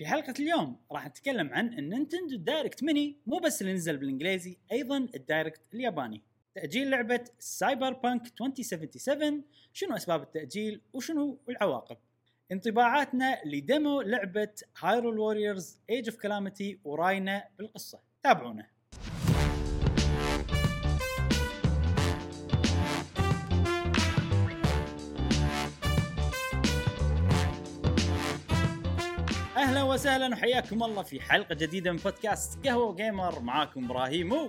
في حلقة اليوم راح نتكلم عن ال Nintendo Direct Mini مو بس اللي نزل بالإنجليزي أيضا ال Direct الياباني. تأجيل لعبة Cyberpunk 2077 شنو أسباب التأجيل وشنو العواقب؟ انطباعاتنا ل demo لعبة Hyrule Warriors Age of Calamity وراينا بالقصة. تابعونا. وسهلا وحياكم الله في حلقة جديدة من بودكاست قهوة gamer معاكم إبراهيم و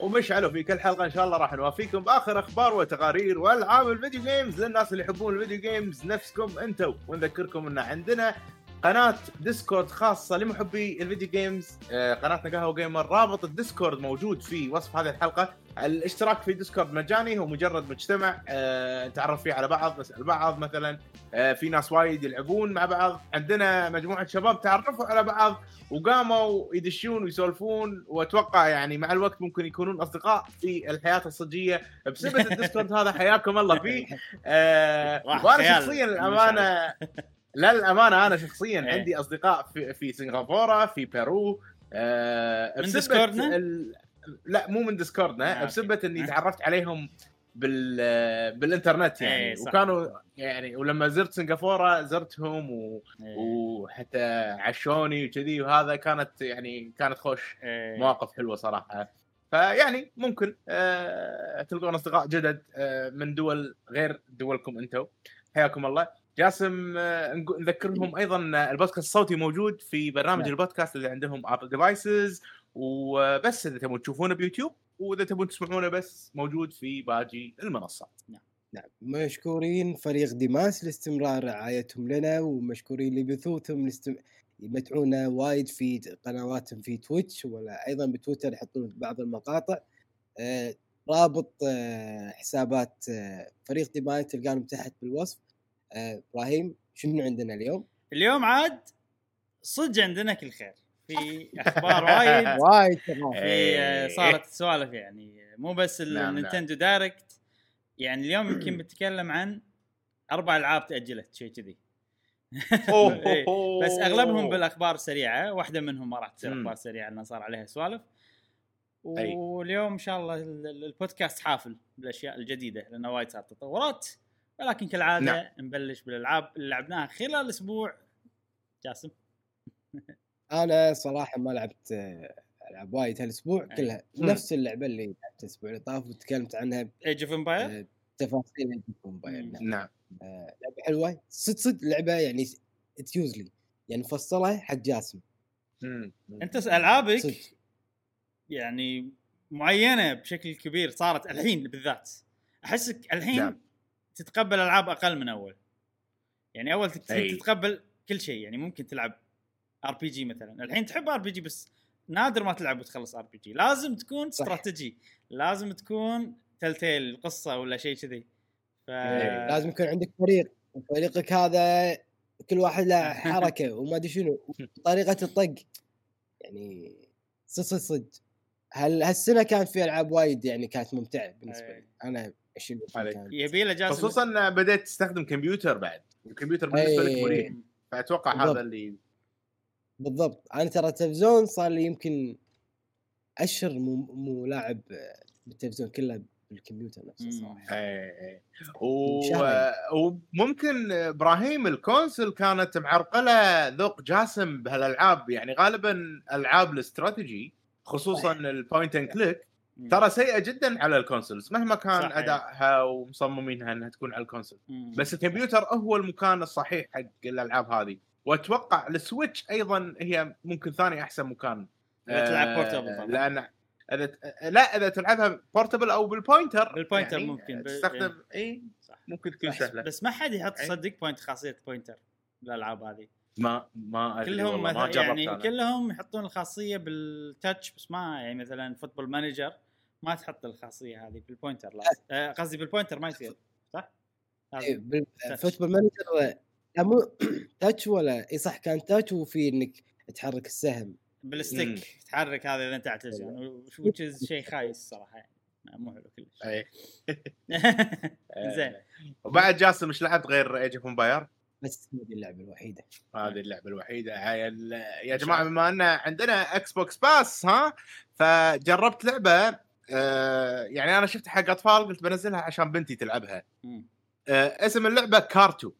ومشعل في كل حلقة إن شاء الله راح نوافيكم بآخر أخبار وتقارير وألعاب ال video games للناس اللي يحبون ال video games نفسكم أنتم ونذكركم إن عندنا قناة Discord خاصة لمحبي ال video games. آه، قناتنا قهوة gamer. رابط ال Discord موجود في وصف هذه الحلقة. الاشتراك في Discord مجاني هو مجرد مجتمع. آه، نتعرف فيه على بعض نسأل بعض مثلا. آه، في ناس وايد يلعبون مع بعض. عندنا مجموعة شباب تعرفوا على بعض وقاموا يدشون ويسولفون. وأتوقع يعني مع الوقت ممكن يكونون أصدقاء في الحياة الصجية. بسبب ال Discord هذا حياكم الله فيه. وأنا شخصيا ما الامانه لا للأمانة أنا شخصيا إيه. عندي أصدقاء في, في سنغافورة في بيرو آه من Discord نا؟ ال... لا مو من Discord نا آه،. بسبة إني آه. تعرفت عليهم بال بالإنترنت يعني صح. وكانوا يعني ولما زرت سنغافورة زرتهم و... إيه. وحتى عشوني وكذي وهذا كانت يعني كانت خوش إيه. مواقف حلوة صراحة فيعني ممكن آه تلقون أصدقاء جدد آه من دول غير دولكم أنتم حياكم الله جاسم آه نذكرهم أيضا البودكاست الصوتي موجود في برنامج نعم. البودكاست اللي عندهم Apple devices وبس إذا تبون تشوفونه بيوتيوب وإذا تبون تسمعونه بس موجود في باقي المنصات. نعم. مشكورين فريق ديماس لاستمرار رعايتهم لنا ومشكورين لبثوثهم لاستم... يمتعونا وايد في قنواتهم في Twitch ولا أيضا بتويتر يحطون بعض المقاطع. آه رابط آه حسابات آه فريق ديماس تلقانهم تحت بالوصف. آه إبراهيم شنو عندنا اليوم؟ اليوم عاد صدق عندنا كل خير في أخبار وايد وايد في. آه، صارت سوالف يعني مو بس نعم. ال Nintendo Direct يعني اليوم يمكن بنتكلم عن أربع ألعاب تأجلت شيء كذي إيه. بس أغلبهم بالأخبار السريعه واحدة منهم ما راح تصير. أخبار سريعة لأن صار عليها سوالف. واليوم إن شاء الله ال- ال- البودكاست حافل بالأشياء الجديدة لأنه وايد صارت تطورات ولكن كالعادة نعم. نبلش بالألعاب اللي لعبناها خلال أسبوع جاسم أنا صراحة ما لعبت ألعاب وايد هالأسبوع أي. كلها مم. نفس اللعبة اللي لعبتها الأسبوع اللي طاف وتكلمت عنها Age of Empire تفاصيل الموبايل مم. نعم. نعم آه، لعبة حلوة صدق صدق لعبة يعني تيوزلي يعني مفصلها حق جاسم مم. أنت ألعابك صدق يعني معينة بشكل كبير صارت الحين بالذات أحسك الحين نعم. تتقبل ألعاب أقل من أول. يعني أول. تتقبل كل شيء يعني ممكن تلعب RPG مثلا. الحين تحب RPG بس نادر ما تلعب وتخلص RPG لازم تكون صح. استراتيجي. لازم تكون تلتيل قصة ولا شيء كذي. ف إيه، لازم يكون عندك فريق. فريقك هذا كل واحد له حركة وما أدري شنو. طريقة الطق. يعني صدق صدق هل هالسنة كانت في ألعاب وايد يعني كانت ممتعة بالنسبة أي. لي. أنا اشيل عليك. كانت- يبي له جاسم خصوصا بديت تستخدم كمبيوتر بعد الكمبيوتر بالنسبة لك أي. مريح فأتوقع بالضبط. هذا اللي بالضبط أنا ترى التلفزيون صار لي يمكن أشهر مو, مو لاعب بالتلفزيون كله بالكمبيوتر نفسه. صراحة إيه إيه و... وممكن إبراهيم ال console كانت معرقلة ذوق جاسم بهالألعاب يعني غالبا ألعاب الاستراتيجي خصوصا ال point and click. ترى سيئة جدا على ال consoles مهما كان صحيح. أدائها ومصممينها إنها تكون على ال console. بس الكمبيوتر هو المكان الصحيح حق الألعاب هذه وأتوقع ال Switch أيضا هي ممكن ثاني أحسن مكان تلعب آه، portable طبعاً. لأن إذا لا إذا تلعبها portable أو بال pointer بال pointer ممكن، ب- تستخدم اي صح. ممكن تكون بس, سهلة بس ما حد يحط أي. صدق point خاصية pointer بالألعاب هذه ما ما أدري كلهم ما جربت يعني أنا. كلهم يحطون الخاصية بال touch بس ما يعني مثلا Football Manager ما تحط الخاصية هذه بال pointer لازم آه، قصدي بال pointer ما يصير صح؟ لازم. إيه،. Football Manager لا مو touch ولا إي صح كان touch وفي إنك تحرك السهم مم. بال stick تحرك هذا إذا أنت على التلفزيون شيء خايس صراحة يعني مو حلو كلش إيه. زين وبعد جاسم إيش لعبت غير Age of Empire؟ بس هذه اللعبة الوحيدة هذه اللعبة الوحيدة يا جماعة بما أن عندنا Xbox Pass ها فجربت لعبة آه يعني أنا شفت حق أطفال قلت بنزلها عشان بنتي تلعبها. آه اسم اللعبة Carto.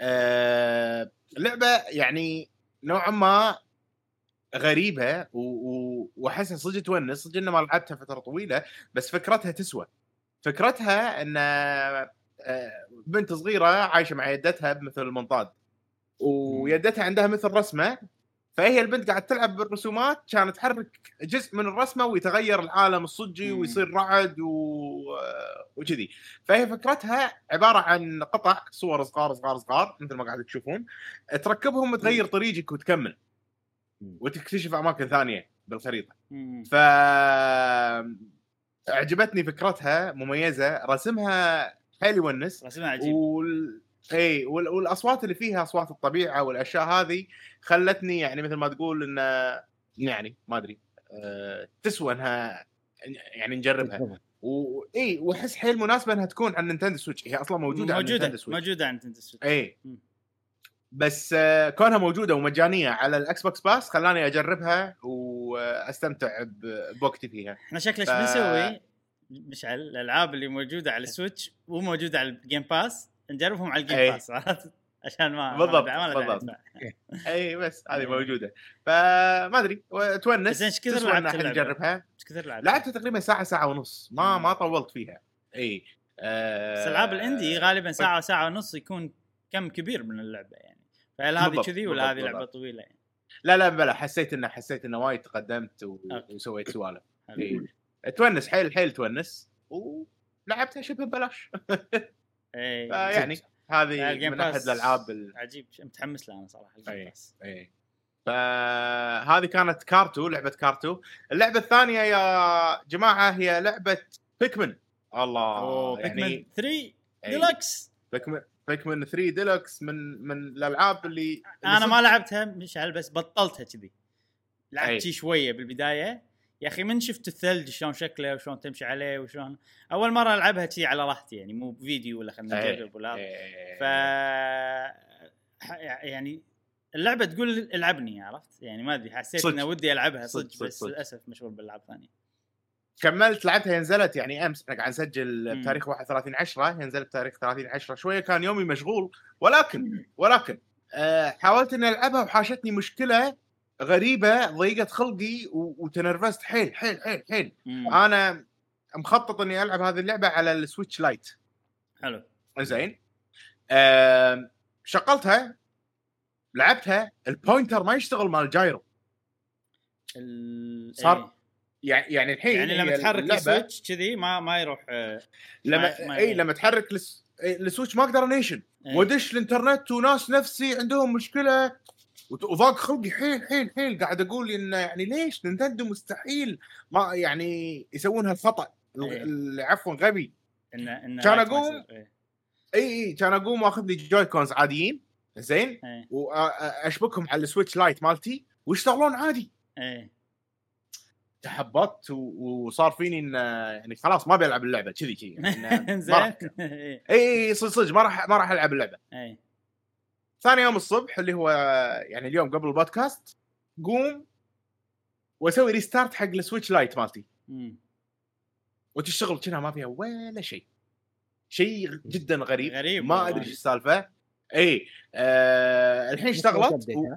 آه لعبه يعني نوعا ما غريبة وأحسها صدق تونس صدق ما لعبتها فترة طويلة بس فكرتها تسوى. فكرتها إن آه، بنت صغيرة عايشة مع يدتها بمثل المنطاد ويدتها عندها مثل رسمة فهي البنت قاعد تلعب بالرسومات كانت تحرك جزء من الرسمة ويتغير العالم الصجي. ويصير رعد و... وكذي فهي فكرتها عبارة عن قطع صور صغار صغار صغار مثل ما قاعد تشوفون تركبهم تغير طريقك وتكمل. وتكتشف أماكن ثانية بالخريطة. ف عجبتني فكرتها مميزة رسمها حيل يونس رسمها عجيب وال... إي وال... والأصوات اللي فيها أصوات الطبيعة والأشياء هذه خلتني يعني مثل ما تقول إن يعني ما أدري أه... تسوى إنها يعني نجربها. واي وأحس حيل مناسبة إنها تكون على ال Nintendo Switch. هي أصلا موجودة على Switch. موجودة عند Nintendo Switch. إي. بس آه، كونها موجودة ومجانية على ال Xbox Pass خلاني أجربها وأستمتع بوقتي فيها. إحنا شكله إيش ف- بنسوي؟ مشعل الألعاب اللي موجودة على ال Switch وموجودة على ال Game Pass نجربهم على ال Game أي. Pass عرفت؟ عشان ما بالضبط، ما بالضبط. اي بس هذه إيه. موجودة فما أدري تونس زين، إيش كثر لعبت؟ نجربها إيش كثر لعبت؟ لعبتها تقريبا ساعة ساعة ونص ما. ما طولت فيها إي آه، بس العاب ال indie غالبا ساعة ساعة ونص يكون كم كبير من اللعبة يعني فهل هذه كذي ولا هذه لعبة. طويلة يعني؟ لا لا بلا حسيت انه حسيت انه وايد تقدمت و... وسويت سوالف. تونس حيل حيل تونس ولعبتها شبه ببلاش إيه فيعني لا، هذه ال Game من أحد الألعاب ال... عجيب متحمس لها أنا صراحة ال Game. Pass إيه فهذه كانت Carto لعبة Carto اللعبة الثانية يا جماعة هي لعبة Pikmin الله يعني Pikmin 3 أي. Deluxe Pikmin Pikmin 3 ديلوكس من من الألعاب اللي, اللي أنا ما لعبتها مشعل بس بطلتها كذي لعبت. شي شوية بالبداية يا أخي من شفت الثلج شلون شكله وشلون تمشي عليه وشلون أول مرة ألعبها شي على راحتي يعني مو بفيديو ولا خلينا أي. نجرب ولا إيه. ف ح- يعني اللعبة تقول العبني عرفت يعني ما أدري حسيت. إنه ودي ألعبها صدق، بس. للأسف مشغول بالألعاب ثانية كملت لعبتها نزلت يعني أمس إحنا قاعد نسجل. بتاريخ 31 10 هي نزلت بتاريخ 30 10 شوية كان يومي مشغول ولكن ولكن آه حاولت إني ألعبها وحاشتني مشكلة غريبة ضيقت خلقي وتنرفزت. حيل حيل حيل حيل. مم. أنا مخطط إني ألعب هذه اللعبة على ال Switch Lite. حلو. زين. آه شغلتها لعبتها ال pointer ما يشتغل مال ال gyro. ال... صار. يعني يعني الحين يعني لما تحرك ال Switch كذي ما ما يروح آه، لما ما- ما- إي لما تحرك الس- ال Switch ما أقدر انيشن إيه. وادش الانترنت وناس نفسي عندهم مشكلة وضاق خلقي حيل حيل حيل قاعد أقول انه يعني ليش؟ Nintendo مستحيل ما يعني يسوون هالخطأ. إيه. عفوا غبي. انه انه كان يصير. إيه. إي إي كان أقوم وأخذ لي Joy-Cons عاديين زين إيه. وأشبكهم على ال Switch Lite مالتي ويشتغلون عادي. إيه. تحبطت وصار فيني إن يعني خلاص ما بلعب اللعبة كذي كذي يعني زين. إيه. إي إي صدق صدق ما راح ما راح ألعب اللعبة. إيه. ثاني يوم الصبح اللي هو يعني اليوم قبل البودكاست قوم واسوي restart حق ال Switch Lite مالتي. وتشتغل كذا ما فيها ولا شيء. شيء جدا غريب. غريب ما. أدري إيش السالفة. اي آه الحين اشتغلت و...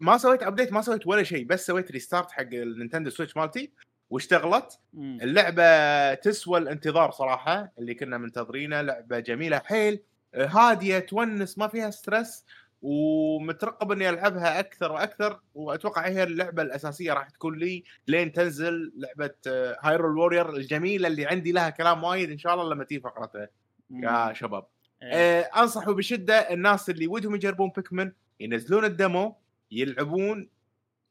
ما سويت update ما سويت ولا شيء بس سويت restart حق ال Nintendo Switch مالتي واشتغلت. اللعبة تسوى الانتظار صراحة اللي كنا منتظرينه لعبة جميلة حيل. هادية تونس ما فيها stress ومترقب إني ألعبها أكثر وأكثر وأتوقع هي اللعبة الأساسية راح تكون لي لين تنزل لعبة هايرول وورير الجميلة اللي عندي لها كلام وايد إن شاء الله لما تيجي فقرتها يا شباب إيه. آه انصح بشدة الناس اللي ودهم يجربون بيكمن ينزلون الدمو يلعبون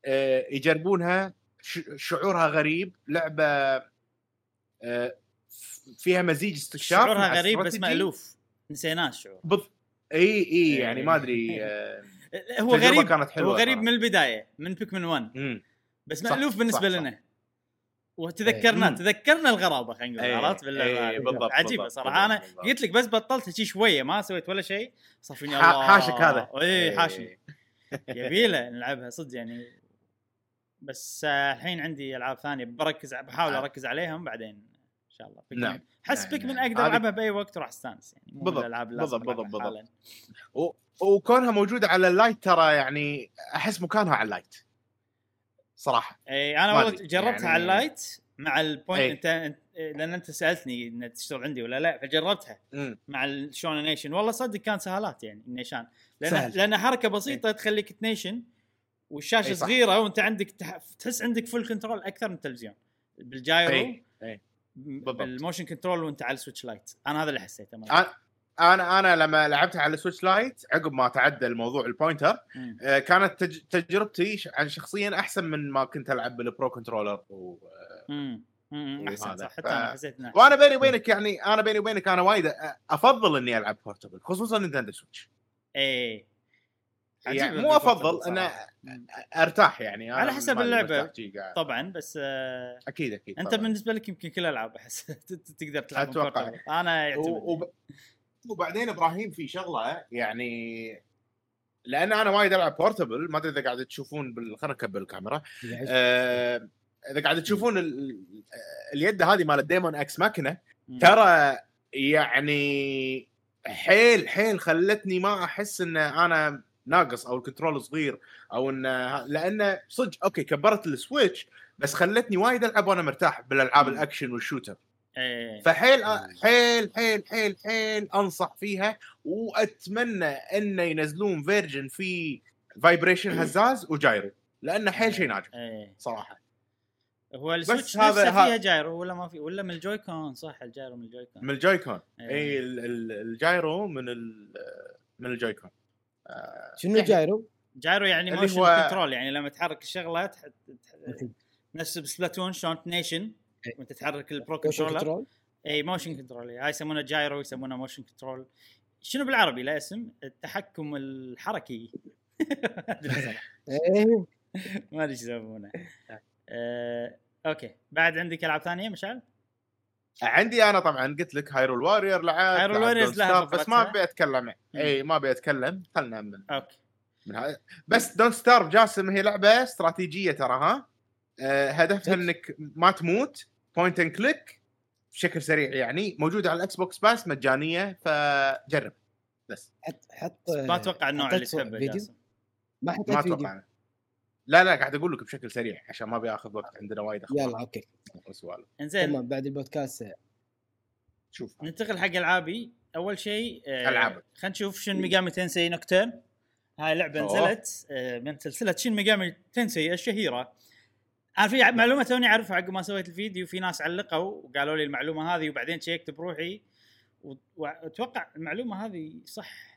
آه يجربونها شعورها غريب لعبة آه فيها مزيج استكشاف شعورها غريب بس استراتيجي. نسيناه الشعور بض... اي إي يعني إيه. ما أدري آه هو غريب كانت حلوة هو غريب. من البداية من بيكمن 1 مم. بس صح، مألوف بالنسبة صح، صح. لنا وتذكرنا إيه. تذكرنا الغرابة خلينا نقول إيه، عرفت باللعبه إيه، هذه. بالضبط، عجيبة بالضبط، صراحة أنا. قلت لك بس بطلت شي شوية ما سويت ولا شيء صار فيني الله حاشك هذا اي حاشني يبيله نلعبها صدق يعني بس آه، الحين عندي ألعاب ثانية بركز بحاول آه. أركز عليهم بعدين شاء الله Pikmin. نعم. أحس نعم، Pikmin نعم. أقدر ألعبها بأي وقت وراح أستانس يعني بالضبط، بالضبط، بالضبط،. و... وكونها موجودة على ال Lite ترى يعني أحس مكانها على ال Lite صراحة إي أنا والله جربتها يعني- على ال Lite مع ال point. انت لأن أنت سألتني إن تشتغل عندي ولا لا فجربتها مع الشون نيشن والله صدق كان سهالات يعني النيشان لأن سهل. لأن حركة بسيطة تخليك تنيشن والشاشة. صغيرة وأنت عندك تح... تحس عندك full control أكثر من التلفزيون بال gyro إي، إي. بالضبط. بال motion control وانت على ال Switch Lite أنا هذا اللي حسيته. أنا أنا لما لعبتها على ال Switch Lite عقب ما تعدى الموضوع ال pointer. آه، كانت تج... تجربتي عن شخصيا أحسن من ما كنت ألعب بال Pro Controller و... مم. احسن. صح حتى أنا حسيت وأنا بيني وبينك يعني أنا بيني وبينك أنا وايد أفضل إني ألعب portable خصوصا Nintendo Switch إيه يعني مو أفضل ال portable ان صراحة. مم. أرتاح يعني أنا على حسب قاعد. طبعا بس آه أكيد أكيد أنت طبعاً. بالنسبة لك يمكن كل الالعاب أحس تقدر تلعب أتوقع. portable. أنا يعتمد. وب... وبعدين إبراهيم في شغلة يعني لأن أنا وايد ألعب portable ما أدري إذا قاعد تشوفون بال... خلينا نكبر الكاميرا آه... إذا قاعد تشوفون ال... اليد هذه مال ال Daemon X Machina. ترى يعني حيل حيل خلتني ما أحس إن أنا ناقص أو ال control صغير أو إن لأن صدق أوكي كبرت ال Switch بس خلتني وايد ألعب وأنا مرتاح بالألعاب. ال action وال shooter. إيه. فحيل حيل حيل حيل حيل أنصح فيها وأتمنى انه ينزلون version في vibration هزاز و gyro لأنه حيل شيء ناجح إيه. صراحة. هو ال Switch هذا- فيها gyro ولا ما في ولا من ال Joy-Con صح ال gyro من ال Joy-Con. من ال Joy-Con. إيه. اي ال- ال- ال gyro من ال- من ال Joy-Con. شنو gyro؟ gyro يعني motion هو- control يعني لما تحرك الشغلة تح... تح... نفس ب Splatoon شلون نيشن إيه. وانت تحرك ال Pro motion controller control؟ اي motion control هاي يسمونه gyro يسمونه motion control شنو بالعربي له اسم التحكم الحركي ما. إيه ما أدري إيش يسمونه آه، أوكي بعد عندك ألعاب ثانية مشعل؟ عندي أنا طبعا قلت لك هايرول وارير لعبت هايرول لها Starve، بس. ما أبي أتكلم إي ما أبي أتكلم خلنا من, أوكي. من هاي بس دونت ستارف جاسم هي لعبة استراتيجية ترى ها؟ آه، هدفها؟ إنك ما تموت بوينت اند كليك بشكل سريع يعني موجوده على الاكس بوكس باس مجانية فجرب بس. حط حط ما أتوقع النوع اللي تحبه ما حطيت ما فيديو. أتوقع لا لا قاعد أقول لك بشكل سريع عشان ما أبي آخذ وقت عندنا وايد أخبار يلا أوكي. إنزين. تمام بعد البودكاست. شوف. ننتقل حق ألعابي. أول شيء آه، ألعابك. خلينا نشوف Shin Megami Tensei Nocturne. هاي لعبة. نزلت آه، من سلسلة Shin Megami Tensei الشهيرة. أنا في معلومة توني أعرفها عقب ما سويت الفيديو. في ناس علقوا وقالوا لي المعلومة هذه وبعدين شيكت بروحي. وأتوقع المعلومة هذه صح.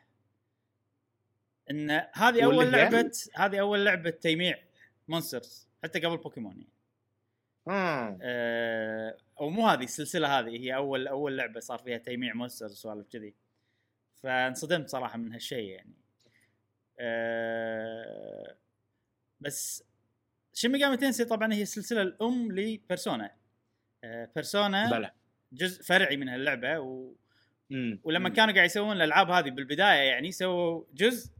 إن هذه أول هي؟ لعبه هذه أول لعبة تيميع monsters حتى قبل بوكيمون يعني. آه. آه، أو مو هذه السلسلة هذه هي اول أول لعبة صار فيها تيميع monsters وسوالف كذي فانصدمت صراحة من هالشيء يعني آه، بس Shin Megami Tensei طبعا هي السلسله الأم ل Persona آه، Persona بلى جزء فرعي من هاللعبة و... مم. ولما مم. كانوا قاعد يسوون الألعاب هذه بالبداية يعني سووا جزء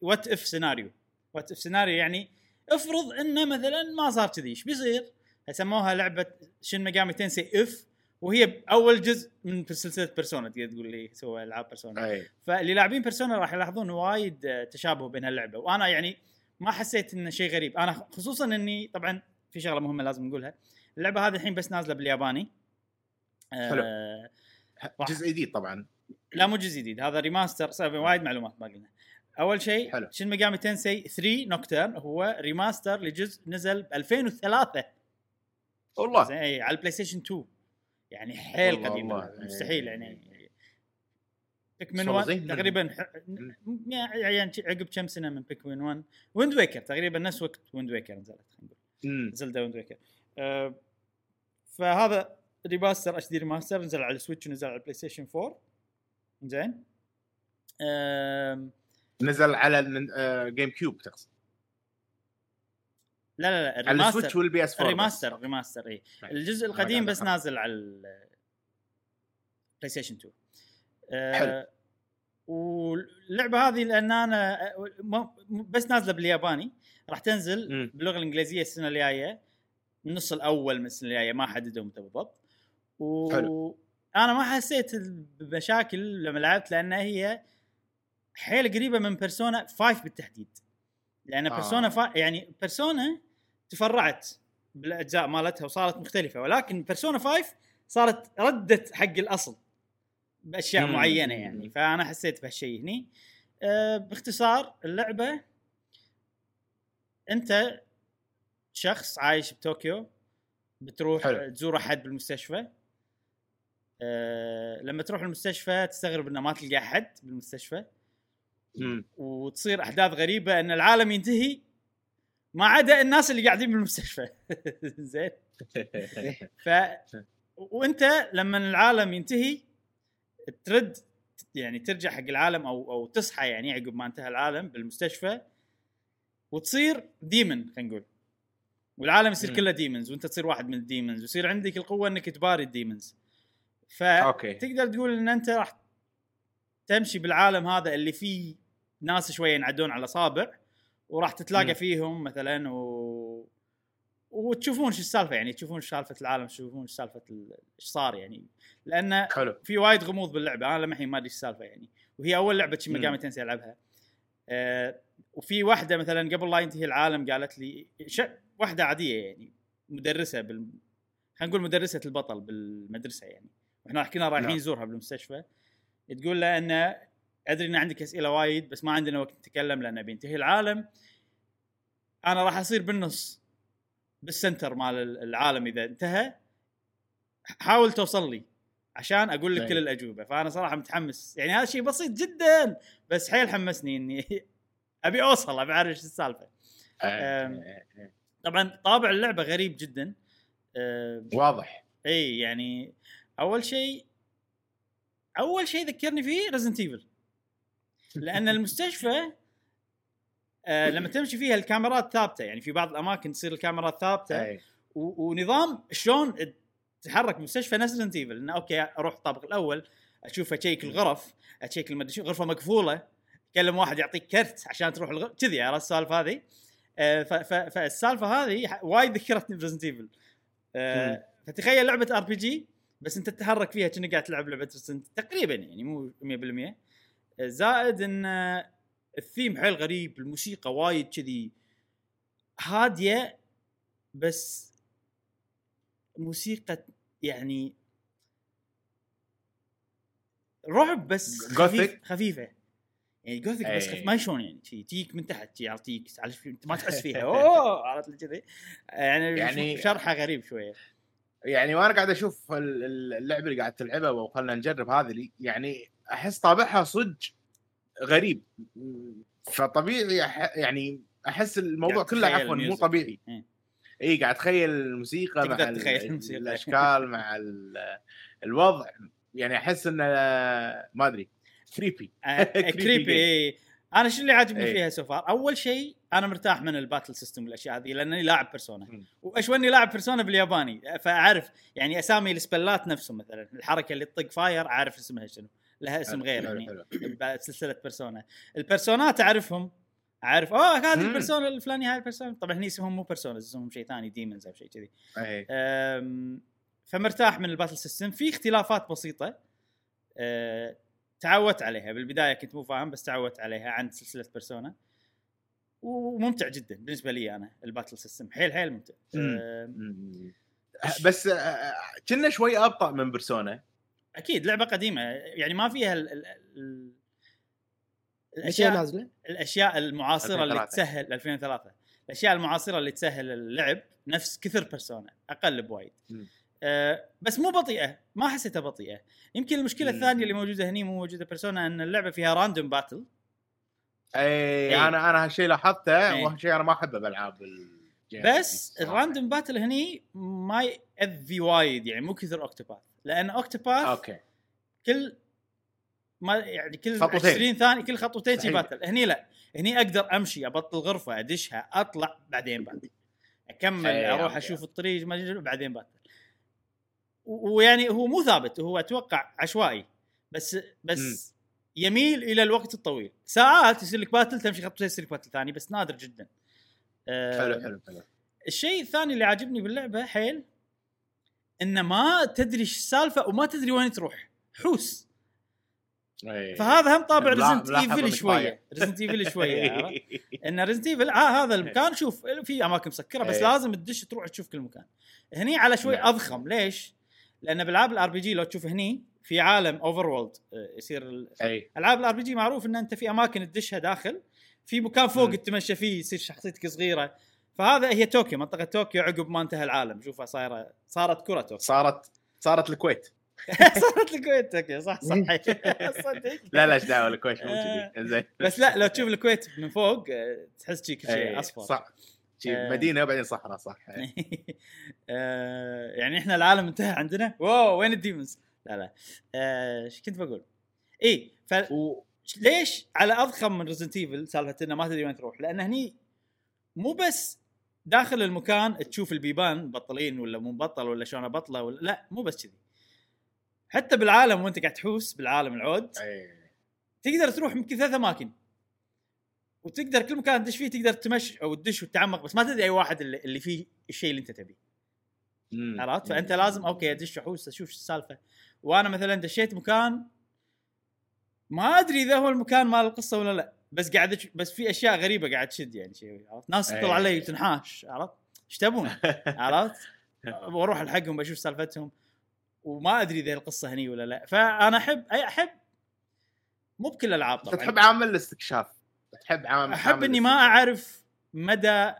what if scenario what if scenario يعني افرض إنه مثلا ما صار كذي إيش بيصير؟ سموها لعبة Shin Megami Tensei if وهي أول جزء من سلسلة Persona تقدر تقول لي سوى ألعاب Persona فاللي لاعبين Persona راح يلاحظون وايد تشابه بين هاللعبة وأنا يعني ما حسيت إنه شيء غريب. أنا خصوصا إني طبعا في شغلة مهمة لازم نقولها. اللعبة هذه الحين بس نازلة بالياباني. حلو. آه جزء جديد طبعا. لا مو جزء جديد هذا remaster وايد معلومات ما قلنا أول شيء حلو. Shin Megami Tensei 3 Nocturne هو remaster لجزء نزل ب 2003 والله. زين اي على ال PlayStation 2 يعني حيل قديم. مستحيل يعني. Pikmin شغل 1 زين. تقريبا يعني عقب كم سنة من Pikmin 1 Wind Waker تقريبا نفس وقت Wind Waker نزلت خلينا نقول. Zelda Wind Waker أه فهذا remaster HD remaster نزل على ال Switch ونزل على ال PlayStation 4 زين. أم، نزل على GameCube تقصد لا لا لا على ال remaster ال Switch وال PS 4 ال remaster ال remaster اي طيب. الجزء القديم بس. نازل على ال PlayStation 2 آه، حلو. واللعبة هذه لأن أنا آه، م- م- بس نازلة بالياباني راح تنزل مم. باللغة الإنجليزية السنة الجاية النص الأول من السنة الجاية ما حددوا متى بالضبط و... حلو. أنا ما حسيت بمشاكل لما لعبت لأن هي حيل قريبة من بيرسونا 5 بالتحديد لأن آه. بيرسونا فا... يعني بيرسونا تفرعت بالأجزاء مالتها وصارت مختلفة ولكن بيرسونا 5 صارت ردت حق الأصل بأشياء مم. معينة يعني فأنا حسيت بهالشيء هني أه باختصار اللعبة أنت شخص عايش بطوكيو بتروح حلو. تزور أحد بالمستشفى أه لما تروح المستشفى تستغرب إنه ما تلقى أحد بالمستشفى. وتصير أحداث غريبة إن العالم ينتهي ما عدا الناس اللي قاعدين بالمستشفى. زين. ف وأنت لما العالم ينتهي ترد يعني ترجع حق العالم أو أو تصحى يعني عقب ما انتهى العالم بالمستشفى وتصير demon خلينا نقول. والعالم يصير. كله demons وأنت تصير واحد من ال demons ويصير عندك القوة إنك تباري ال demons ف أوكي. تقدر تقول إن أنت راح تمشي بالعالم هذا اللي فيه ناس شوية ينعدون على اصابع وراح تتلاقى مم. فيهم مثلا و... وتشوفون شو السالفة يعني تشوفون شو سالفة العالم تشوفون شو سالفة ال- إيش صار يعني لأن حلو في وايد غموض باللعبة أنا للحين ما أدري إيش السالفة يعني وهي أول لعبة شي مم. ميجامي تنسي ألعبها أه وفي واحدة مثلا قبل لا ينتهي العالم قالت لي ش... واحدة عادية يعني مدرسة بال خلينا نقول مدرسة البطل بالمدرسة يعني وإحنا كنا رايحين نعم. نزورها بالمستشفى تقول له إن أدري إن عندك أسئلة وايد بس ما عندنا وقت نتكلم لأن بينتهي العالم. أنا راح أصير بالنص بال center مال العالم إذا انتهى. حاول توصل لي عشان أقول لك طيب. كل الأجوبة. فأنا صراحة متحمس. يعني هذا شيء بسيط جدا بس حيل حمسني إني أبي أوصل أبي أعرف إيش السالفة. طبعا طابع اللعبة غريب جدا. واضح. إي يعني أول شيء أول شيء ذكرني فيه Resident Evil لأن المستشفى آه لما تمشي فيها الكاميرات ثابتة يعني في بعض الأماكن تصير الكاميرات ثابتة. ونظام شلون تتحرك مستشفى نفس Resident Evil إنه okay أروح الطابق الأول أشوف أشيك الغرف أشيك المدري غرفة مقفولة كلم واحد يعطيك كرت عشان تروح الغرفه كذي عرفت السالفة هذه؟ آه، فالسالفة هذه وايد ذكرتني ب Resident Evil مم. فتخيل لعبة RPG بس أنت تتحرك فيها كأنك قاعد تلعب لعبة Resident تقريبا يعني مو 100% آه، زائد إن الثيم حيل غريب الموسيقى وايد كذي هادية بس موسيقى يعني رعب بس خفيف؟ خفيفة. يعني جوثيك بس ما شلون يعني؟ شي تيك من تحت شي يعطيك عارف أنت ما تحس فيها. أوه عرفت كذي؟ يعني, يعني- شرحه غريب شوية. يعني وأنا قاعد أشوف ال- ال- اللعبة اللي قاعد تلعبها وخلنا نجرب هذه يعني أحس طابعها صدق غريب فطبيعي أح يعني أحس الموضوع كله عفوا مو. طبيعي. إي قاعد اتخيل الموسيقى مع تقدر الموسيقى. الأشكال مع ال- الوضع يعني أحس إنه ما أدري creepy آه، كريبي أنا شو اللي عاجبني إيه. فيها so far أول شيء أنا مرتاح من ال battle system والأشياء هذه لأنني لاعب Persona. واشوني لاعب Persona بالياباني فأعرف يعني أسامي ال spell ات نفسهم مثلا الحركة اللي تطق fire أعرف اسمها شنو لها اسم غير يعني حلو. بسلسله Persona البيرسونات اعرفهم أعرف. أوه هذه. ال Persona الفلاني هاي ال Persona طبعا هني اسمهم مو Persona اسمهم شيء ثاني demons أو شيء كذي. فمرتاح من ال battle system في اختلافات بسيطة أه، تعودت عليها. بالبداية كنت مو فاهم بس تعودت عليها عن سلسلة Persona وممتع جدا بالنسبة لي أنا ال battle system حيل حيل ممتع. بس آه، كنا شوي أبطأ من Persona أكيد لعبة قديمة يعني ما فيها ال ال ال متى الأشياء نازلة؟ الأشياء المعاصرة اللي 2003. تسهل 2003 الأشياء المعاصرة اللي تسهل اللعب نفس كثر Persona أقل بوايد. أه بس مو بطيئة ما حسيتها بطيئة يمكن المشكلة مم. الثانية اللي موجودة هني مو موجودة Persona إن اللعبة فيها random battle اي إيه. أنا أنا هالشيء لاحظته إيه. وهالشيء أنا ما أحبه بألعاب ال game بس. ال random battle هني ما يأذي وايد يعني مو كثر Octopath لأن Octopath okay. كل ما يعني كل خطوتين. 20 ثانية كل خطوتين صحيح. battle. هني لا. هني أقدر أمشي أبطل غرفة أدشها أطلع بعدين بعد أكمل أروح okay. أشوف الطريق ما بعدين battle. ويعني هو مو ثابت هو أتوقع عشوائي. بس بس يميل إلى الوقت الطويل. ساعات يصير لك battle تمشي خط يصير لك battle ثاني بس نادر جدا. آه، حلو حلو حلو. الشيء الثاني اللي عاجبني باللعبة حيل إنه ما تدري إيش السالفة وما تدري وين تروح حوس إيه. فهذا هم طابع Resident Evil شوية. Resident Evil شوية؟ إن Resident Evil آه هذا المكان شوف في أماكن مسكرة بس إيه. لازم تدش تروح تشوف كل مكان هني على شوي نعم. أضخم ليش؟ لأن بالعاب ال RPG لو تشوف هني في عالم overworld يصير العاب ال RPG معروف إن أنت في أماكن تدشها داخل في مكان فوق. تتمشى فيه يصير شخصيتك صغيرة فهذا هي طوكيو منطقة طوكيو عقب ما انتهى العالم. شوفها صايره صارت كرة طوكيو. صارت صارت الكويت. صارت الكويت طوكيو صح صح. صدق. لا لا إيش دعوة الكويت مو آه. كذي زين بس لا لو تشوف الكويت من فوق آه، تحس شي كل شيء إيه، أصفر. صح. شي آه. مدينة وبعدين صحراء صح. آه، يعني إحنا العالم انتهى عندنا؟ wow وين ال demons؟ لا لا. إيش كنت بقول؟ إي و... فليش على أضخم من Resident Evil سالفة إنه ما تدري وين تروح؟ لأن هني مو بس داخل المكان تشوف البيبان مبطلين ولا مو مبطل ولا شلون ابطله ولا لا مو بس كذي. حتى بالعالم وانت قاعد تحوس بالعالم العود إيه. تقدر تروح يمكن ثلاث أماكن. وتقدر كل مكان تدش فيه تقدر تمشي أو تدش وتتعمق بس ما تدري أي واحد اللي, اللي فيه الشيء اللي أنت تبيه. عرفت؟ فأنت لازم okay أدش أحوس أشوف شو السالفة. وأنا مثلا دشيت مكان ما أدري إذا هو المكان مال القصة ولا لا. بس قاعد بس في أشياء غريبة قاعد تشد يعني شيء عرفت؟ ناس تطلع أي. علي وتنحاش عرفت؟ إيش تبون؟ عرفت؟ وأروح ألحقهم بشوف سالفتهم وما أدري إذا القصة هني ولا لا. فأنا احب اي احب مو بكل الألعاب طبعا. تحب عامل الاستكشاف؟ تحب عامل أحب إني ما. أعرف مدى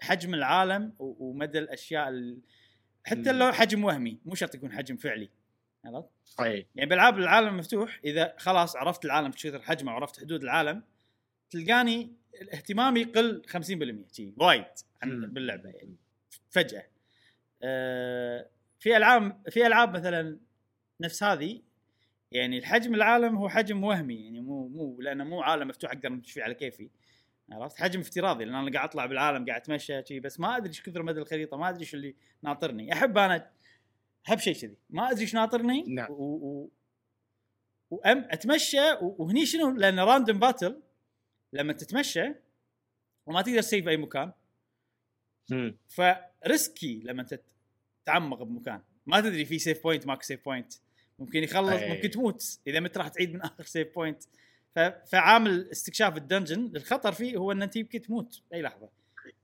حجم العالم ومدى الأشياء ال... حتى. لو حجم وهمي مو شرط يكون حجم فعلي. عرفت؟ اي يعني بالعاب العالم المفتوح إذا خلاص عرفت العالم كثر حجمه وعرفت حدود العالم تلقاني اهتمامي يقل 50% شي وايد. باللعبة يعني. فجأة. آه في ألعاب في ألعاب مثلا نفس هذه يعني الحجم العالم هو حجم وهمي يعني مو مو لأنه مو عالم مفتوح أقدر أمشي فيه على كيفي. عرفت؟ حجم افتراضي لأن أنا قاعد أطلع بالعالم قاعد أتمشى شي بس ما أدري إيش كثر مدى الخريطة ما أدري إيش اللي ناطرني. أحب أنا احب شيء كذي. ما أدري إيش ناطرني نعم. و... و... وأم أتمشى و... وهني شنو؟ لأن random battle لما تتمشى وما تقدر ت save أي مكان مم. ف risky لما تتعمق بمكان. ما تدري في save point ماكو save point ممكن يخلص أي. ممكن تموت. إذا مت راح تعيد من آخر save point ف... فعامل استكشاف ال dungeon. الخطر فيه هو إن أنت يمكن تموت بأي لحظة.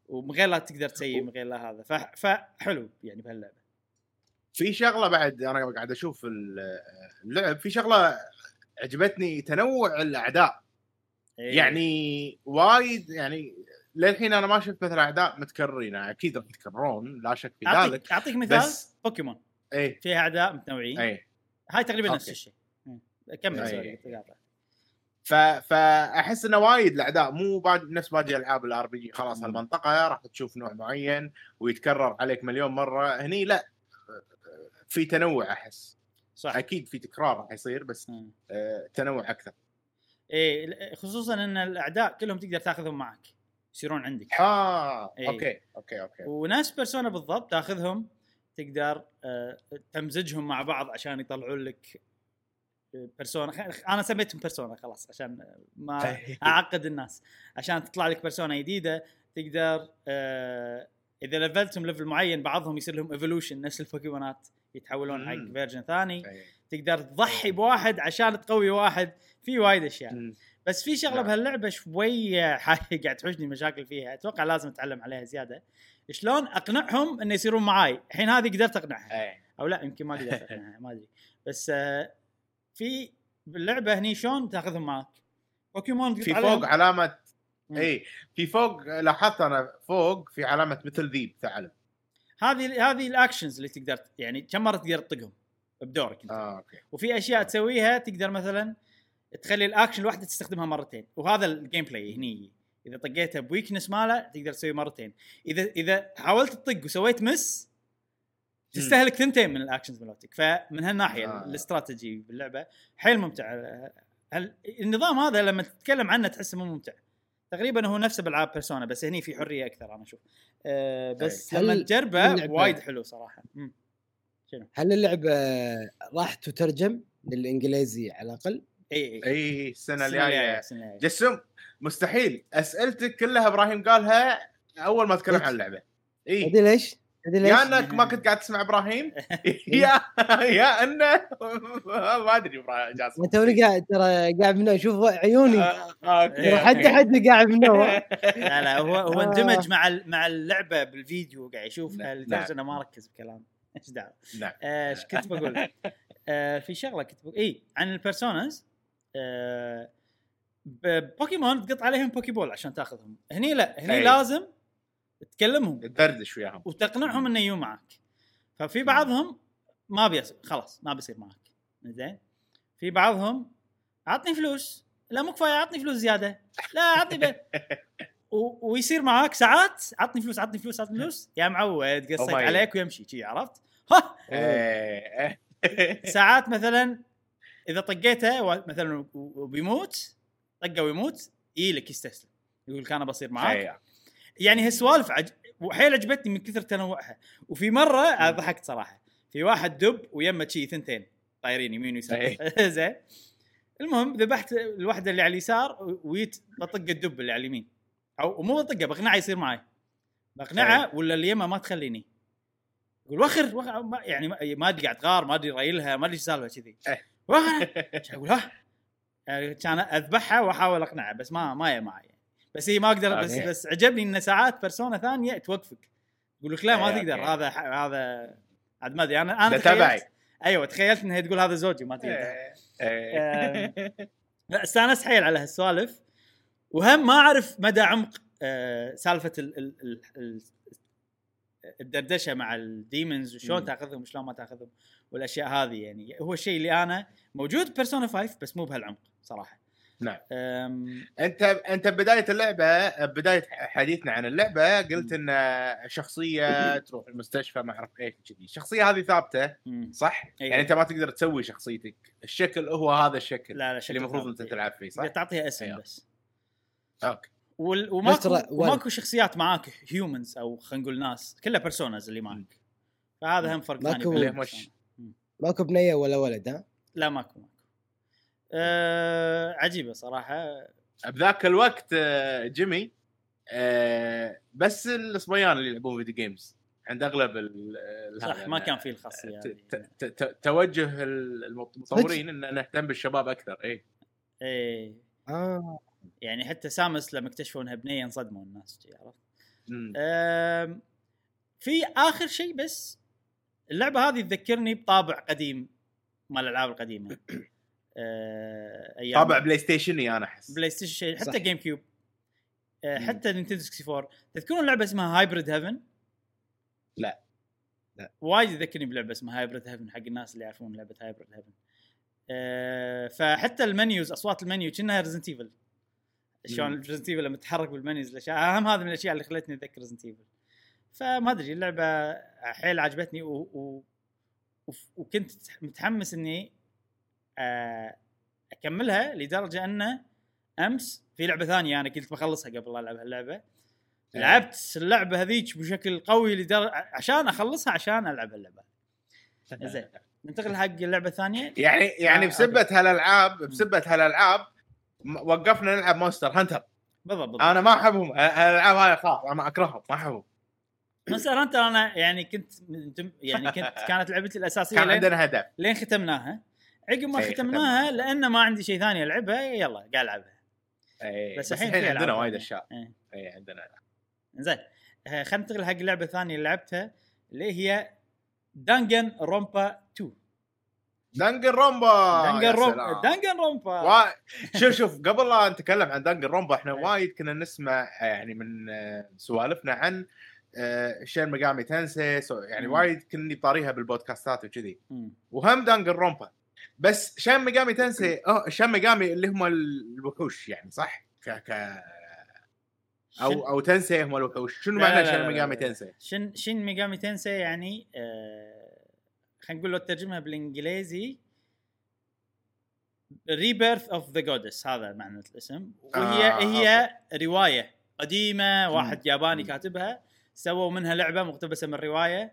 ومن غير لا تقدر ت save من غير لا هذا. ف... فحلو يعني بهاللعبة. في شغلة بعد أنا قاعد أشوف ال- اللعب في شغلة عجبتني تنوع الأعداء إيه. يعني وايد يعني للحين أنا ما شفت مثلا أعداء متكررين أكيد راح يتكررون لا شك في ذلك أعطيك مثال بس بوكيمون اي فيها أعداء متنوعين اي هاي تقريبا نفس. الشيء مم. كمل أي. sorry. ف... فأحس إنه وايد الأعداء مو بعد نفس باقي العاب ال RPG خلاص. هالمنطقه راح تشوف نوع معين ويتكرر عليك مليون مرة هني لا في تنوع أحس. صح. أكيد في تكرار راح يصير بس. آه، تنوع أكثر. إيه خصوصا إن الأعداء كلهم تقدر تاخذهم معك يصيرون عندك. ها إيه. okay okay okay. ونفس Persona بالضبط تاخذهم تقدر آه، تمزجهم مع بعض عشان يطلعون لك آه، persona. أنا سميتهم persona خلاص عشان ما. أعقد الناس. عشان تطلع لك persona جديدة تقدر آه، إذا لفلتهم level معين بعضهم يصير لهم evolution نفس البوكيمونات. يتحولون حق. version ثاني إيه. تقدر تضحي بواحد عشان تقوي واحد في وايد أشياء مم. بس في شغلة نعم. بهاللعبة شوية قاعد تحوشني مشاكل فيها أتوقع لازم أتعلم عليها زيادة شلون أقنعهم انه يصيرون معاي الحين هذه قدرت أقنعها إيه. أو لا يمكن ما قدرت أقنعها ما أدري بس آه، في باللعبة هني شلون تأخذهم معك بوكيمون في فوق علامة. إي في فوق لاحظت أنا فوق في علامة مثل ذيب ثعلب هذه هذه ال actions اللي تقدر يعني كم مرة تقدر تطقهم بدورك أنت. آه أوكي. وفي أشياء تسويها تقدر مثلا تخلي الاكشن الواحدة تستخدمها مرتين. وهذا ال gameplay هني. إذا طقيتها ب weakness ماله تقدر تسوي مرتين. إذا إذا حاولت تطق وسويت miss تستهلك ثنتين من ال actions مالتك. فمن هالناحية آه. آه. الاستراتيجي باللعبة حيل ممتع. هل النظام هذا لما تتكلم عنه تحسه مو ممتع. تقريبا هو نفسه بالعاب Persona بس هني في حرية أكثر أنا أشوف أه بس هل- لما تجربه وايد حلو صراحة مم. هل اللعبة راح تترجم للإنجليزي على الأقل؟ إي إي إي السنة الجاية. جسم مستحيل أسئلتك كلها إبراهيم قالها أول ما تكلم؟ عن اللعبة إي ليش؟ يا إنك ما كنت قاعد تسمع إبراهيم؟ يا يا انه ما أدري إبراهيم جاسم. توني قاعد ترى قاعد من شوف عيوني. آه، أوكي إيه، حد قاعد من لا لا هو هو آه. اندمج مع ال- مع اللعبة بالفيديو قاعد يشوفها نعم. لدرجه انه ما ركز بكلام. إيش دعوة؟ نعم. آه، إيش كنت بقول؟ آه في شغلة كنت بقول إي عن ال personas آه بوكيمون تقط عليهم Poké Ball عشان تاخذهم. هني لا هني. لازم تكلمهم تدردش وياهم. وتقنعهم إنه يجوا معك. ففي بعضهم ما بيصير خلاص ما بيصير معك. زين؟ في بعضهم عطني فلوس. لا مو كفاية عطني فلوس زيادة. لا عطني ب... و... ويصير معاك ساعات عطني فلوس عطني فلوس عطني فلوس. يا معود قصيت Oh عليك ويمشي. شي عرفت؟ ها! إيه. ساعات مثلا إذا طقيته مثلا وبيموت طقة ويموت يجيلك يستسلم. يقول لك أنا بصير معاك. يعني هالسوالف عج... وحيل عجبتني من كثر تنوعها. وفي مرة ضحكت صراحة. في واحد دب ويمه شي ثنتين طايرين يمين ويسار. زين. المهم ذبحت الواحده اللي على اليسار ويت بطق الدب اللي على اليمين. أو مو بطقة بقنعه يصير معي. بقنعه ولا اللي يمه ما تخليني. يقول وخر, وخر ما- يعني ما- أدري قاعد غار ما أدري رايلها ما أدري إيش السالفه كذي. إيه. وخر. أقول؟ ها. يعني كان أذبحها وأحاول أقنعها بس ما ما معي. بس هي ما أقدر بس أوكي. بس عجبني إن ساعات persona ثانية توقفك يقول لك لا ما إيه، تقدر أوكي. هذا هذا عاد ما أدري أنا أنا تبعي. تخيلت أيوه تخيلت إنها تقول هذا زوجي ما تقدر إيه. إيه. لا استانست حيل على هالسوالف وهم ما أعرف مدى عمق آه، سالفة ال ال ال ال الدردشة مع الديمونز وشلون. تأخذهم وشلون ما تأخذهم والأشياء هذه يعني هو الشيء اللي أنا موجود بيرسونا 5 بس مو بهالعمق صراحة نعم. أم، أنت أنت بداية اللعبة بداية حديثنا عن اللعبة قلت إن شخصية تروح المستشفى ما أعرف إيش كذي. الشخصيه هذه ثابتة. صح؟ أيوة. يعني أنت ما تقدر تسوي شخصيتك. الشكل هو هذا الشكل لا لا شكل اللي المفروض. أنت تلعب فيه صح؟ تعطيها اسم أيوة. بس. أوكي. وال- وماكو شخصيات معاك humans أو خلينا نقول ناس كلها personas اللي معك. فهذا هم فرق ثاني ماكو- ماكو بنية ولا ولد ها؟ لا ماكو. أه عجيبة صراحة. بذاك الوقت آه، جيمي آه، بس الصبيان اللي يلعبون video games عند أغلب ال- صح ما كان فيه الخاصيه ت- ت- توجه المطورين ان نهتم بالشباب أكثر اي إيه. آه. يعني حتى Samus لما اكتشفوا انها بنية انصدموا الناس عرفت؟ في آخر شيء بس اللعبة هذه تذكرني بطابع قديم مال الألعاب القديمة. أيام طابع بلاي ستيشني أنا أحس PlayStation شيء حتى صح. GameCube مم. حتى Nintendo 64 تذكرون لعبة اسمها Hybrid Heaven؟ لا. لا. وايد يذكرني بلعبة اسمها Hybrid Heaven حق الناس اللي يعرفون لعبة Hybrid Heaven أه فحتى ال menus أصوات المنيو كأنها Resident Evil شلون. Resident Evil لما تتحرك بال menus الأشياء أهم هذا من الأشياء اللي خلتني اتذكر Resident Evil فما أدري اللعبة حيل عجبتني و... و... وف- وكنت متحمس إني آه، أكملها لدرجة انه أمس في لعبة ثانية أنا كنت بخلصها قبل لا ألعب هاللعبة. لعبت اللعبة هذيك بشكل قوي لدرجه عشان أخلصها عشان ألعب اللعبه زين ننتقل حق اللعبة الثانية. يعني يعني آه، بسبة هالألعاب بسبة هالألعاب وقفنا نلعب Monster Hunter بالضبط. بالضبط أنا ما أحبهم هالألعاب هاي خلاص أنا أكرههم ما أحبهم. Monster Hunter أنا يعني كنت يعني كنت كانت لعبتي الأساسية كان عندنا هدف. لين ختمناها. عقب ما إيه، ختمناها. لأن ما عندي شيء ثاني العبه يلا قاعد ألعبها إيه، بس الحين عندنا وايد. أشياء إيه. اي عندنا زين آه، خلينا ننتقل حق اللعبة الثانية اللي لعبتها اللي هي دانجن رومبا 2 Danganronpa Danganronpa. Danganronpa وا... شوف شوف قبل لا نتكلم عن Danganronpa إحنا إيه. وايد كنا نسمع يعني من آه، سوالفنا عن آه، Shin Megami Tensei يعني. وايد كني طاريها بالبودكاستات وكذي. وهم Danganronpa بس Shin Megami Tensei آه Shin Megami اللي هم الوحوش يعني صح؟ ك ك أو شن- أو Tensei هم الوحوش شنو معنى لا، Megami. Tensei؟ شن Shin Megami Tensei يعني آه خلينا نقول لو ترجمها بالإنجليزي rebirth of the goddess هذا معنى الاسم وهي آه، هي رواية قديمة واحد ياباني. كاتبها سووا منها لعبة مقتبسة من الروايه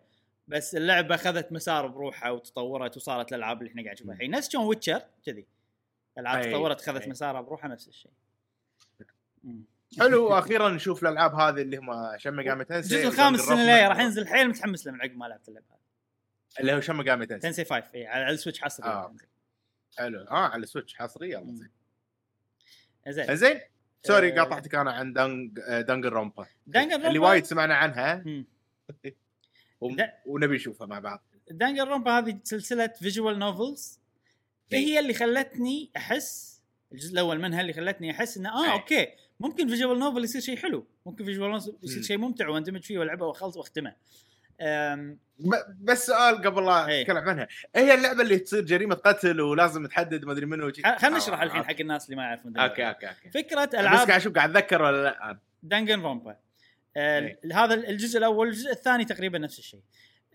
بس اللعبة أخذت مسار بروحها وتطورت وصارت الألعاب اللي إحنا قاعد نشوفها. الحين نفس The Witcher كذي. ألعاب تطورت أخذت. مسارها بروحها نفس الشيء. حلو وأخيرا نشوف الألعاب هذه اللي هم Shin Megami Tensei الجزء الخامس السنة الجاية راح ينزل حيل متحمس له من عقب ما لعبت اللعبة هذه. اللي هو Shin Megami Tensei Tensei 5 اي على ال Switch حصري آه. حلو. آه على ال Switch حصريه مم. يلا زين. زين. زين. sorry آه. قاطعتك أنا عن دنج آه، Danganronpa Dangan اللي وايد سمعنا عنها. و- دا- ونبي نشوفها مع بعض Danganronpa هذه سلسلة visual novels إي. هي اللي خلتني أحس الجزء الأول منها اللي خلتني أحس إنه آه إي. okay ممكن visual novel يصير شيء حلو ممكن visual novel يصير. شيء ممتع وأندمج فيه وألعبه وأخلص وأختمه أم، بس سؤال قبل لا إيه. نتكلم عنها هي اللعبة اللي تصير جريمة قتل ولازم تحدد ما ادري منو خلينا آه، نشرح الحين okay. حق الناس اللي ما يعرفون okay okay okay فكرة بس العاب قاعد أشوف قاعد أتذكر ولا لا Danganronpa آه إيه. هذا الجزء الأول الجزء الثاني تقريبا نفس الشيء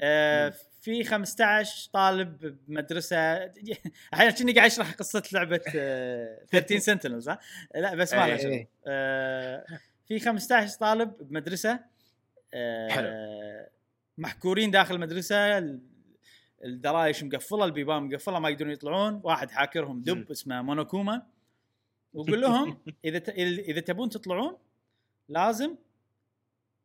آه. في 15 طالب بمدرسة أحيانا كني قاعد أشرح قصة لعبة آه 13 Sentinels ها لا بس ما لها إيه. شغل آه في 15 طالب بمدرسة آه حلو. محكورين داخل المدرسة ال- الدرايش مقفلة البيبان مقفلة ما يقدرون يطلعون واحد حاكرهم دب. اسمه Monokuma وقول لهم إذا. إذا تبون تطلعون لازم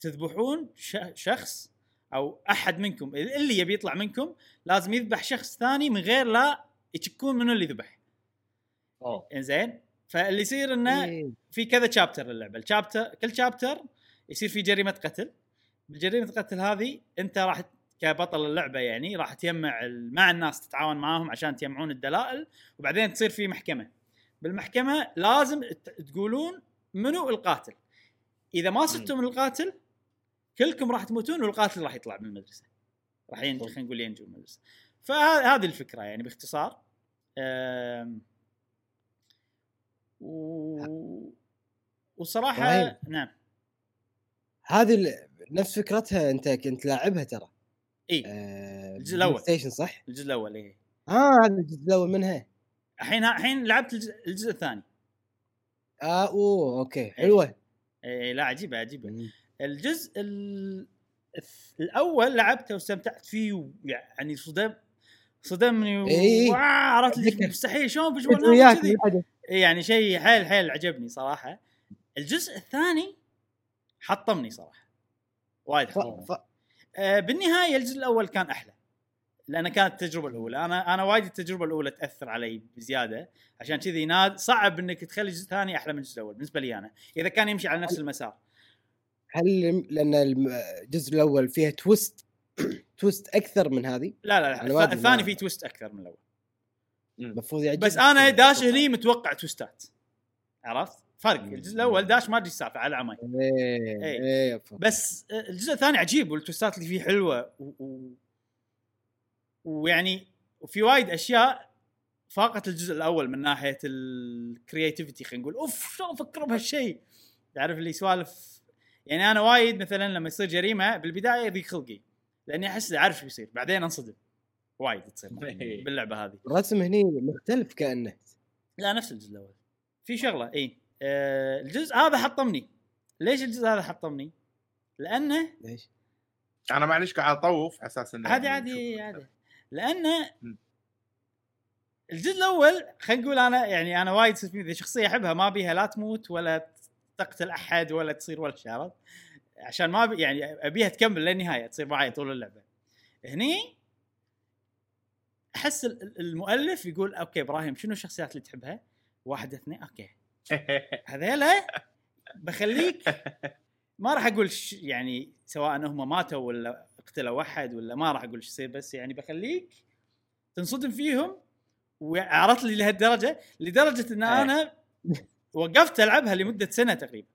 تذبحون ش... شخص أو أحد منكم اللي يبي يطلع منكم لازم يذبح شخص ثاني من غير لا يشكون منو اللي ذبح. أوه. إنزين؟ فاللي يصير إنه إيه. في كذا شابتر للعبة. الشابتر كل شابتر يصير في جريمة قتل. بجريمه القتل هذه أنت راح كبطل اللعبة يعني راح تجمع مع الناس تتعاون معاهم عشان تجمعون الدلائل وبعدين تصير في محكمة. بالمحكمة لازم ت- تقولون منو القاتل. إذا ما صدتوا من القاتل كلكم راح تموتون والقاتل راح يطلع من المدرسة. راح ينجو خلينا نقول ينجو من المدرسة. فهذه الفكرة يعني باختصار. و... وصراحة إبراهيم. نعم. هذه ال- نفس فكرتها أنت كنت لاعبها ترى. إي. آه، الجزء الأول. station صح؟ الجزء الأول إيه آه هذا الجزء الأول منها. الحين الحين لعبت الجزء, الجزء الثاني. آه أوه okay. حلوة. إيه لا عجيبة عجيبة. الجزء الأول لعبته واستمتعت فيه ويعني صدم صدمني و... إيه. وآه، عرفت. مستحيل شلون. إيه يعني شيء حيل حيل عجبني صراحة. الجزء الثاني حطمني صراحة. وايد ف... حطمني. ف... آه بالنهاية الجزء الأول كان أحلى. لأن كانت التجربة الأولى. أنا أنا وايد التجربة الأولى تأثر علي بزيادة. عشان كذي ناد صعب إنك تخلي الجزء الثاني أحلى من الجزء الأول بالنسبة لي أنا. إذا كان يمشي على نفس المسار. هل لأن الجزء الأول فيها twist twist أكثر من هذه؟ لا لا, لا الثاني فيه twist أكثر من الأول. المفروض يعجبك. بس أنا داش هني متوقع twist ات عرفت؟ فرق الجزء الأول داش ما أدري السالفه على عمي إيه إيه. إيه ف- بس الجزء الثاني عجيب وال twist ات اللي فيه حلوة و... و... ويعني وفي وايد أشياء فاقت الجزء الأول من ناحية ال creativity خلينا نقول. أوف شلون فكروا بهالشيء؟ تعرف اللي سوالف يعني أنا وايد مثلا لما يصير جريمة بالبداية يضيق خلقي لأني أحس أعرف شو بيصير بعدين أنصدم وايد تصير معي باللعبة هذه الرسم هني مختلف كأنه لا نفس الجزء الأول في شغلة إي آه الجزء هذا حطمني ليش الجزء هذا حطمني؟ لأنه ليش؟ أنا معليش قاعد أطوف على أساس إنه عادي يعني عادي. عادي لأنه. الجزء الأول خلينا نقول أنا يعني أنا وايد فيني شخصية أحبها ما بيها لا تموت ولا تقتل أحد ولا تصير ولا عرفت؟ عشان ما بي يعني أبيها تكمل للنهاية تصير معي طول اللعبة. هني أحس ال- ال- المؤلف يقول okay إبراهيم شنو الشخصيات اللي تحبها؟ واحد اثنين okay هذيلا بخليك ما راح أقول ش- يعني سواء هم ماتوا ولا اقتلوا أحد ولا ما راح أقول إيش يصير بس يعني بخليك تنصدم فيهم وعرفت لي لهالدرجة لدرجة إن إيه. أنا وقفت ألعبها لمدة سنة تقريبا.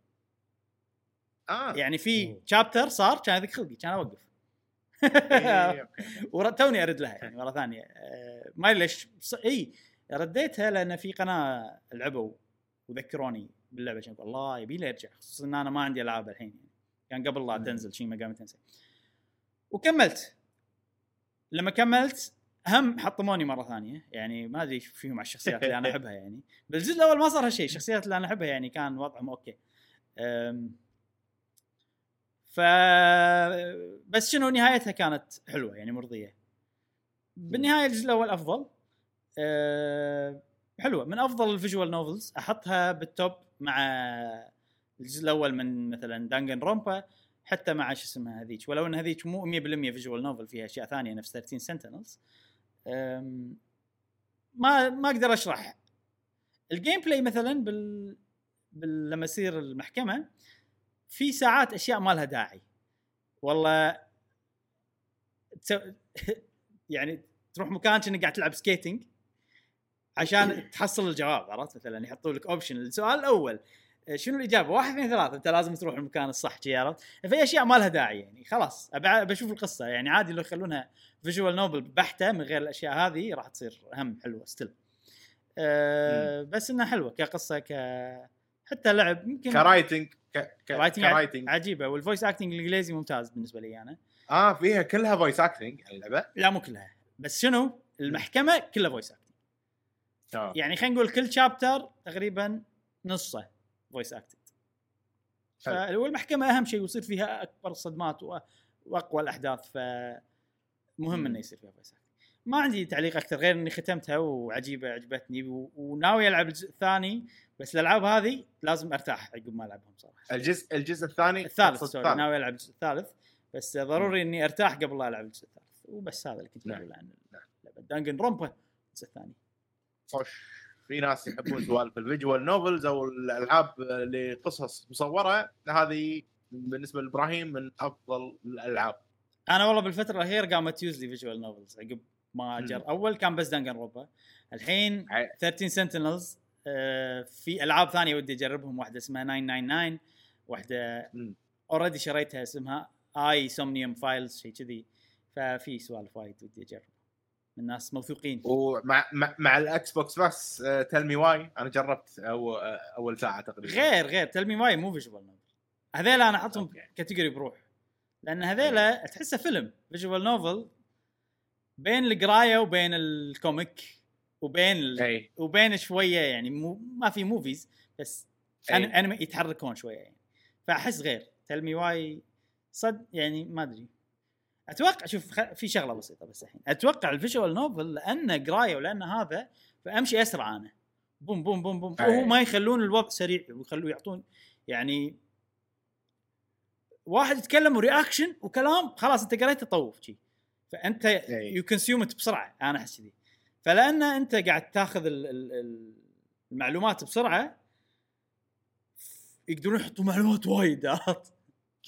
آه. يعني في. شابتر صار كان هذيك خلقي كان أوقف. إيه،. وتوني أرد لها يعني مرة ثانية. آه، ما ليش إي رديتها لأن في قناة لعبوا وذكروني باللعبة عشان أقول الله يبي لي ارجع خصوصا إن أنا ما عندي ألعاب الحين. يعني كان قبل لا. تنزل شيء مقام تنزل. وكملت. لما كملت هم حطموني مرة ثانية. يعني ما أدري إيش فيهم على الشخصيات اللي أنا أحبها يعني. بالجزء الأول ما صار هالشيء. الشخصيات اللي أنا أحبها يعني كان وضعهم okay. أم، ف بس شنو نهايتها كانت حلوة يعني مرضية. بالنهاية الجزء الأول أفضل. أه، حلوة. من أفضل ال visual novels. أحطها بال top مع الجزء الأول من مثلا Danganronpa حتى مع شو اسمها هذيك. ولو إن هذيك مو 100% visual novel فيها أشياء ثانية نفس 13 Sentinels. ما ما أقدر اشرح ال gameplay مثلا بال, بال... لما يصير المحكمة في ساعات أشياء ما لها داعي. والله تسو... يعني تروح مكان كأنك قاعد تلعب skating عشان تحصل الجواب عرفت؟ مثلا يحطوا لك option السؤال الأول شنو الإجابة؟ واحد اثنين ثلاثة. أنت لازم تروح المكان الصح شي عرفت؟ في أشياء ما لها داعي يعني خلاص. بشوف القصة. يعني عادي لو يخلونها visual novel بحتة من غير الأشياء هذه راح تصير هم حلوة still. أه بس إنها حلوة كقصة ك حتى لعب يمكن ك writing ك... ك... writing ك writing عجيبة. وال voice acting الإنجليزي ممتاز بالنسبة لي أنا. آه فيها كلها voice acting اللعبة؟ لا مو كلها. بس شنو؟ المحكمة كلها voice acting آه. يعني خلينا نقول كل chapter تقريبا نصه. voice acted. والمحكمه أهم شيء ويصير فيها أكبر الصدمات وأقوى الأحداث فمهم. إنه يصير فيها voice acted ما عندي تعليق أكثر غير إني ختمتها وعجيبة عجبتني. وناوي ألعب الجزء الثاني بس الألعاب هذه لازم أرتاح عقب ما ألعبهم صراحة. الجزء الجزء الثاني؟ الثالث sorry ناوي ألعب الجزء الثالث بس ضروري إني أرتاح قبل لا ألعب الجزء الثالث. وبس هذا اللي كنت نعم. بقول عن نعم. لعبة Danganronpa الجزء الثاني. خوش. في ناس يحبون سوالف ال visual novels أو الألعاب اللي قصص مصورة هذه بالنسبة لإبراهيم من أفضل الألعاب. أنا والله بالفترة الأخيرة قامت تيوز لي visual novels عقب ما. جر. أول كان بس Danganronpa. الحين عي- 13 Sentinels. في ألعاب ثانية ودي أجربهم. واحدة اسمها 999 واحدة. already شريتها اسمها AI Somnium Files شيء كذي. ففي سوالف وايد ودي أجرب. من ناس موثوقين. ومع مع, مع ال Xbox بس Tell Me Why أنا جربت أو آه، أول ساعة تقريبا. غير غير. Tell Me Why مو visual novel هذيلا أنا أحطهم. category بروح. لأن هذيلا تحسه فيلم visual novel بين القراية وبين ال comic وبين ال... اي وبين شوية يعني مو ما في movies بس. أن... أنمي يتحركون شوية يعني. فأحس غير. Tell Me Why صد يعني ما أدري. أتوقع شوف خ... في شغلة بسيطة بس الحين أتوقع ال visual novel لأنه قراية ولأن هذا فأمشي أسرع أنا بوم بوم بوم بوم. وهو ما يخلون الوضع سريع ويخلوه يعطون يعني واحد يتكلم و reaction وكلام خلاص أنت قريته طوف شي فأنت. you consume بسرعة أنا أحس كذي فلأن أنت قاعد تاخذ ال- ال- ال- المعلومات بسرعة يقدرون يحطوا معلومات وايد عرفت؟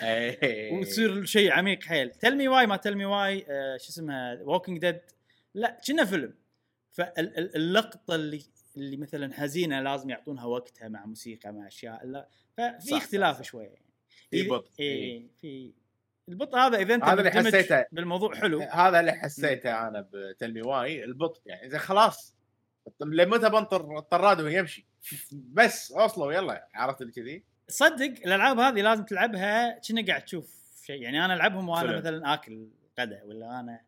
اي وتصير شيء عميق حيل. Tell Me Why ما Tell Me Why آه شو اسمها Walking Dead لا كنا فيلم. فاللقطه اللي اللي مثلا حزينة لازم يعطونها وقتها مع موسيقى مع أشياء لا ففي اختلاف. شوية يعني في إذا- بطء. اي في البطء هذا اذا انت هذا اللي حسيته. بالموضوع حلو. هذا اللي حسيته أنا بتل مي واي البطء. يعني زين خلاص لمتى بنطر الطراد وهو يمشي؟ بس اوصلوا يلا عرفت اللي كذي؟ صدق الألعاب هذه لازم تلعبها كأنك قاعد تشوف شيء يعني أنا ألعبهم وأنا فيلم. مثلا آكل غدا ولا أنا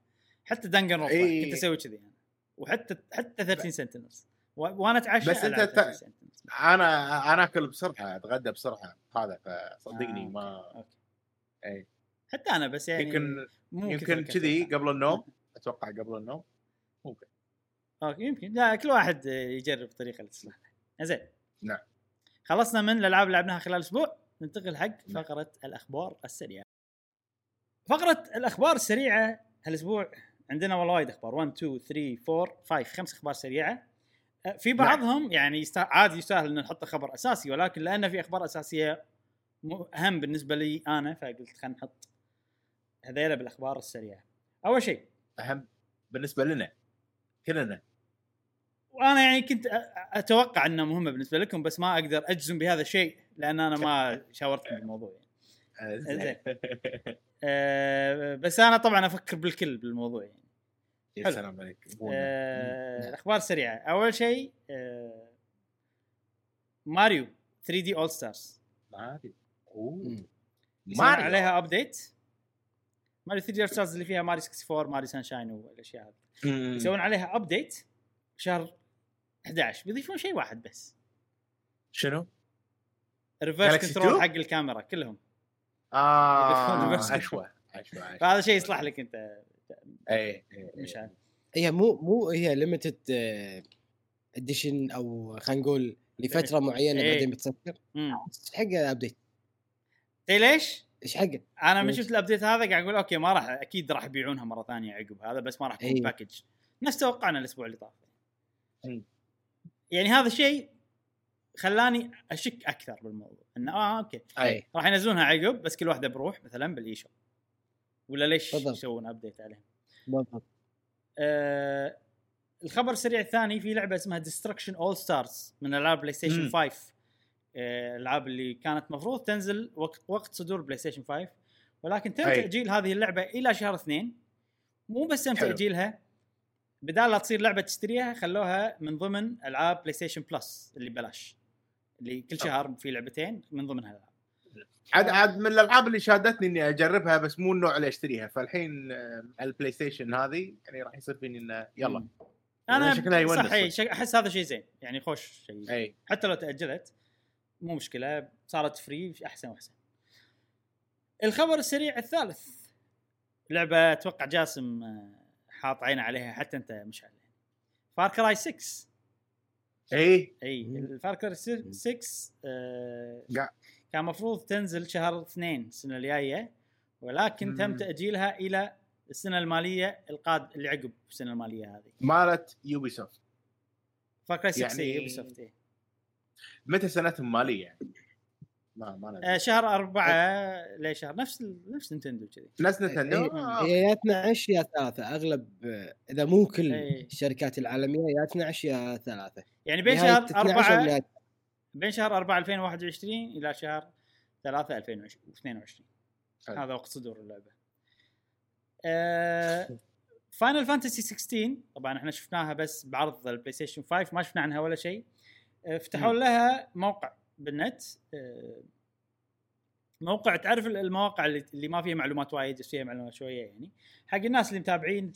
حتى Danganronpa إي. كنت أسوي كذي أنا وحتى حتى 13 Sentinels وأنا أتعشى بس ألعب ت- 13 Sentinels. أنا أنا أكل بسرعة أتغدى بسرعة هذا فصدقني آه، ما أوكي. إي حتى أنا بس يعني يمكن مو يمكن كذي. قبل النوم أتوقع قبل النوم ممكن أوكي يمكن لا كل واحد يجرب الطريقة اللي تصلح زين نعم. خلصنا من الألعاب اللي لعبناها خلال أسبوع ننتقل حق فقرة الأخبار السريعة. فقرة الأخبار السريعة هالأسبوع عندنا والله وايد أخبار. 1 2 3 4 5 خمس أخبار سريعة. أه، في بعضهم يعني يستا... عادي يستاهل ان نحطه خبر أساسي ولكن لأن في أخبار أساسية اهم بالنسبة لي أنا فقلت خلينا نحط هذيلا بالأخبار السريعة. أول شيء أهم بالنسبة لنا كلنا. وأنا يعني كنت أتوقع انها مهمة بالنسبة لكم بس ما أقدر اجزم بهذا الشيء لأن أنا ما شاورتكم بالموضوع يعني. آه، زين. أه بس أنا طبعا أفكر بالكل بالموضوع يعني. يا حلو. سلام عليك. أه الاخبار سريعة. اول شيء أه Mario 3D All-Stars Mario. يصير ماريو عليها. update Mario 3D Stars اللي فيها ماريو 64 Mario Sunshine والأشياء هذه. يسوون عليها update شهر 11 بيضيفون شيء واحد بس شنو؟ reverse control 2? حق الكاميرا كلهم آه عشوه عشوه فهذا شيء يصلح لك أنت اي إي، مش عارف هي مو مو هي limited edition أو خلينا نقول لفترة معينة إيه. بعدين بتسكر مم. إيش حقه update؟ تدري ليش؟ إيش حقه؟ أنا من؟ شفت ال update هذا قاعد أقول أوكي ما راح أكيد راح يبيعونها مرة ثانية عقب هذا بس ما راح تكون. package نفس توقعنا الأسبوع اللي طاف. يعني هذا الشيء خلاني أشك أكثر بالموضوع. إنه آه أوكي. أي. راح ينزلونها عقب بس كل واحدة بروح مثلا بال eShop ولا ليش. يسوون update عليهم بالضبط. آه الخبر السريع الثاني في لعبة اسمها Destruction AllStars من ألعاب PlayStation مم. 5 آه، الألعاب اللي كانت مفروض تنزل وقت وقت صدور PlayStation 5 ولكن تم. تأجيل هذه اللعبة إلى شهر اثنين. مو بس تم. تأجيلها بدال لا تصير لعبة تشتريها خلوها من ضمن ألعاب PlayStation Plus اللي ببلاش. اللي كل. شهر في لعبتين من ضمنها الالعاب عاد عاد من الألعاب اللي شادتني إني أجربها بس مو النوع اللي أشتريها. فالحين آه، ال PlayStation هذه يعني راح يصير فيني إنه يلا. مم. أنا شكلها يونس صح إي، صدق. شك- أحس هذا شيء زين. يعني خوش شيء إي. حتى لو تأجلت مو مشكلة. صارت free أحسن وأحسن. الخبر السريع الثالث. لعبة أتوقع جاسم آه، حاط عينه عليها حتى انت مش عليه Far Cry 6 إي إي. ال Far Cry 6 آه، قاع- كان المفروض تنزل شهر اثنين السنة الجاية ولكن تم مم. تأجيلها إلى السنة المالية القاد اللي عقب السنة المالية هذه مالت Ubisoft Far Cry 6 يعني- Ubisoft إيه. متى سنتهم مالية يعني؟ ما ما. آه، شهر أربعة ليه شهر نفس ال- نفس Nintendo كذي نفس Nintendo هي- آه، هي يا 12 يا ثلاثة أغلب آه، إذا مو كل إيه. الشركات العالمية يا 12 يا ثلاثة يعني بين شهر 12 أربعة بين شهر 4 2021 إلى شهر 3 2022 حلو. هذا وقت صدور اللعبه. آه Final Fantasy 16 طبعا إحنا شفناها بس بعرض ال PlayStation 5 ما شفنا عنها ولا شيء. آه، فتحوا. لها موقع بالنت آه موقع تعرف المواقع اللي, ما فيها معلومات وايد بس فيها معلومات شوية يعني. حق الناس اللي متابعين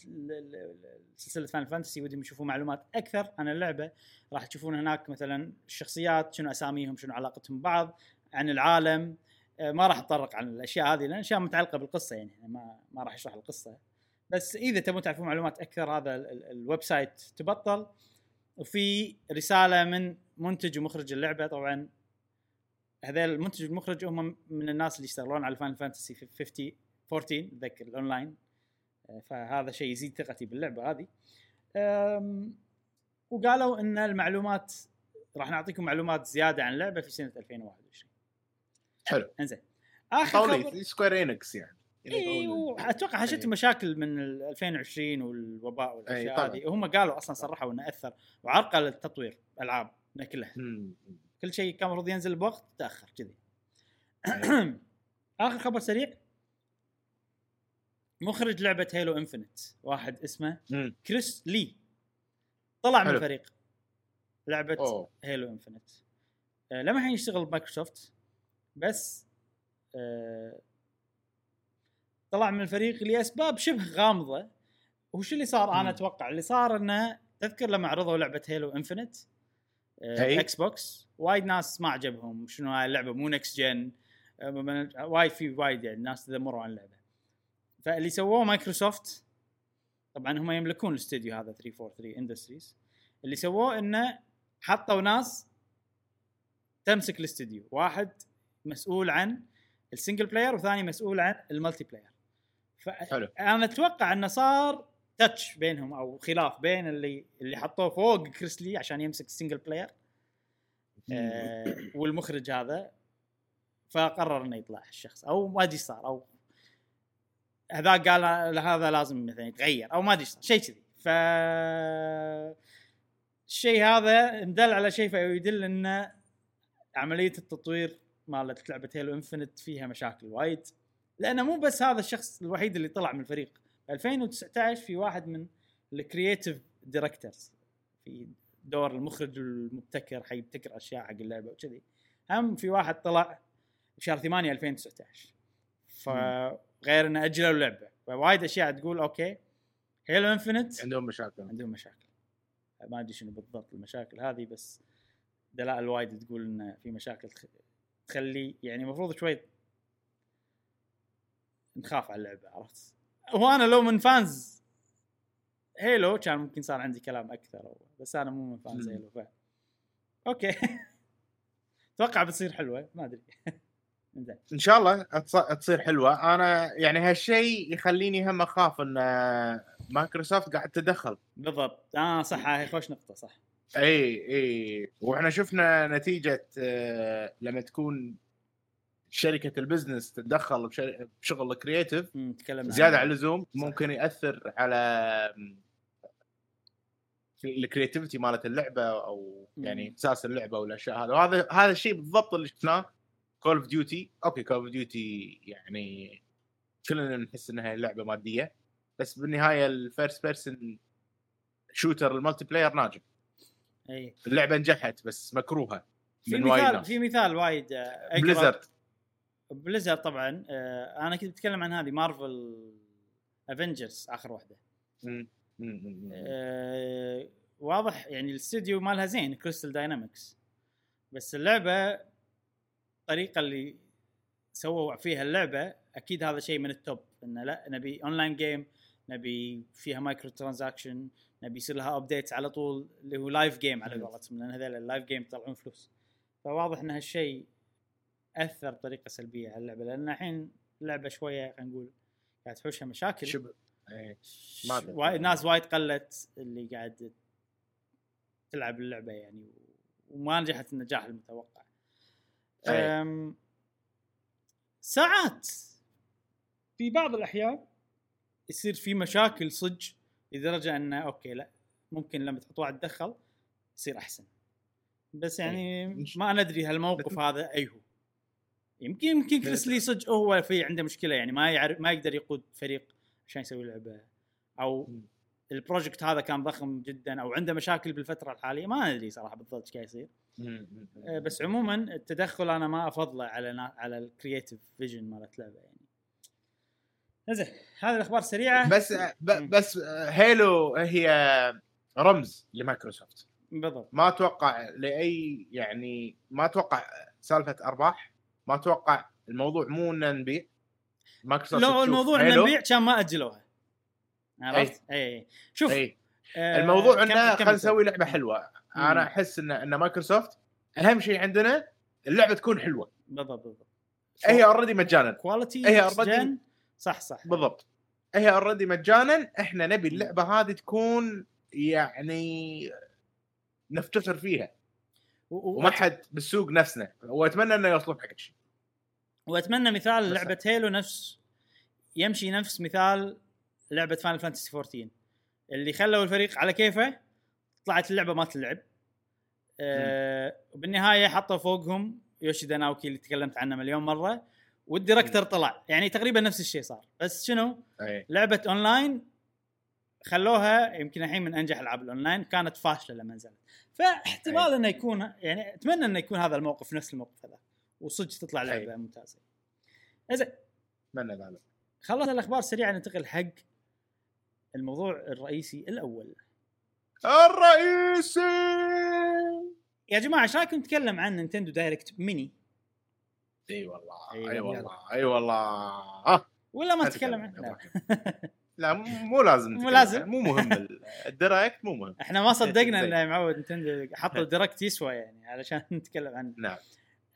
سلسلة Final Fantasy ودهم يشوفوا معلومات أكثر عن اللعبة راح تشوفون هناك مثلا الشخصيات شنو أساميهم شنو علاقتهم ببعض عن العالم. آه، ما راح أتطرق عن الأشياء هذه لأن أشياء متعلقة بالقصة يعني ما ما راح أشرح القصة. بس إذا تبون تعرفون معلومات أكثر هذا ال- ال- ال website تبطل. وفي رسالة من منتج ومخرج اللعبة طبعا هذول المنتج والمخرج هم من الناس اللي يشتغلون على Final Fantasy 50 14 اتذكر الأونلاين. آه، فهذا شيء يزيد ثقتي باللعبة هذه. وقالوا إن المعلومات راح نعطيكم معلومات زيادة عن اللعبة في سنة 2021 حلو. إنزين. آخر خبر Square Enix يعني. اي أتوقع حاشتهم إيه. مشاكل من ال 2020 والوباء والأشياء طبعاً. هذه. وهم قالوا أصلا صرحوا إنه أثر وعرقل التطوير ألعاب كلها. كل شيء كان المفروض ينزل بوقت تأخر كذي أي. آخر خبر سريع مخرج لعبة Halo Infinite واحد اسمه مم. Chris Lee طلع من. الفريق لعبة أوه Halo Infinite آه لما الحين يشتغل بمايكروسوفت بس آه طلع من الفريق لأسباب شبه غامضة وش اللي صار أنا. أتوقع اللي صار إنه تذكر لما عرضوا لعبة Halo Infinite. Xbox وايد ناس ما عجبهم. شنو هاي اللعبة؟ مو next gen وايد في وايد يعني ناس تذمروا عن اللعبة. فاللي سووه مايكروسوفت طبعا هم يملكون الاستوديو هذا 343 Industries اللي سووه إنه حطوا ناس تمسك الاستوديو. واحد مسؤول عن ال single player وثاني مسؤول عن ال multiplayer حلو. فانا أتوقع إنه صار touch بينهم أو خلاف بين اللي اللي حطوه فوق كريسلي عشان يمسك ال single player آه والمخرج هذا فقرر إنه يطلع الشخص أو ما أدري صار أو هذا قال هذا لازم مثلا يتغير أو ما أدري صار شيء كذي. ف الشيء هذا مدل على شيء فيدل ان عملية التطوير مالت لعبة Halo Infinite فيها مشاكل وايد. لأنه مو بس هذا الشخص الوحيد اللي طلع من الفريق. 2019 في واحد من ال creative directors في دور المخرج المبتكر حيبتكر أشياء حق اللعبة وكذي. هم في واحد طلع بشهر 8 2019 فغير إنه اجلوا اللعبة. فوايد أشياء تقول okay Halo Infinite عندهم مشاكل. عندهم مشاكل. ما أدري شنو بالضبط المشاكل هذه بس دلائل وايد تقول إن في مشاكل تخ- تخلي يعني المفروض شوي نخاف على اللعبة عرفت؟ هو أنا لو من fans Halo كان ممكن صار عندي كلام أكثر بس أنا مو من fans. Halo ف okay. أتوقع بتصير حلوة ما أدري. إن شاء الله تص- تصير حلوة. أنا يعني هالشيء يخليني هم أخاف إن مايكروسوفت قاعد تدخل. بالضبط. آه صح هاي خوش نقطة صح. اي اي وإحنا شفنا نتيجة آه، لما تكون شركة ال business تتدخل بشغل ال creative زيادة. عن اللزوم ممكن يأثر على في ال creativity مالت اللعبة أو يعني. أساس اللعبة والأشياء هذا وهذا هذا الشيء بالضبط اللي شفناه Call of Duty okay Call of Duty يعني كلنا نحس إنها لعبة مادية بس بالنهاية ال first person shooter ال multiplayer ناجح أي اللعبة نجحت بس مكروهة في مثال في مثال وايد آه،. Blizzard Blizzard طبعا آه، أنا كنت بتكلم عن هذه Marvel Avengers آخر واحدة. آه، واضح يعني الاستوديو مالها زين Crystal Dynamics بس اللعبة الطريقة اللي سووا فيها اللعبة أكيد هذا شيء من ال top إنه لا نبي online game نبي فيها micro transaction نبي يصير لها updates على طول اللي هو live game على. قولتهم لأن هذول ال live game يطلعون فلوس فواضح إن هالشيء اثر بطريقة سلبية على اللعبة لأن الحين اللعبة شوية خلينا نقول قاعد تحوشها مشاكل شبه إيه. ما أدري. وايد ناس وايد قلت اللي قاعد تلعب اللعبة يعني وما نجحت النجاح المتوقع. أم، ساعات في بعض الأحيان يصير في مشاكل صج لدرجه إنه أوكي لا ممكن لما تحط واحد تدخل يصير أحسن. بس يعني مش- ما ندري هالموقف هذا اي هو. يمكن يمكن كريسلي صدق هو في عنده مشكلة يعني ما يعرف ما يقدر يقود فريق عشان يسوي لعبة. أو. ال project هذا كان ضخم جدا أو عنده مشاكل بالفترة الحالية ما ندري صراحة بالضبط إيش قاعد يصير. أه، بس عموما التدخل أنا ما أفضله على نا- على ال creative vision مالت لعبة يعني. زين هذه الأخبار سريعة. بس ب- بس Halo هي رمز لمايكروسوفت. بالضبط. ما أتوقع لأي يعني ما أتوقع سالفة أرباح. ما أتوقع الموضوع مو إن نبيع مايكروسوفت لو الموضوع إن نبيع كان ما أجلوها. عرفت؟ اي اي شوف اي آه، الموضوع إنه خلينا. نسوي لعبة حلوة. مم. أنا أحس ان إن مايكروسوفت أهم شيء عندنا اللعبة تكون حلوة. بالضبط بالضبط. هي اوريدي مجانا. quality هي gen. صح صح. بالضبط. هي already مجانا. إحنا نبي اللعبة هذه تكون يعني نفتخر فيها. وما حد بالسوق نفسنا. وأتمنى إنه يوصلون حق الشيء وأتمنى مثال بس- لعبة Halo نفس يمشي نفس مثال لعبة Final Fantasy 14 اللي خلوا الفريق على كيفه طلعت اللعبة ما تلعب. آه وبالنهاية حطوا فوقهم يوشيدا ناوكي اللي تكلمت عنه مليون مرة وال director طلع. يعني تقريبا نفس الشيء صار. بس شنو؟ أي. لعبة اونلاين خلوها يمكن الحين من أنجح ألعاب الأونلاين كانت فاشلة لما نزلت. فاحتمال أي. إنه يكون يعني أتمنى إنه يكون هذا الموقف نفس الموقف هذا وصدق تطلع أي. لعبة ممتازة. زين اتمنى ذلك خلصنا الأخبار سريعا ننتقل حق الموضوع الرئيسي الأول. الرئيسي! يا جماعة إيش رايكم نتكلم عن Nintendo Direct Mini؟ إي والله إي والله. إي والله. ولا ما نتكلم عنه لا. مو لازم مو. لازم. مو مهم ال- ال Direct مو مهم إحنا ما صدقنا. إنه معود Nintendo حطوا Direct يسوى يعني علشان نتكلم عنه نعم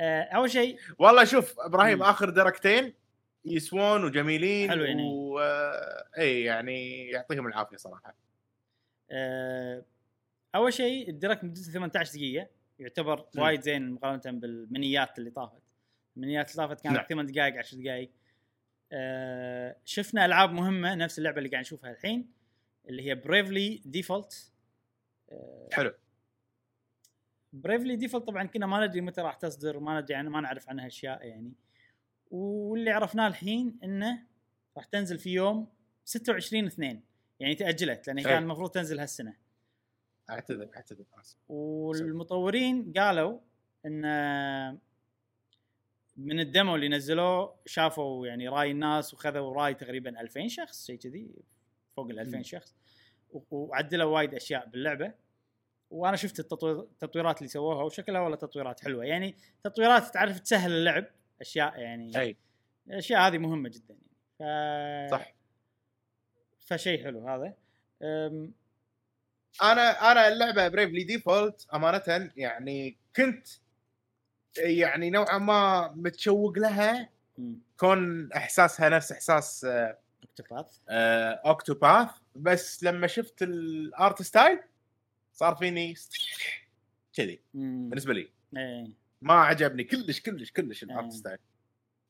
آه، أول شيء والله شوف إبراهيم. آخر Directين يسوون وجميلين حلو يعني. و... آه، إي يعني يعطيهم العافية صراحة آه، أول شيء ال Direct مدته 18 دقيقة يعتبر. وايد زين مقارنة بال miniات اللي طافت ال miniات اللي طافت كانت نعم. 8 دقائق 10 دقائق آه، شفنا ألعاب مهمة نفس اللعبة اللي قاعد نشوفها الحين اللي هي Bravely Default حلو Bravely Default طبعا كنا ما ندري متى راح تصدر وما ندري يعني ما نعرف عنها أشياء يعني واللي عرفناه الحين إنه راح تنزل في يوم 26 2 يعني تأجلت لأن. كان المفروض تنزل هالسنة أعتذر أعتذر. والمطورين قالوا إن من ال demo اللي نزلوه شافوا يعني رأي الناس وخذوا رأي تقريبا 2000 شخص شيء كذي فوق ال 2000 مم. شخص وعدلوا وايد أشياء باللعبة. وأنا شفت التطوير- التطويرات اللي سووها وشكلها والله تطويرات حلوة. يعني تطويرات تعرف تسهل اللعب أشياء يعني أي. الاشياء هذه مهمة جدا يعني. ف... صح. فشيء حلو هذا. أم... أنا أنا اللعبة Bravely Default امانه يعني كنت يعني نوعا ما متشوق لها. كون إحساسها نفس إحساس آه، Octopath آه، Octopath بس لما شفت ال art style صار فيني كذي. بالنسبة لي إيه ما عجبني كلش كلش كلش. ال art style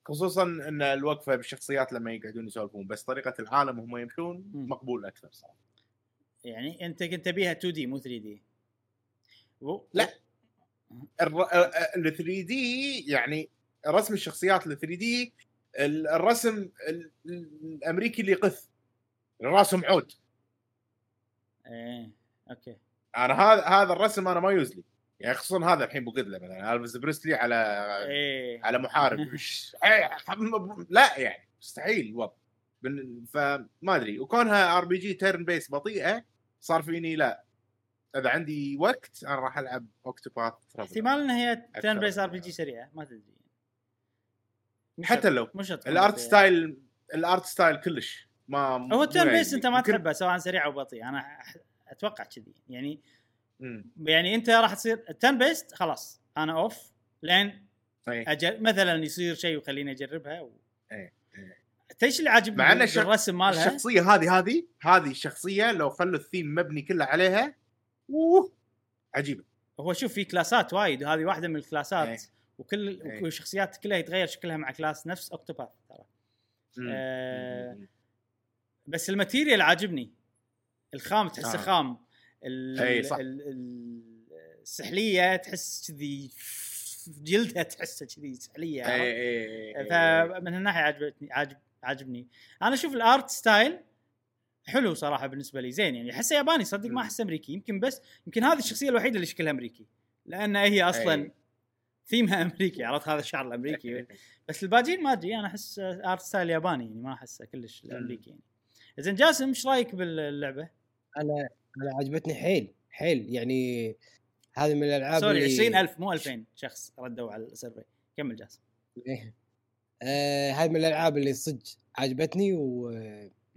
خصوصا إن الوقفة بالشخصيات لما يقعدون يسولفون بس طريقة العالم وهم يمشون. مقبول أكثر صراحة يعني أنت كنت تبيها 2D مو 3D و... لا. ال 3D يعني رسم الشخصيات ال 3D الرسم ال- الأمريكي اللي يغث راسهم عود. إيه okay. أنا هذا هذا الرسم أنا ما يجوزلي يعني خصوصا هذا الحين بقعد له مثلا ألفيس بريسلي على إيه. على محارب. وش- لا يعني مستحيل الوضع فما أدري. وكونها RPG turn based بطيئة صار فيني لا. اذا عندي وقت أنا راح العب Octopath احتمال ان هي turn based RPG سريعة ما تدري حتى لو مش ال art. style ال art style كلش ما هو مو ال turn based يعني. أنت ما تحبه سواء سريع أو بطيء أنا أتوقع كذي يعني مم. يعني أنت راح تصير ال turn based خلاص أنا off لين إيه. أجل مثلا يصير شيء وخليني أجربها و... إيه. تدري اللي عاجبني مع بالرسم مالها الشخصية هذه هذه هذه الشخصية لو خلوا الثيم مبني كله عليها أوه عجيبة هو شوف في classات وايد وهذه واحدة من ال classات إيه. وكل إيه. والشخصيات كلها يتغير شكلها مع class نفس Octopath ترى. آه،. بس ال material عاجبني الخام تحسه آه. خام ال- إي صح. ال- ال- السحلية تحس كذي جلدها تحسه كذي سحلية إيه، عرفت؟ إيه، إيه، إيه. فمن هالناحية عجبتني عاجب عاجبني أنا أشوف ال art style حلو صراحة بالنسبة لي. زين يعني أحسه ياباني صدق ما. أحسه أمريكي. يمكن بس يمكن هذه الشخصية الوحيدة اللي شكلها أمريكي. لأن هي أصلا أي. ثيمها أمريكي عرفت؟ هذا الشعر الأمريكي. بس الباقين ما أدري أنا أحس art style ياباني يعني ما أحسه كلش الامريكي يعني. زين جاسم إيش رأيك باللعبة؟ أنا أنا عجبتني حيل حيل يعني هذه من الألعاب sorry اللي 20000 مو 2000 شخص ردوا على ال survey كمل جاسم. إيه. آه هذه من الألعاب اللي صدق عجبتني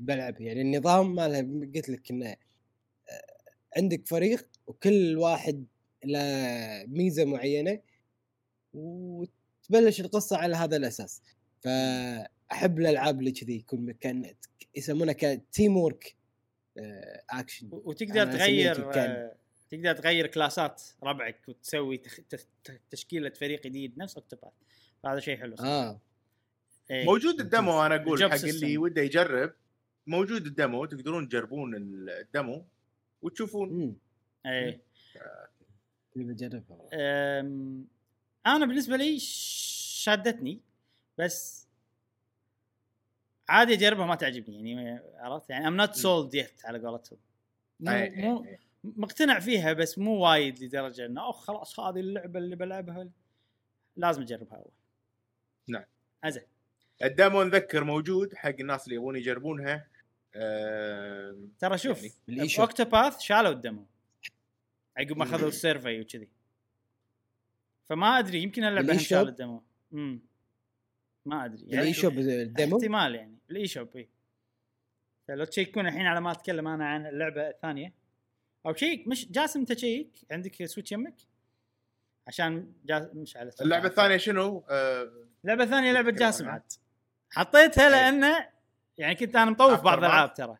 وبلعب يعني النظام مالها قلت لك إنه آه، عندك فريق وكل واحد له ميزة معينة وتبلش القصة على هذا الأساس فأحب الألعاب اللي كذي يكون كان يسمونها ك teamwork اكشن وتقدر تغير. آه، تقدر تغير كلاسات ربعك وتسوي تخ... تخ... ت- تشكيلة فريق جديد نفس اوكتوباث هذا شيء حلو صراحة. آه إيه. موجود الدمو أنا أقول حق. اللي وده يجرب موجود الدمو تقدرون تجربون الدمو وتشوفون. امم إيه. اللي بجربها أم... أنا بالنسبة لي شادتني بس عادي أجربها ما تعجبني يعني عرفت؟ يعني I'm not sold yet على قولتهم. مو, إيه، إيه، إيه. مقتنع فيها بس مو وايد لدرجة إنه أوه خلاص هذه اللعبة اللي بلعبها لازم أجربها أول. نعم. أزين. ال demo نذكر موجود حق الناس اللي يبون يجربونها. ترى شوف يعني. Octopath شالوا ال demo. عقب ما أخذوا ال survey وكذي. فما أدري يمكن اللعبه شالوا؟ ال demo. امم ما أدري. ال eShop ال demo احتمال يعني. بال eShop إي. فلو تشيكون الحين على ما أتكلم أنا عن اللعبة الثانية. أو check مش جاسم تشيك عندك Switch يمك؟ عشان جاس مش على اللعبة الثانية شنو؟ آه، اللعبة الثانية لعبة جاسم. عاد. حطيتها أي. لأنه يعني كنت أنا مطوف. بعض الألعاب ترى.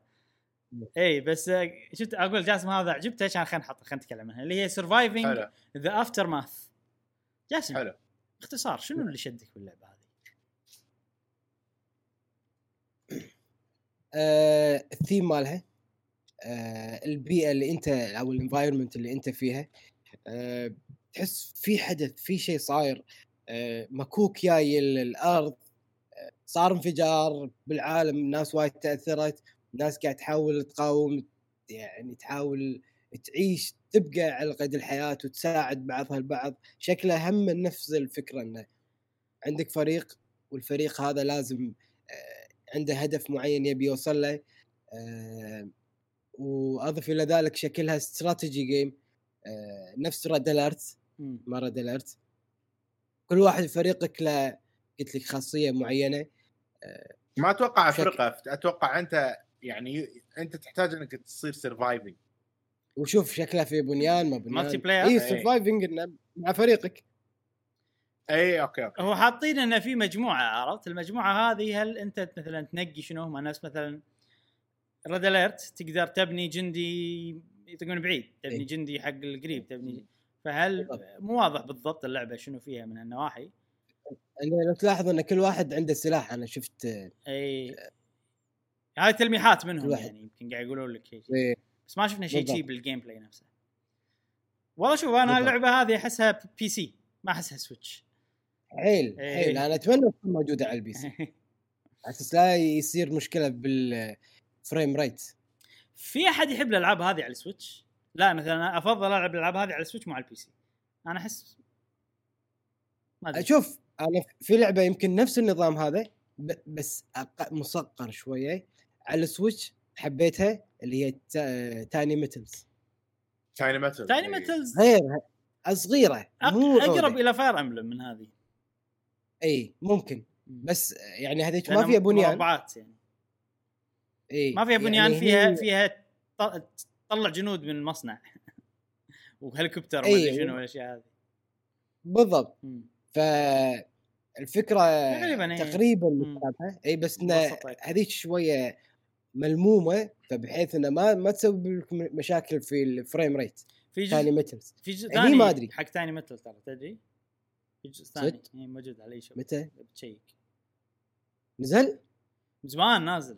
اي بس آه، شفت أقول جاسم هذا عجبته عشان خلينا نحط خلينا نتكلم عنها اللي هي Surviving حلو. the Aftermath جاسم حلو. باختصار شنو اللي شدك باللعبة هذه؟ آه الثيم مالها آه البيئة اللي أنت أو ال environment اللي أنت فيها. آه تحس في حدث في شيء صاير. مكوك جاي ال- الأرض صار انفجار بالعالم ناس وايد تأثرت ناس قاعد تحاول تقاوم يعني تحاول تعيش تبقى على قيد الحياة وتساعد بعضها البعض شكلها هم نفس الفكرة إنه عندك فريق والفريق هذا لازم آه، عنده هدف معين يبي يوصل له آه، وأضف إلى ذلك شكلها strategy game آه، نفس Red Alert. ما Red Alert. كل واحد فريقك له قلت لك خاصية معينة. ما أتوقع افرقه أتوقع أنت يعني أنت تحتاج أنك تصير surviving وشوف شكلها في بنيان ما بنيان. multiplayer؟ اي إيه. surviving مع فريقك. اي okay okay. هو حاطين إنه في مجموعة عرفت؟ المجموعة هذه هل أنت مثلا تنقي شنو؟ هم ناس مثلا Red Alert تقدر تبني جندي يطقون بعيد تبني إيه. جندي حق القريب تبني. فهل بالضبط. مو واضح بالضبط اللعبة شنو فيها من هالنواحي. يعني لو تلاحظ إن كل واحد عنده سلاح أنا شفت آه، اي هاي تلميحات منهم الواحد. يعني يمكن قاعد يقولون لك شيء إيه، بس ما شفنا شيء. شيء بال gameplay نفسه. والله شوف أنا بالضبط. اللعبة هذه أحسها PC ما أحسها Switch حيل إيه. حيل. أنا أتمنى تكون موجودة على ال PC أساس لا يصير مشكلة بال frame rate في أحد يحب الألعاب هذه على ال Switch؟ لا مثلا أفضل ألعب الألعاب هذه على ال Switch مو على ال PC أنا أحس ما أدري. شوف أنا في لعبة يمكن نفس النظام هذا ب- بس مصغر شوية على ال Switch حبيتها اللي هي تا- Tiny Metals Tiny Metal Tiny Metals غير صغيرة مو أقرب. إلى Fire Emblem من هذه. إي ممكن. بس يعني هذيك ما فيها بنيان. مربعات يعني. إي ما فيها بنيان يعني فيها هي- فيها تطلع جنود من المصنع. وهليكوبتر وما. أدري شنو الاشياء هذه. بالضبط. مم. فالفكرة تقريباً إيه. إي بس انه. هذيك شوية ملمومة فبحيث إنه ما ما تسبب لك مشاكل في ال frame rate في Tiny جزء Metals في جزء هني ثاني ما أدري. حق Tiny Metal ترى تدري؟ في جزء ثاني موجود على اي شيء متى؟ ب check نزل؟ من زمان نازل.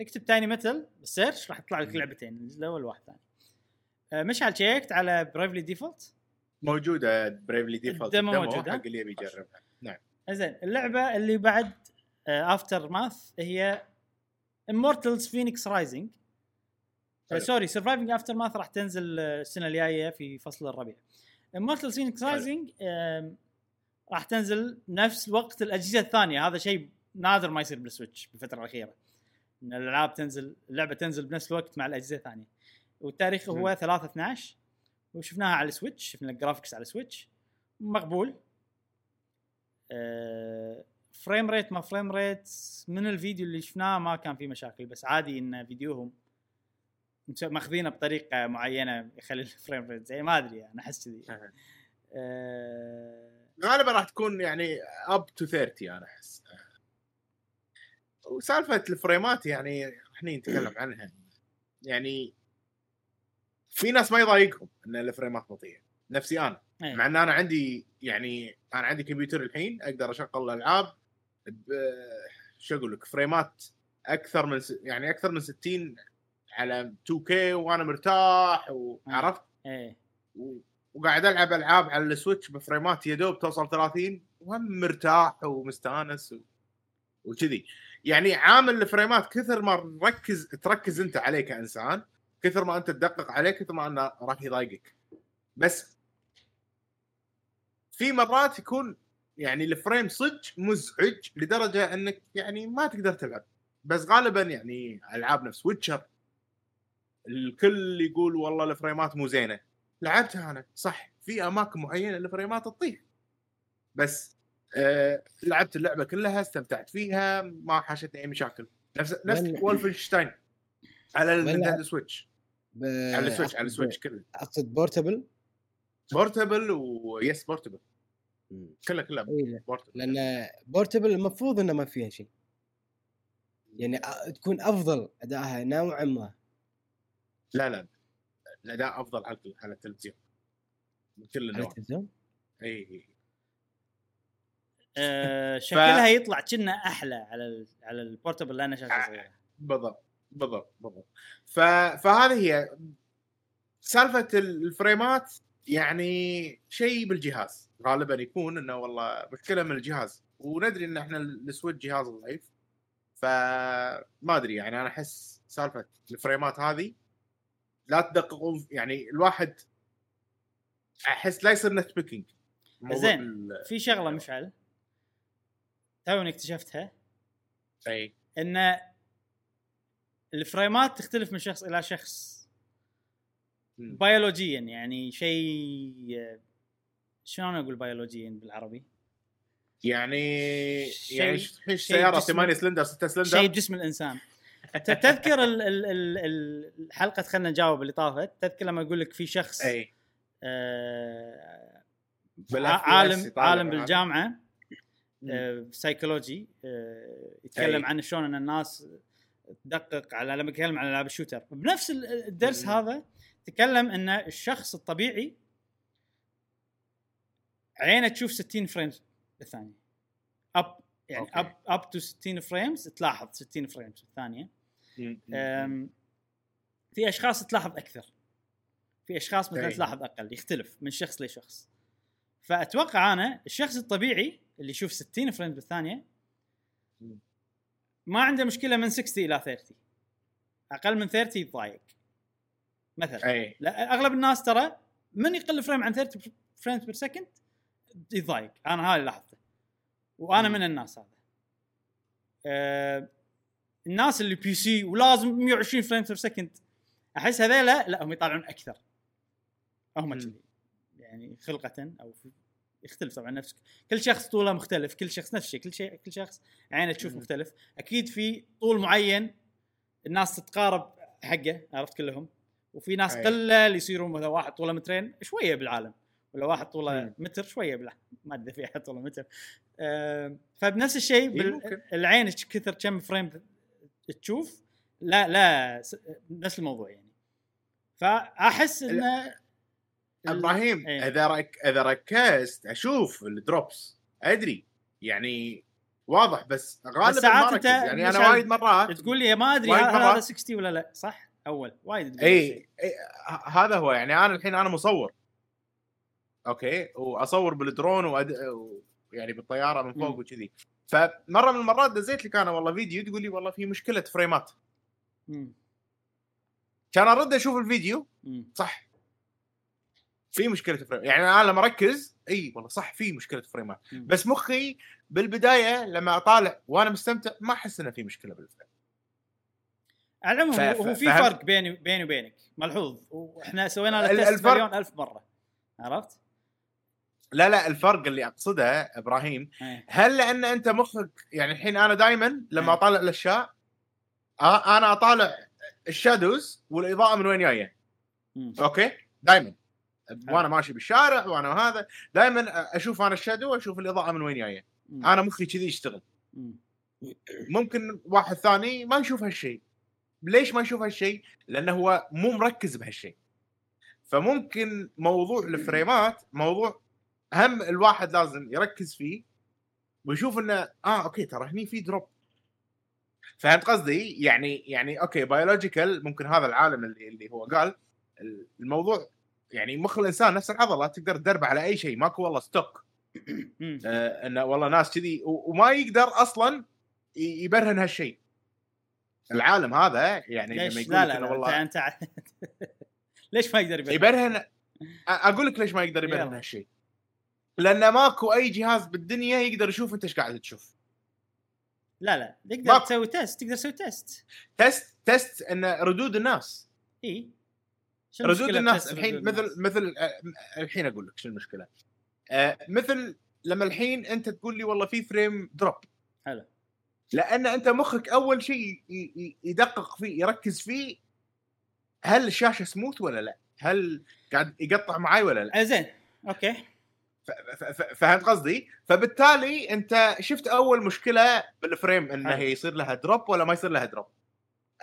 اكتب Tiny Metal بال search راح يطلع لك. لعبتين الأول وواحد ثاني. آه، مشعل check ت على Bravely Default موجودة Bravely Default ال demo موجودة. حق اللي يبي يجربها نعم زين اللعبة اللي بعد Aftermath هي Immortals Fenyx Rising. sorry Surviving Aftermath راح تنزل آه، السنة الجاية في فصل الربيع Immortals Fenyx. Rising راح تنزل نفس وقت الأجهزة الثانية هذا شيء نادر ما يصير بال Switch بالفترة الأخيرة إن الألعاب تنزل اللعبة تنزل بنفس الوقت مع الأجهزة الثانية والتاريخ هو مم. 3 12 وشفناها على ال Switch شفنا ال graphics على ال Switch. مقبول. آه، frame rate ما frame rate من الفيديو اللي شفناه ما كان في مشاكل بس عادي إن فيديوهم ماخذينه بطريقة معينة يخلي ال frame rate زي ما أدري أنا أحس كذي. آه، غالبا راح تكون يعني up to 30 أنا أحس. وسالفة الفريمات يعني إحنا نتكلم عنها. يعني في ناس ما يضايقهم إن الفريمات بطيئه نفسي أنا. إيه. مع إن أنا عندي يعني أنا عندي كمبيوتر الحين أقدر أشغل الألعاب شو أقول لك فريمات أكثر من س... يعني أكثر من 60 على 2K وأنا مرتاح وعرفت إيه. و- وقاعد ألعب ألعاب على ال Switch بفريمات يا دوب توصل 30 وهم مرتاح ومستانس و... وكذي. يعني عامل الفريمات كثر ما ركز تركز أنت عليه كإنسان كثر ما أنت تدقق عليه كثر ما أنه راح يضايقك. بس في مرات يكون يعني ال frame صدق مزعج لدرجة إنك يعني ما تقدر تلعب. بس غالبا يعني ألعاب نفس Witcher الكل يقول والله الفريمات مو زينة. لعبتها أنا صح. في أماكن معينة الفريمات تطيح. بس آه لعبت اللعبة كلها استمتعت فيها ما حاشتني أي مشاكل. نفس نفس Wolfenstein على ال Nintendo Switch ب... على ال Switch على ال Switch كله. أقصد بورتبل. portable وبس portable. كلها كلها لا. portable. لأن بورتبل المفروض إنه ما فيها شيء. يعني تكون أفضل أدائها نوعا ما. لا لا الأداء أفضل على على التلفزيون. من كل على النواحي التلفزيون؟ اي اي آه، شكلها يطلع كنا أحلى على ال على ال portable لأنه شاشة آه. صغيرة. بالضبط. بالضبط بالضبط. ف... فهذه هي. سالفة الفريمات يعني شيء بالجهاز. غالبا يكون إنه والله مشكلة من الجهاز. وندري إن إحنا ال Switch جهاز ضعيف. فما أدري يعني أنا أحس سالفة الفريمات هذه لا تدققون يعني الواحد أحس لا يصير nitpicking. زين. في شغلة مشعل. توني اكتشفتها. أي. إن الفريمات تختلف من شخص إلى شخص. بيولوجيا يعني شيء شلون أقول بيولوجيا بالعربي؟ يعني شيء- يعني شيء سيارة جسم- 8 سلندر 6 شيء سلندر بجسم الانسان تذكر ال- ال- ال- ال- الحلقة خلينا نجاوب اللي طافت تذكر لما أقول لك في شخص أي آه عالم عالم. بالجامعة. آه سايكولوجي آه يتكلم أي. عن شلون إن الناس تدقق على لما يتكلم عن العاب ال shooter بنفس ال- الدرس مم. هذا تكلم إن الشخص الطبيعي عينه تشوف 60 frames بالثانية up يعني okay. up up to 60 frames تلاحظ 60 frames بالثانية في أشخاص تلاحظ أكثر في أشخاص مثلا. تلاحظ أقل يختلف من شخص لشخص فأتوقع أنا الشخص الطبيعي اللي يشوف 60 frame بالثانية. ما عنده مشكلة من 60 إلى 30 أقل من 30 يتضايق مثلا. أي. لا أغلب الناس ترى من يقل frame عن 30 frames per second يتضايق أنا اللي لاحظته. وأنا. من الناس هذا. أه الناس اللي PC ولازم 120 frame per second أحس هذيلا لا هم يطالعون أكثر. هم. كذي. يعني خلقة أو في يختلف طبعا نفس كل شخص طوله مختلف كل شخص نفس الشيء كل شيء كل شخص عينه تشوف. مختلف أكيد في طول معين الناس تتقارب حقه عرفت كلهم وفي ناس. قلة اللي يصيرون مثلا واحد طوله مترين شوية بالعالم ولا واحد طوله مم. متر شوية بالعالم ما أدري في أحد طوله متر آه فبنفس الشيء. بال- العين كثر كم frame تشوف لا لا نفس الموضوع يعني فأحس إنه إبراهيم إيه. إذا رك... إذا ركزت أشوف ال drops أدري. يعني واضح بس غالبا ساعات ركز. يعني أنا وايد مرات تقول لي ما أدري هل هذا مرات- 60 ولا لا؟ صح؟ أول. وايد تقول إي هذا هو. يعني أنا الحين أنا مصور. أوكي؟ وأصور بالدرون وأد... يعني بالطيارة من فوق. وكذي. فمرة من المرات دزيت لك أنا والله فيديو تقول لي والله في مشكلة frame ات. مم. كان أرد أشوف الفيديو. مم. صح. في مشكلة frame يعني أنا لما أركز إي والله صح في مشكلة frame ات. بس مخي بالبداية لما أطالع وأنا مستمتع ما أحس إنه في مشكلة بال frame على العموم هو في؟ فرق بيني بيني وبينك ملحوظ وإحنا سوينا له الفرق- مليون ألف مرة عرفت؟ لا لا الفرق اللي أقصده إبراهيم إيه. هل لأن أنت مخك يعني الحين أنا دائما لما إيه. أطالع الأشياء أنا أطالع ال shadows والإضاءة من وين جاية. okay دائما وأنا ماشي بالشارع وأنا هذا. دائما أشوف أنا ال shadow وأشوف الإضاءة من وين جاية. أنا مخي كذي يشتغل. مم. ممكن واحد ثاني ما يشوف هالشيء. ليش ما يشوف هالشيء؟ لأنه هو مو مركز بهالشيء. فممكن موضوع ال frame ات موضوع هم الواحد لازم يركز فيه ويشوف إنه آه okay ترى هني في drop فهمت قصدي؟ يعني يعني okay biological ممكن هذا العالم اللي, اللي هو قال الموضوع يعني مخ الإنسان نفس العضله تقدر تدربه على أي شيء ماكو والله stuck. آه إنه والله ناس كذي وما يقدر أصلا يبرهن هالشيء. العالم هذا يعني لما ليش؟ يقول لا لا, لا والله انت ليش ما يقدر؟ يبرهن؟ أ- أقول لك ليش ما يقدر يبرهن. هالشيء. لأن ماكو أي جهاز بالدنيا يقدر يشوف أنت إيش قاعد تشوف. لا لا. تقدر تسوي test تقدر تسوي test test test ان ردود الناس. إي. ردود الناس الحين مثل؟ مثل آه، الحين أقول لك شو المشكلة آه، مثل لما الحين أنت تقول لي والله في frame drop حلو لأن أنت مخك أول شيء يدقق فيه يركز فيه هل الشاشة سموث ولا لا؟ هل قاعد يقطع معاي ولا لا؟ آه، زين okay فهمت قصدي؟ فبالتالي أنت شفت أول مشكلة بال frame إنه. هي يصير لها drop ولا ما يصير لها drop.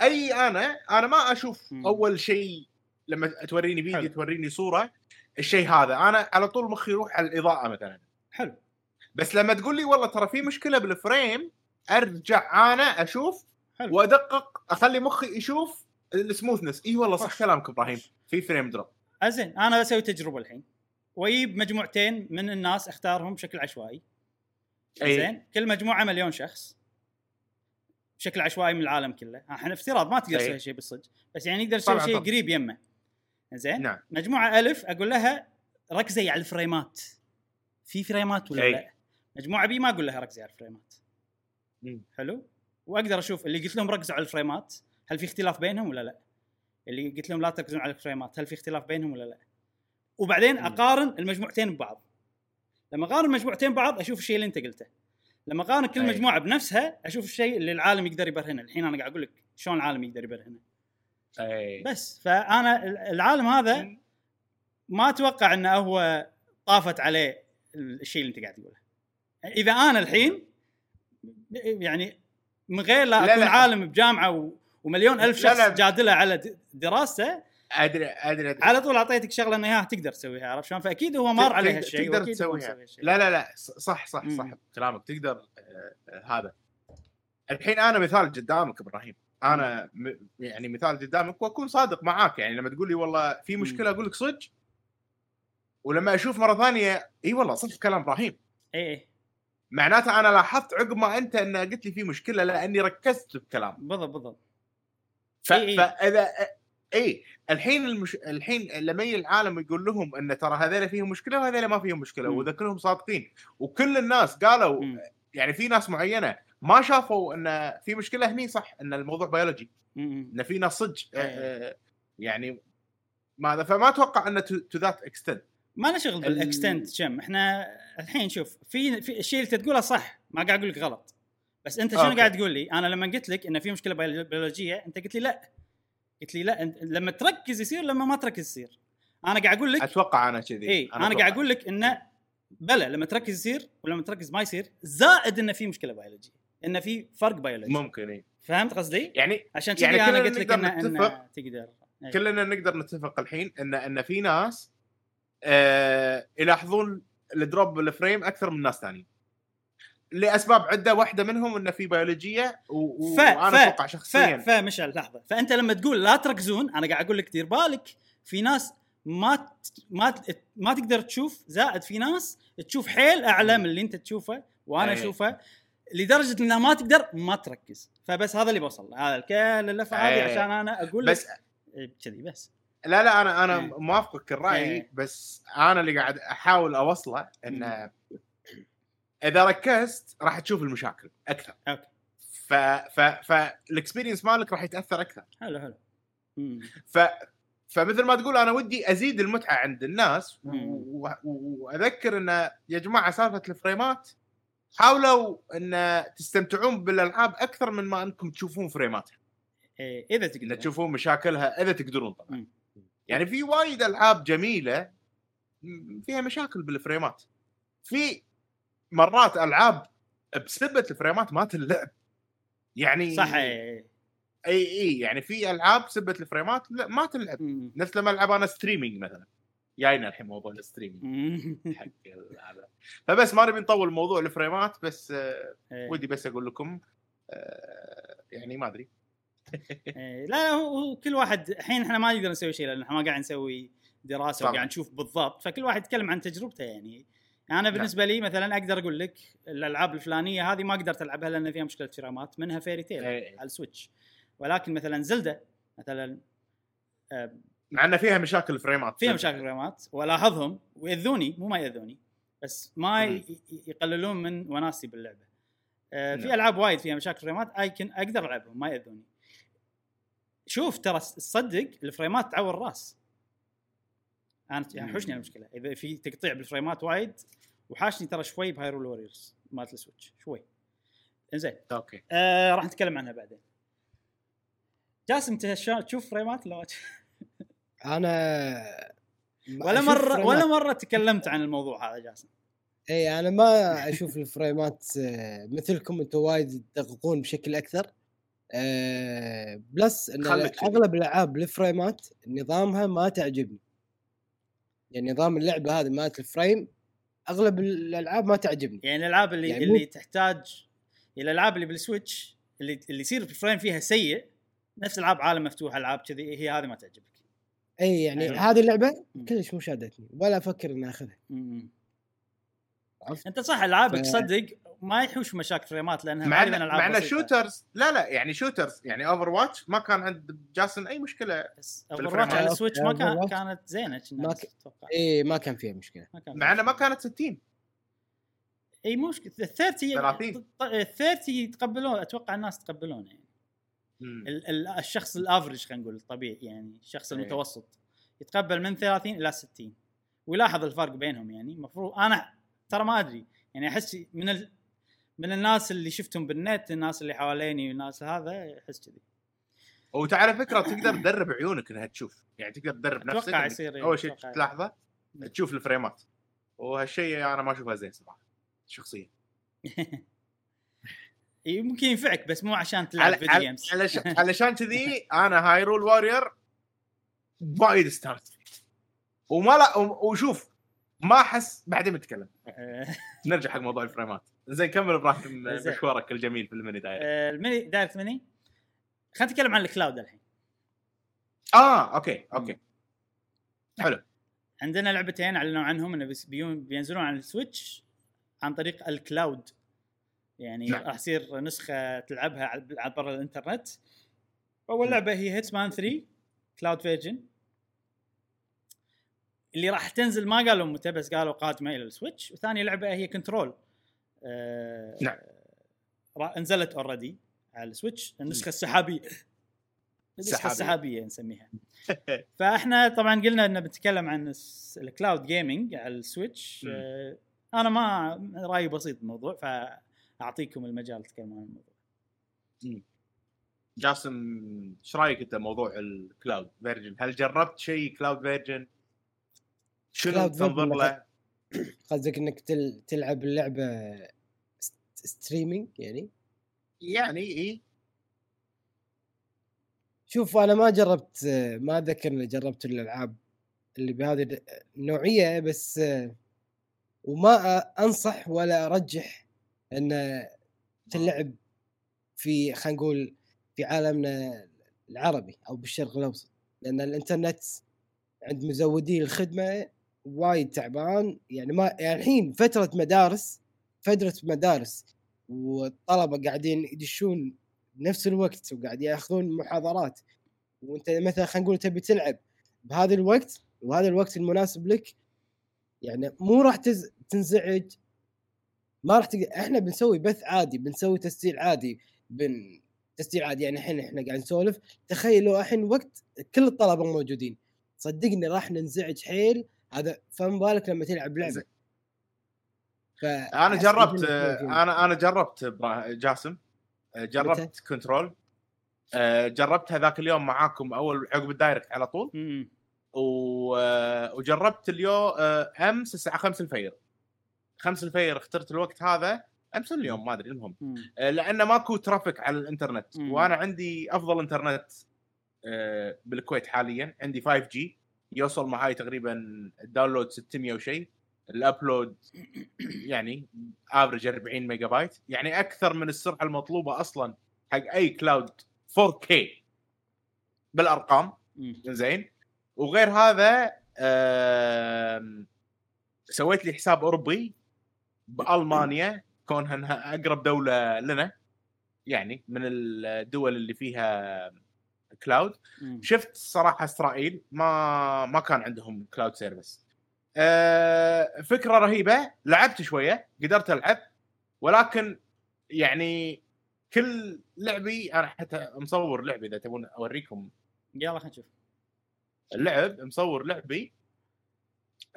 أي أنا أنا ما أشوف. أول شيء لما توريني فيديو حلو. توريني صورة الشيء هذا. أنا على طول مخي يروح على الإضاءة مثلا. حلو. بس لما تقول لي والله ترى في مشكلة بال frame أرجع أنا أشوف حلو. وأدقق أخلي مخي يشوف ال smoothness. إي والله صح. كلامك إبراهيم. في frame drop آه، زين أنا بسوي تجربة الحين. واجيب مجموعتين من الناس أختارهم بشكل عشوائي. أي. زين كل مجموعة مليون شخص. بشكل عشوائي من العالم كله. أحنا افتراض ما تقدر. تسوي شيء بالصدق. بس يعني نقدر نسوي طبعاً، شيء. قريب يمه. زين؟ نعم. مجموعة A أقول لها ركزي على ال frame ات. في frame ات ولا أي. لا؟ مجموعة B ما أقول لها ركزي على ال frame ات. مم. حلو؟ وأقدر أشوف اللي قلت لهم ركزوا على ال frame ات هل في اختلاف بينهم ولا لا؟ اللي قلت لهم لا تركزون على الفريمات هل في اختلاف بينهم ولا لا؟ وبعدين مم. أقارن المجموعتين ببعض. لما أقارن المجموعتين ببعض أشوف الشيء اللي أنت قلته. لما أقارن كل أي. مجموعة بنفسها أشوف الشيء اللي العالم يقدر يبرهنه. الحين أنا قاعد أقول لك شلون العالم يقدر يبرهنه. اي بس فأنا ال- العالم هذا ما أتوقع إنه هو طافت عليه الشيء اللي أنت قاعد تقوله. إذا أنا الحين يعني من غير لا لا، أكون لا. عالم بجامعة و... ومليون ألف لا، شخص لا. جادله على دراسته أدري أدري أدري. على طول أعطيتك شغلة انه اياها تقدر تسويها عرفت شلون؟ فأكيد هو مر تقدر- عليه هالشيء تقدر تسويها. لا لا لا. صح صح. صح كلامك تقدر آه، آه، هذا. الحين أنا مثال قدامك إبراهيم. أنا م- يعني مثال قدامك وأكون صادق معاك يعني لما تقول لي والله في مشكلة أقول لك صدق ولما أشوف مرة ثانية إي والله صدق كلام إبراهيم إي معناته أنا لاحظت عقب ما أنت إن قلت لي في مشكلة لأني ركزت بكلام بالضبط بالضبط ف... إي إي. فإذا إي الحين المش... الحين لما يجي العالم يقول لهم إن ترى هذول فيهم مشكلة وهذول ما فيهم مشكلة. واذا كلهم صادقين وكل الناس قالوا مم. يعني في ناس معينة ما شافوا إن في مشكلة هني صح؟ إن الموضوع بيولوجي. إن في ناس صدق. إيه. آه، يعني ماذا؟ فما أتوقع انه to that extent ما له شغل ال- بال extent كم إحنا الحين شوف في في الشيء اللي تقوله صح ما قاعد أقول لك غلط. بس أنت شنو. قاعد تقول لي؟ أنا لما قلت لك انه في مشكلة بيولو- بيولوجية أنت قلت لي لا. قلت لي لا لما تركز يصير لما ما تركز يصير. أنا قاعد أقول لك أتوقع أنا كذي. اي أنا, أتوقع. قاعد أقول لك انه بلى لما تركز يصير ولما تركز ما يصير زائد انه في مشكلة بيولوجيه انه في فرق بيولوجي ممكن إي فهمت قصدي؟ يعني عشان كذي يعني أنا كلنا قلت لك انه نتفق. تقدر إيه. كلنا نقدر نتفق الحين ان إن في ناس آه يلاحظون ال drop بال frame أكثر من ناس ثانيين لأسباب عدة واحدة منهم انه في بيولوجيه و... ف وأنا ف أتوقع ف شخصيا فمشعل لحظة فأنت لما تقول لا تركزون أنا قاعد أقول لك دير بالك في ناس ما ت- ما ت- ما تقدر تشوف زائد في ناس تشوف حيل أعلى من اللي أنت تشوفه وأنا. أشوفه لدرجة انها ما تقدر ما تركز. فبس هذا اللي بوصل هذا كل اللفه هذه أي. عشان أنا أقول بس إيه، كذي بس. لا لا أنا أنا إيه. موافقك الرأي إيه. بس أنا اللي قاعد أحاول أوصله انه إذا ركزت راح تشوف المشاكل أكثر. أوكي. ف ف فال experience مالك راح يتأثر أكثر. حلو حلو. ف فمثل ما تقول أنا ودي أزيد المتعة عند الناس وأذكر إن يا جماعة سالفة ال frameات حاولوا ان تستمتعون بالألعاب أكثر من ما أنكم تشوفون frameاتها إيه، إذا إن تقدر تشوفون مشاكلها إذا تقدرون طبعا. يعني في وايد ألعاب جميلة فيها مشاكل بال frameات. في مرات ألعاب بسبة ال frameات ما تلعب يعني صح إيه. إي إي يعني في ألعاب سبة ال frameات لا ما تلعب. نفس لما ألعب أنا streaming مثلا. جاينا الحين موضوع ال streaming مم. حق هذا فبس ما نبي نطول موضوع ال frameات بس آه، إيه. ودي بس أقول لكم آه، يعني ما أدري إيه، لا هو كل واحد الحين إحنا ما نقدر نسوي شيء لأن إحنا ما قاعد نسوي دراسة. وقاعد نشوف بالضبط فكل واحد يتكلم عن تجربته يعني أنا بالنسبة لي مثلا أقدر أقول لك الألعاب الفلانية هذه ما قدرت ألعبها لأن فيها مشكلة frameات منها Fairy Tail إيه. على ال Switch ولكن مثلا Zelda مثلا آه، مع إن فيها مشاكل frameات فيها مشاكل frameات والاحظهم ويأذوني. مو ما يأذوني بس ما. ي- يقللون من وناسي باللعبة. آه، في نعم. ألعاب وايد فيها مشاكل frameات لكن أقدر ألعبهم ما يأذوني. شوف ترى تصدق ال frameات تعور الراس. أنا يعني. حوشني المشكلة. إذا في تقطيع بال frameات وايد وحاشني ترى شوي ب Hyrule Warriors مالت ال Switch. شوي. زين أوكي. آه راح نتكلم عنها بعدين. جاسم انت تشوف frameات؟ تشوف؟ أنا ولا مره. ولا مرة تكلمت عن الموضوع هذا جاسم إي أنا ما أشوف ال frameات آه، مثلكم أنتم وايد تدققون بشكل أكثر آه، plus إن. أغلب الألعاب ال frameات نظامها ما تعجبني يعني نظام اللعبة هذه مالت ال frame أغلب الألعاب ما تعجبني يعني الألعاب اللي يعني يعني اللي تحتاج الألعاب اللي بال Switch اللي اللي يصير ال frame فيها سيء نفس العاب عالم مفتوح ألعاب كذي هي هذه ما تعجبك إي يعني أيوة. هذه اللعبة مم. كلش مو شادتني ولا أفكر إني أخذها م-م. عرفت؟ أنت صح ألعابك ف- صدق ما يحوش مشاكل frameات لأنها مع غالبا ان ألعاب مع إن بسيطة. shooters لا لا يعني shooters يعني Overwatch ما كان عند جاسم أي مشكلة بس. Over على أوكي، ال Switch ما كان. كانت زينة ما ك- أتوقع إي ما كان فيها مشكلة ما كان مع انها ما كانت 60 إي مو مشكلة ال 30 30. ال 30 يتقبلون أتوقع الناس يتقبلونه يعني. ال- ال- الشخص الافرج خلينا نقول الطبيعي يعني الشخص إيه. المتوسط. يتقبل من 30 إلى 60 ويلاحظ الفرق بينهم يعني. المفروض أنا ترى ما أدري. يعني أحس من ال... من الناس اللي شفتهم بالنت الناس اللي حواليني والناس هذا أحس كذي. وعلى فكرة تقدر تدرب عيونك إنها تشوف. يعني تقدر تدرب نفسك أتوقع إنك يصير إيه، أول شيء. تلاحظه تشوف ال frameات. وهالشيء أنا ما اشوفه زين صراحة شخصيا. يمكن ينفعك بس مو عشان تلعب video games علشان كذي أنا Hyrule Warriors وايد فيه. وما لا وشوف ما احس بعدين بنتكلم نرجع حق موضوع ال frameات. زين كمل إبراهيم زين. مشوارك الجميل في ال Mini Dire آه، ال Mini Direct Mini خلينا نتكلم عن ال cloud الحين. آه okay okay. حلو. عندنا لعبتين أعلنوا عنهم إنه بينزلون على ال Switch عن طريق ال cloud يعني نعم. راح يصير نسخة تلعبها برا الإنترنت. أول لعبة هي Hitman 3 cloud version اللي راح تنزل ما قالوا متى بس قالوا قادمة إلى ال Switch. وثاني لعبة هي Control آه نعم. نزلت already على ال Switch. النسخة السحابية. النسخة. السحابية نسميها. فإحنا طبعا قلنا إنه بنتكلم عن ال cloud gaming على ال Switch. آه، أنا ما رأيي بسيط بالموضوع فاعطيكم المجال تتكلمون عن الموضوع. جاسم إيش رأيك أنت موضوع ال cloud version هل جربت شيء cloud version شنو تنظر له؟ قصدك إنك تل... تلعب اللعبه st- streaming يعني؟ يعني إي. شوف أنا ما جربت ما اتذكر إني جربت الألعاب اللي بهذه النوعيه بس وما أنصح ولا أرجح إن تلعب في خلينا نقول في عالمنا العربي أو بالشرق الأوسط لأن الإنترنت عند مزودي الخدمة وايد تعبان. يعني ما يعني الحين فترة مدارس فترة مدارس والطلبة قاعدين يدشون بنفس الوقت وقاعد يأخذون محاضرات. وأنت مثلا خلينا نقول تبي تلعب بهذا الوقت وهذا الوقت المناسب لك يعني مو راح تز... تنزعج ما راح تق... إحنا بنسوي بث عادي بنسوي تسجيل عادي بن تسجيل عادي يعني الحين إحنا قاعد نسولف. تخيل لو الحين وقت كل الطلبة موجودين. صدقني راح ننزعج حيل. هذا فما بالك لما تلعب لعبة. ف... أنا جربت أنا أنا جربت جاسم. جربت Control. آه، جربتها ذاك اليوم معاكم أول عقب ال Direct على طول. و... آه، وجربت اليوم آه، امس الساعة 5 الفجر 5 الفجر اخترت الوقت هذا امس اليوم ما أدري المهم. آه، لأنه ماكو traffic على الإنترنت. مم. وأنا عندي أفضل إنترنت آه، بالكويت حاليا. عندي 5G يوصل معاي تقريبا ال download 600 وشيء ال upload يعني average 40 ميجا بايت يعني أكثر من السرعة المطلوبة أصلا حق أي cloud 4K بالأرقام. زين وغير هذا سويت لي حساب أوروبي. بألمانيا كونها انها أقرب دولة لنا يعني من الدول اللي فيها cloud. شفت صراحة إسرائيل ما ما كان عندهم cloud service أه فكرة رهيبة لعبت شوية قدرت ألعب ولكن يعني كل لعبي أنا حتى مصور لعبي إذا تبون أوريكم. يلا خلينا نشوف. اللعب مصور لعبي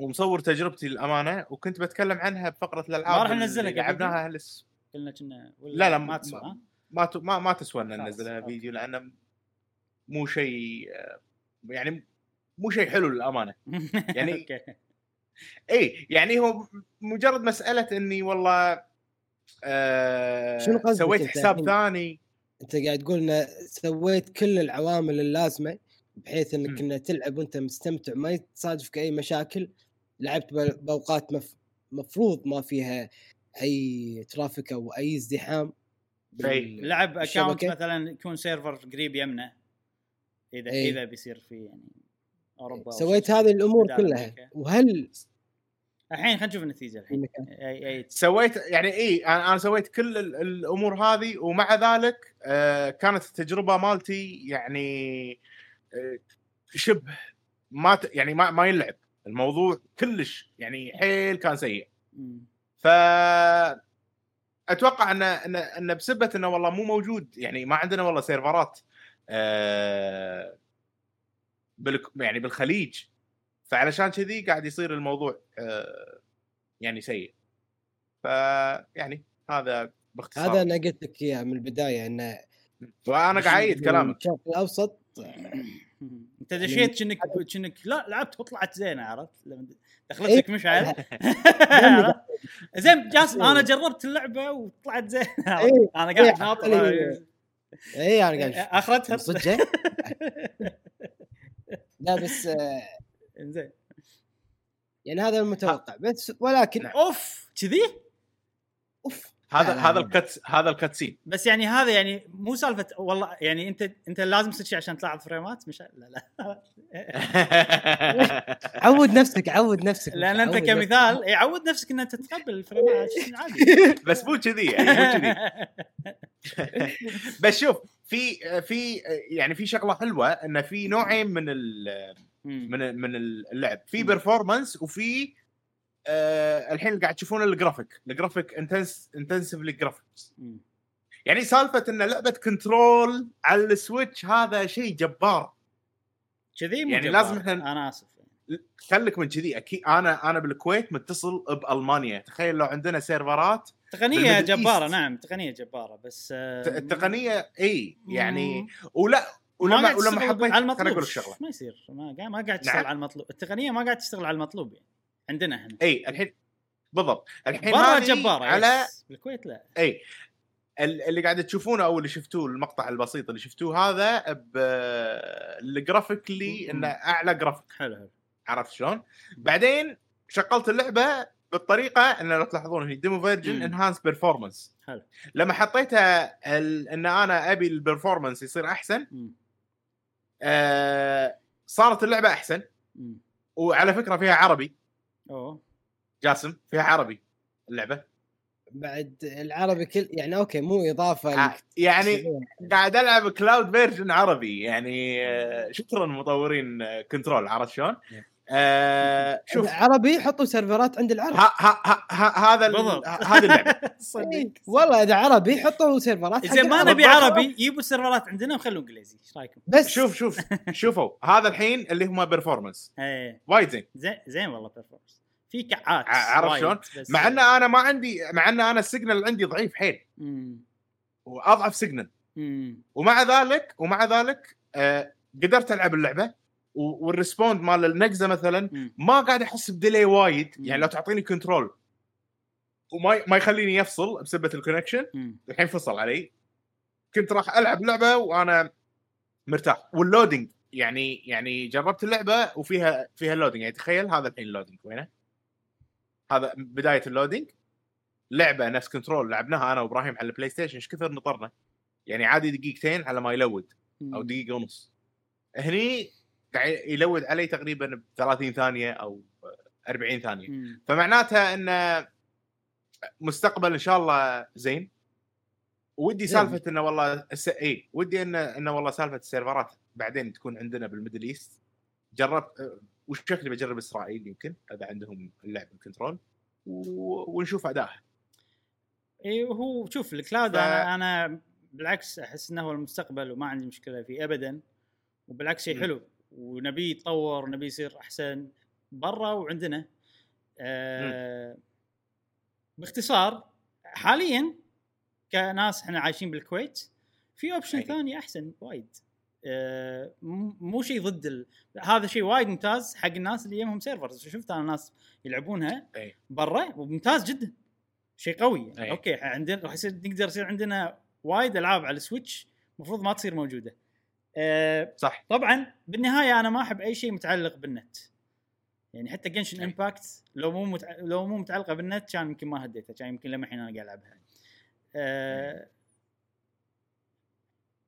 ومصور تجربتي للأمانة وكنت بتكلم عنها بفقرة الألعاب ما راح ننزلها؟ لعبناها هلس قلنا كنا ولا لا لا ما ما تسوى؟ ما ت- ما, ما تسوى إن ننزلها. فيديو لأنه مو شيء آه، يعني مو شيء حلو للأمانة يعني- okay اي يعني هو مجرد مسألة إني والله آه شنو سويت حساب؟ ثاني أنت قاعد تقول إن سويت كل العوامل اللازمة بحيث إنك مم. انك تلعب وأنت مستمتع ما يتصادفك اي مشاكل لعبت بأوقات مف... مفروض ما فيها أي traffic أو أي ازدحام أي. بال- لعب account. مثلا يكون server قريب يمنه إذا إيه. إذا بيصير في يعني أوروبا أو سويت. هذه الأمور كلها أمريكا. وهل الحين خلينا نشوف النتيجة الحين أي أي سويت يعني اي أنا أنا سويت كل ال- الأمور هذه ومع ذلك آه كانت التجربة مالتي يعني آه شبه ما ت- يعني ما ما ينلعب. الموضوع كلش يعني حيل كان سيء. ف أتوقع ان ان أن بسبه أنه والله مو موجود يعني ما عندنا والله سيرفرات آه بالك يعني بالخليج. فعلشان كذي قاعد يصير الموضوع آه يعني سيء. فيعني هذا باختصار. هذا أنا قلت لك إياه من البداية انه وأنا قاعد اعيد كلامك. الشرق الأوسط انت دشيت كأنك كأنك لا لعبت وطلعت زينة عرفت؟ لما دخلت لك مشعل. زين جاسم أنا جربت اللعبة وطلعت زينة إيه. أنا إيه، قاعد ناطر. إيه. اي أنا قاعد. أخرتها. صدق؟ لا بس آه، زين يعني هذا المتوقع بس ولكن أوف كذي؟ أوف. هذا لا، لا، هذا لا. الكت هذا الكاتسين بس يعني هذا يعني مو سالفة والله يعني انت أنت لازم تصير شيء عشان تلاحظ فريمات مش لا لا عود نفسك عود نفسك لأن أنت. كمثال إيه، عود نفسك إن أنت تتقبل الفريمات عادي بس مو كذي يعني مو كذي بس شوف في في يعني في شغلة حلوة انه في نوعين من ال. من من اللعب في. بيرفورمانس وفي آه الحين قاعد تشوفون ال graphic ال graphic intense intensively graphics. يعني سالفة إن لعبة Control على السويتش هذا شيء جبار. كذي يعني جبار. لازم إحنا- أنا آسف. خليك من كذي. أكيد أنا أنا بالكويت متصل بألمانيا. تخيل لو عندنا سيرفرات تقنية جبارة East. نعم تقنية جبارة بس آه، التقنيه إي يعني مم. ولا ما ولما ولما حبيت على المطلوب. ما يصير. ما قاعد ما قاعد تشتغل نعم. على المطلوب. التقنية ما قاعد تشتغل على المطلوب يعني. عندنا إحنا إي الحين بالضبط الحين برا هذه جبارة على. بالكويت لا إي ال- اللي قاعد تشوفونه أو اللي شفتوه المقطع البسيط اللي شفتوه هذا بال graphically مم. إنه أعلى جرافيك حلو حلو عرفت شلون؟ بعدين شغلت اللعبة بالطريقة إن لو تلاحظون هي demo version. enhance performance حلو لما حطيتها ال- إن أنا أبي ال performance يصير أحسن مم. آه صارت اللعبة أحسن مم. وعلى فكرة فيها عربي أوه. جاسم فيها عربي اللعبة؟ بعد العربي كل يعني okay مو إضافة آه، لك- يعني قاعد ألعب cloud version عربي يعني آه، شكرا مطورين آه، Control عرفت شلون؟ آه، شوف ها عربي حطوا سيرفرات عند العرب ها ها ها هذا ال- بالضبط. هذه اللعبة صدق إيه، والله إذا عربي حطوا سيرفرات زين ما. نبي عربي يجيبوا السيرفرات عندنا وخلوا إنجليزي إيش رأيكم؟ بس شوف شوف شوفوا هذا الحين اللي هم performance إيه وايد زين زين زين والله performance. في قطعات عرفت شلون؟ مع إن أنا ما عندي مع إن أنا ال signal عندي ضعيف حيل. وأضعف signal. ومع ذلك ومع ذلك آه قدرت ألعب اللعبة وال respond مال النقزة مثلا. ما قاعد أحس ب delay وايد. يعني لو تعطيني Control وما ما يخليني يفصل بسبه ال connection. الحين فصل علي. كنت راح ألعب لعبة وأنا مرتاح. وال loading يعني يعني جربت اللعبة وفيها فيها ال loading يعني تخيل هذا الحين ال loading وينه؟ هذا بداية اللودينج لعبة نفس Control لعبناها أنا وإبراهيم على ال PlayStation. إيش كثر نطرنا؟ يعني عادي دقيقتين على ما ي load. أو. دقيقة ونص. هني ي load علي تقريبا ب 30 ثانية أو 40 ثانية مم. فمعناتها إن مستقبل إن شاء الله زين ودي. سالفة إنه والله الس... اي ودي انه إنه والله سالفة السيرفرات بعدين تكون عندنا بال Middle East جربت أه، وش شكلي بجرب إسرائيل يمكن إذا عندهم اللعب ال Control و... ونشوف ادائها اي وهو شوف ال cloud ف- أنا أنا بالعكس أحس إنه هو المستقبل وما عندي مشكلة فيه ابدا وبالعكس شيء. حلو ونبي يتطور ونبي يصير أحسن برا وعندنا. آه باختصار حاليا كناس إحنا عايشين بالكويت في option. ثاني أحسن وايد. آه مو شيء ضد ال... هذا شيء وايد ممتاز حق الناس اللي يمهم servers شفت أنا ناس يلعبونها. برا وممتاز جدا. شيء قوي. يعني. okay عندنا راح يصير نقدر يصير عندنا وايد ألعاب على السويتش المفروض ما تصير موجودة. آه صح طبعا بالنهاية أنا ما أحب أي شيء متعلق بالنت يعني حتى Genshin. Impact لو مو متع... لو مو متعلقة بالنت كان يمكن ما هديتها كان يمكن لما الحين أنا قاعد ألعبها.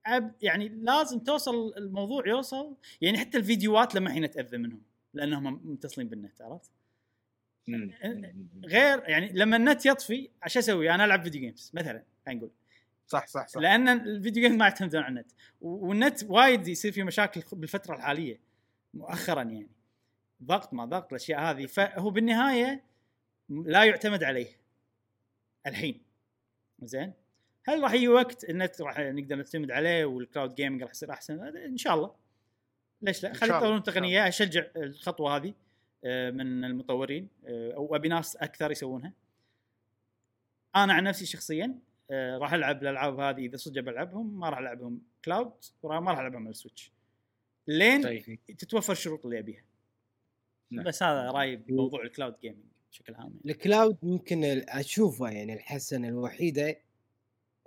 أب يعني لازم توصل الموضوع يوصل يعني حتى الفيديوهات لما الحين أتأذى منهم لأنهم متصلين بالنت عرفت؟ غير يعني لما النت يطفي إيش أسوي؟ أنا ألعب video games مثلا خلينا نقول صح صح صح. لأن ال video games ما يعتمدون على النت. والنت وايد يصير فيه مشاكل بالفترة الحالية مؤخرا يعني. ضغط ما ضغط الأشياء هذه. فهو بالنهاية لا يعتمد عليه. الحين. زين؟ هل راح يجي وقت النت راح نقدر نعتمد عليه وال cloud gaming راح يصير أحسن؟ إن شاء الله. ليش لا؟ خلي يطورون التقنيه أشجع الخطوة هذه آه، من المطورين آه، أو أبي ناس أكثر يسوونها. أنا عن نفسي شخصيا آه، راح ألعب الألعاب هذه إذا صدق بلعبهم ما راح ألعبهم cloud وما راح ألعبهم على السويتش لين طيب. تتوفر الشروط اللي ابيها نعم. بس هذا رأيي بموضوع ال cloud gaming بشكل عام يعني. ال cloud ممكن أشوفه يعني الحسنة الوحيدة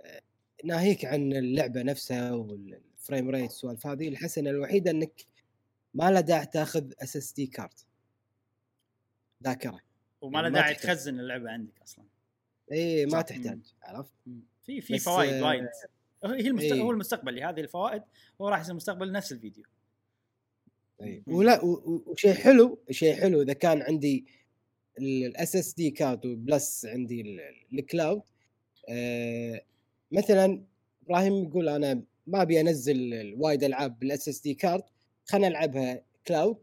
آه، ناهيك عن اللعبة نفسها وال frame rate والسوالف هذه الحسنة الوحيدة إنك ما له داعي تاخذ SSD card ذاكرة وما له ما داعي. تخزن اللعبة عندك أصلا اي ما. تحتاج عرفت في في فوائد آه، وايد هي المست... إيه. هو المستقبل لهذه الفوائد هو راح يصير المستقبل نفس الفيديو. مم. ولا وشيء حلو شيء حلو إذا كان عندي ال SSD card و plus عندي ال- ال cloud آه، مثلا إبراهيم يقول أنا ما أبي أنزل وايد ألعاب بال SSD card خلينا نلعبها cloud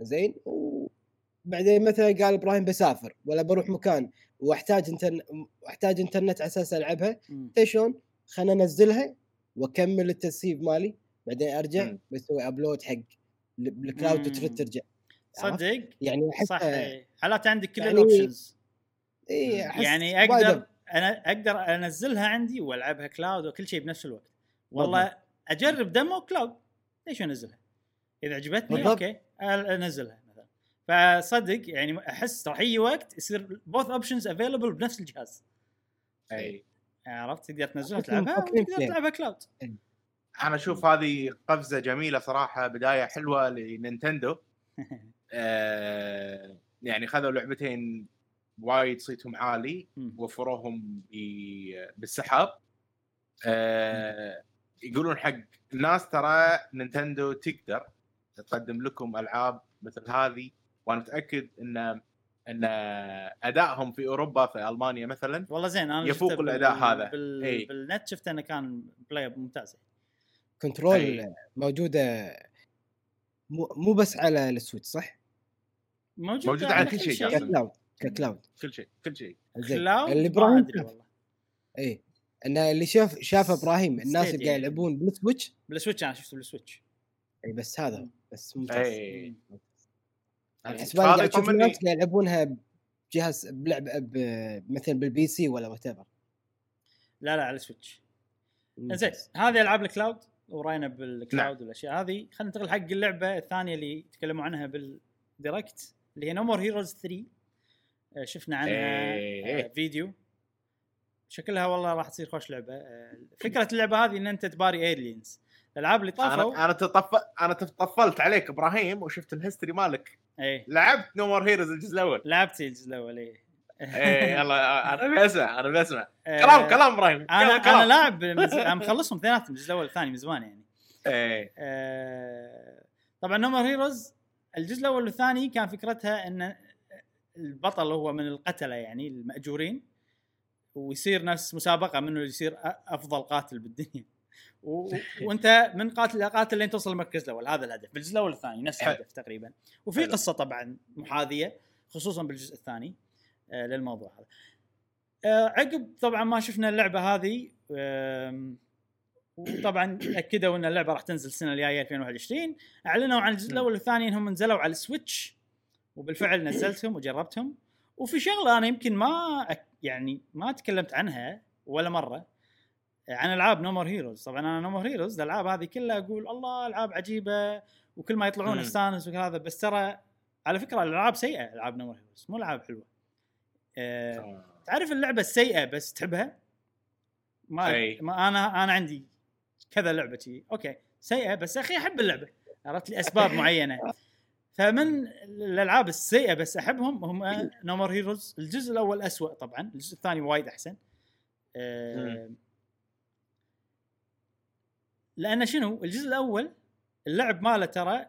زين وبعدين مثلا قال إبراهيم بسافر ولا بروح مكان واحتاج انترنت واحتاج انترنت على أساس ألعبها شلون؟ خلينا أنزلها وأكمل ال save مالي بعدين أرجع. بسوي upload حق ال- ال cloud ترجع؟ صدق يعني أحس صح إيه. حالات عندك كل يعني- ال options اي أحس يعني أقدر أنا أقدر أنزلها عندي وألعبها cloud وكل شيء بنفس الوقت والله أجرب demo cloud ليش أنزلها؟ إذا عجبتني بالضبط. okay أنزلها فصدق يعني أحس راح يجي وقت يصير both options available بنفس الجهاز. أي. عرفت؟ تقدر تنزلها تلعبها فيها. تلعبها cloud أنا أشوف هذه قفزة جميلة صراحة بداية حلوة لنينتندو. آه يعني خذوا لعبتين وايد صيتهم عالي. وفروهم بالسحاب. آه يقولون حق الناس ترى نينتندو تقدر تقدم لكم ألعاب مثل هذه. وأنا متأكد ان إن أدائهم في أوروبا في ألمانيا مثلا والله زين أنا يفوق شفته بال- الأداء هذا. بال... إي. بالنت شفت إنه كان بلاي ممتاز control أي. موجودة مو مو بس على السويتش صح؟ موجود, موجود على كل شيء جاسم. ك cloud ك cloud كل شيء كل شيء cloud اللي إبراهيم ادري والله إي إن اللي شاف شاف إبراهيم الناس. اللي قاعد يلعبون بالسويتش بالسويتش أنا شفته بالسويتش إي بس هذا. بس ممتاز إي على حسب أنا هذا قاعد أشوف ناس يلعبونها بجهاز بلعب مثلا بال PC ولا whatever لا لا على السويتش زين هذه ألعاب ال cloud وراينا نعم. بال cloud والأشياء هذه. خلينا ننتقل حق اللعبة الثانية اللي تكلموا عنها بالديركت اللي هي No More Heroes 3 آه، شفنا عنها. آه، فيديو. شكلها والله راح تصير خوش لعبة. آه، فكرة اللعبة هذه إن أنت تباري aliens الألعاب اللي طافوا أنا أنا تطف... أنا طفلت عليك إبراهيم وشفت ال history مالك. إيه. لعبت No More Heroes الجزء الأول. لعبت الجزء الأول إيه. إيه يلا أنا بسمع أنا بسمع. آه، كلام كلام إبراهيم أنا كلام أنا لاعب أنا مخلصهم اثنيناتهم الجزء الأول والثاني من زمان يعني. إيه. آه، طبعا نومر هيروز الجزء الأول والثاني كان فكرتها إن البطل هو من القتلة يعني المأجورين ويصير نفس مسابقة منه يصير أفضل قاتل بالدنيا. و... وانت من قاتل إلى قاتل لين توصل المركز الأول. هذا الهدف. بالجزء الأول والثاني نفس. الهدف تقريبا. وفي. قصة طبعا محاذية خصوصا بالجزء الثاني آه للموضوع هذا. آه عقب طبعا ما شفنا اللعبة هذه آم، وطبعا أكدوا إن اللعبة راح تنزل السنة الجاية 2021 أعلنوا عن الجزء الأول والثاني إنهم نزلوا على السويتش وبالفعل نزلتهم وجربتهم. وفي شغلة أنا يمكن ما أك يعني ما تكلمت عنها ولا مرة عن ألعاب نومر هيروز طبعا أنا نومر هيروز الألعاب هذه كلها أقول الله ألعاب عجيبة وكل ما يطلعون. استانس وهذا بس ترى على فكرة الألعاب سيئة ألعاب No More Heroes مو ألعاب حلوة. أه تعرف اللعبة السيئة بس تحبها؟ ما. ما أنا أنا عندي كذا لعبه شي. okay سيئة بس أخي أحب اللعبة. عرفت لي أسباب معينة. فمن الألعاب السيئة بس أحبهم هم No More Heroes الجزء الأول أسوأ طبعا الجزء الثاني وايد أحسن. أه لأن شنو؟ الجزء الأول اللعب ماله ترى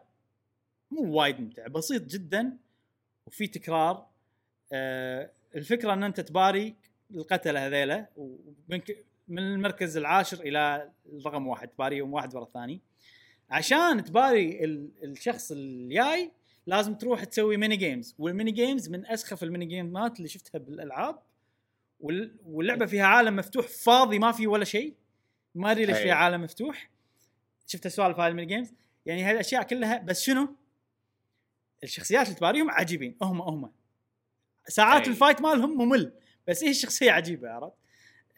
مو وايد ممتع بسيط جدا وفي تكرار. آه الفكرة إن أنت تباري القتلة هذيلا ومن من المركز العاشر إلى الرقم واحد تباريهم واحد ورا الثاني. عشان تباري ال- الشخص الجاي لازم تروح تسوي mini games وال mini games من أسخف ال mini game ات اللي شفتها بالألعاب. وال- واللعبة فيها عالم مفتوح فاضي ما في ولا شيء ما أدري ليش. فيها عالم مفتوح. شفت السوالف هاي ال mini games يعني هاي الأشياء كلها بس شنو؟ الشخصيات اللي تباريهم عجيبين هم هم. ساعات أي. ال fight مالهم ممل بس هي الشخصية عجيبة عرفت؟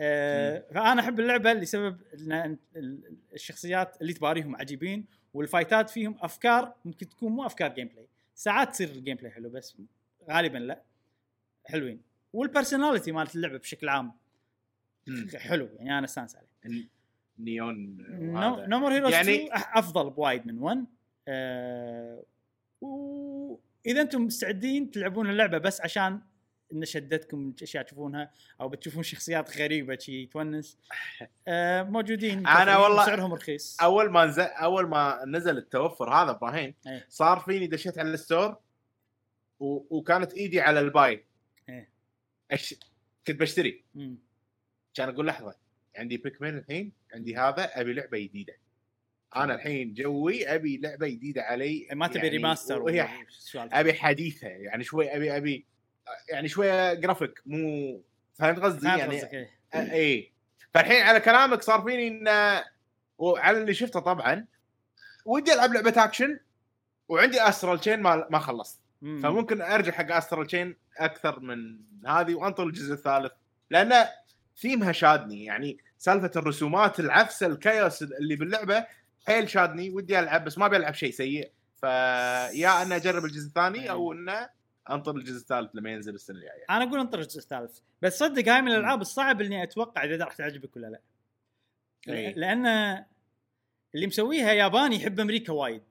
آه فأنا أحب اللعبة لسبب إن ال- الشخصيات اللي تباريهم عجيبين وال fight ات فيهم أفكار ممكن تكون مو أفكار gameplay ساعات تصير ال gameplay حلو بس غالبا لا. حلوين. وال personality مالت اللعبة بشكل عام. حلو يعني أنا أستانس عليه. neon neon وهذا. No More Heroes يعني- أفضل بوايد من 1 آه واذا أنتم مستعدين تلعبون اللعبة بس عشان إن شدتكم أشياء تشوفونها أو بتشوفون شخصيات غريبة شي تونس آه موجودين متوفرين والله- سعرهم رخيص أول ما نزل أول ما نزل التوفر هذا إبراهيم إيه. صار فيني دشيت على ال store و... وكانت إيدي على ال buy إيه. أش... كنت بشتري مم. كان أقول لحظة عندي Pikmin الحين عندي هذا أبي لعبة جديدة أنا الحين جوي أبي لعبة جديدة علي ما تبي يعني remaster وهي. أبي حديثة يعني شوي أبي أبي يعني شوية جرافيك مو فهمت قصدي يعني قصدك، إيه. اي فالحين على كلامك صار فيني إن وعلى اللي شفته طبعا ودي ألعب لعبة اكشن وعندي Astral Chain ما ما خلصت مم. فممكن أرجع حق Astral Chain أكثر من هذه وأنطر الجزء الثالث لأن ثيمها شادني يعني سالفة الرسومات العفسه ال chaos اللي باللعبة حيل شادني ودي ألعب بس ما أبي ألعب شيء سيء. فيا أن أجرب الجزء الثاني أو أنه أنطر الجزء الثالث لما ينزل السنة الجاية. أنا أقول أنطر الجزء الثالث بس صدق هاي من الألعاب الصعب إني أتوقع إذا راح تعجبك ولا لا. إي. لأن اللي مسويها ياباني يحب أمريكا وايد.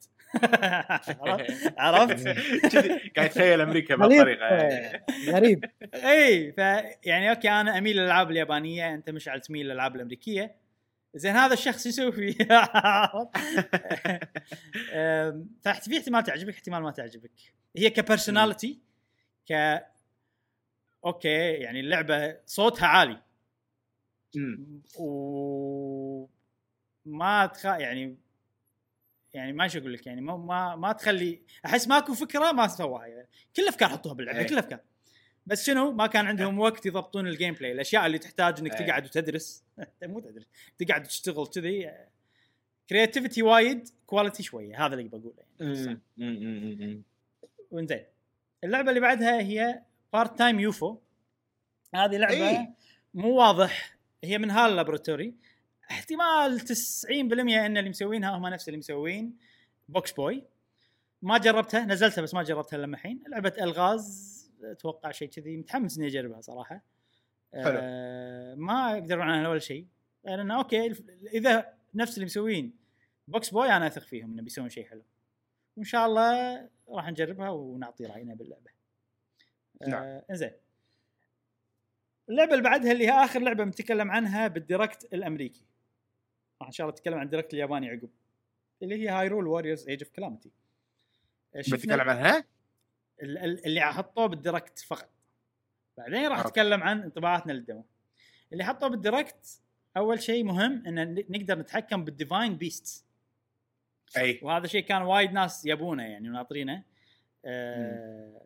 عرفت؟ قاعد اتخيل أمريكا بهالطريقة آه، غريب. إي ف يعني okay أنا أميل للألعاب اليابانية أنت مشعل تميل للألعاب الأمريكية. زين هذا الشخص يسوي فيه. ففي احتمال تعجبك احتمال ما تعجبك. هي ك personality ك okay يعني اللعبة صوتها عالي. و ما تخ... يعني يعني ما إيش أقول لك يعني ما ما, ما تخلي أحس ماكو فكرة ما سووها يعني. كل الافكار حطوها باللعبة إيه. كل الافكار بس شنو ما كان عندهم وقت يضبطون ال gameplay الأشياء اللي تحتاج إنك إيه. تقعد وتدرس مو تدرس تقعد تشتغل كذي creativity وايد quality شوية هذا اللي بقوله يعني. وإنزين اللعبة اللي بعدها هي Part Time UFO هذه لعبة إيه. مو واضح هي من HAL Laboratory احتمال 90% إن اللي مسوينها هم نفس اللي مسوين. BoxBoy ما جربتها نزلتها بس ما جربتها لما الحين. لعبة الغاز أتوقع شيء كذي. متحمس إني أجربها صراحة. حلو. آه ما يقدرون عنها ولا شيء. لأن okay إذا نفس اللي مسوين BoxBoy أنا أثق فيهم انه بيسوون شيء حلو. وإن شاء الله راح نجربها ونعطي رأينا باللعبة. نعم. آه إنزين. اللعبة اللي بعدها اللي هي آخر لعبة بنتكلم عنها بال Direct الأمريكي. راح إن شاء الله نتكلم عن ال Direct الياباني عقب. اللي هي Hyrule Warriors Age of Calamity بتتكلم عنها؟ اللي حطوه بال Direct فقط. بعدين راح. اتكلم عن انطباعاتنا لل demo. اللي حطوه بال Direct أول شيء مهم إن نقدر نتحكم بال Divine Beast أي. وهذا شيء كان وايد ناس يبونه يعني وناطرينه. آه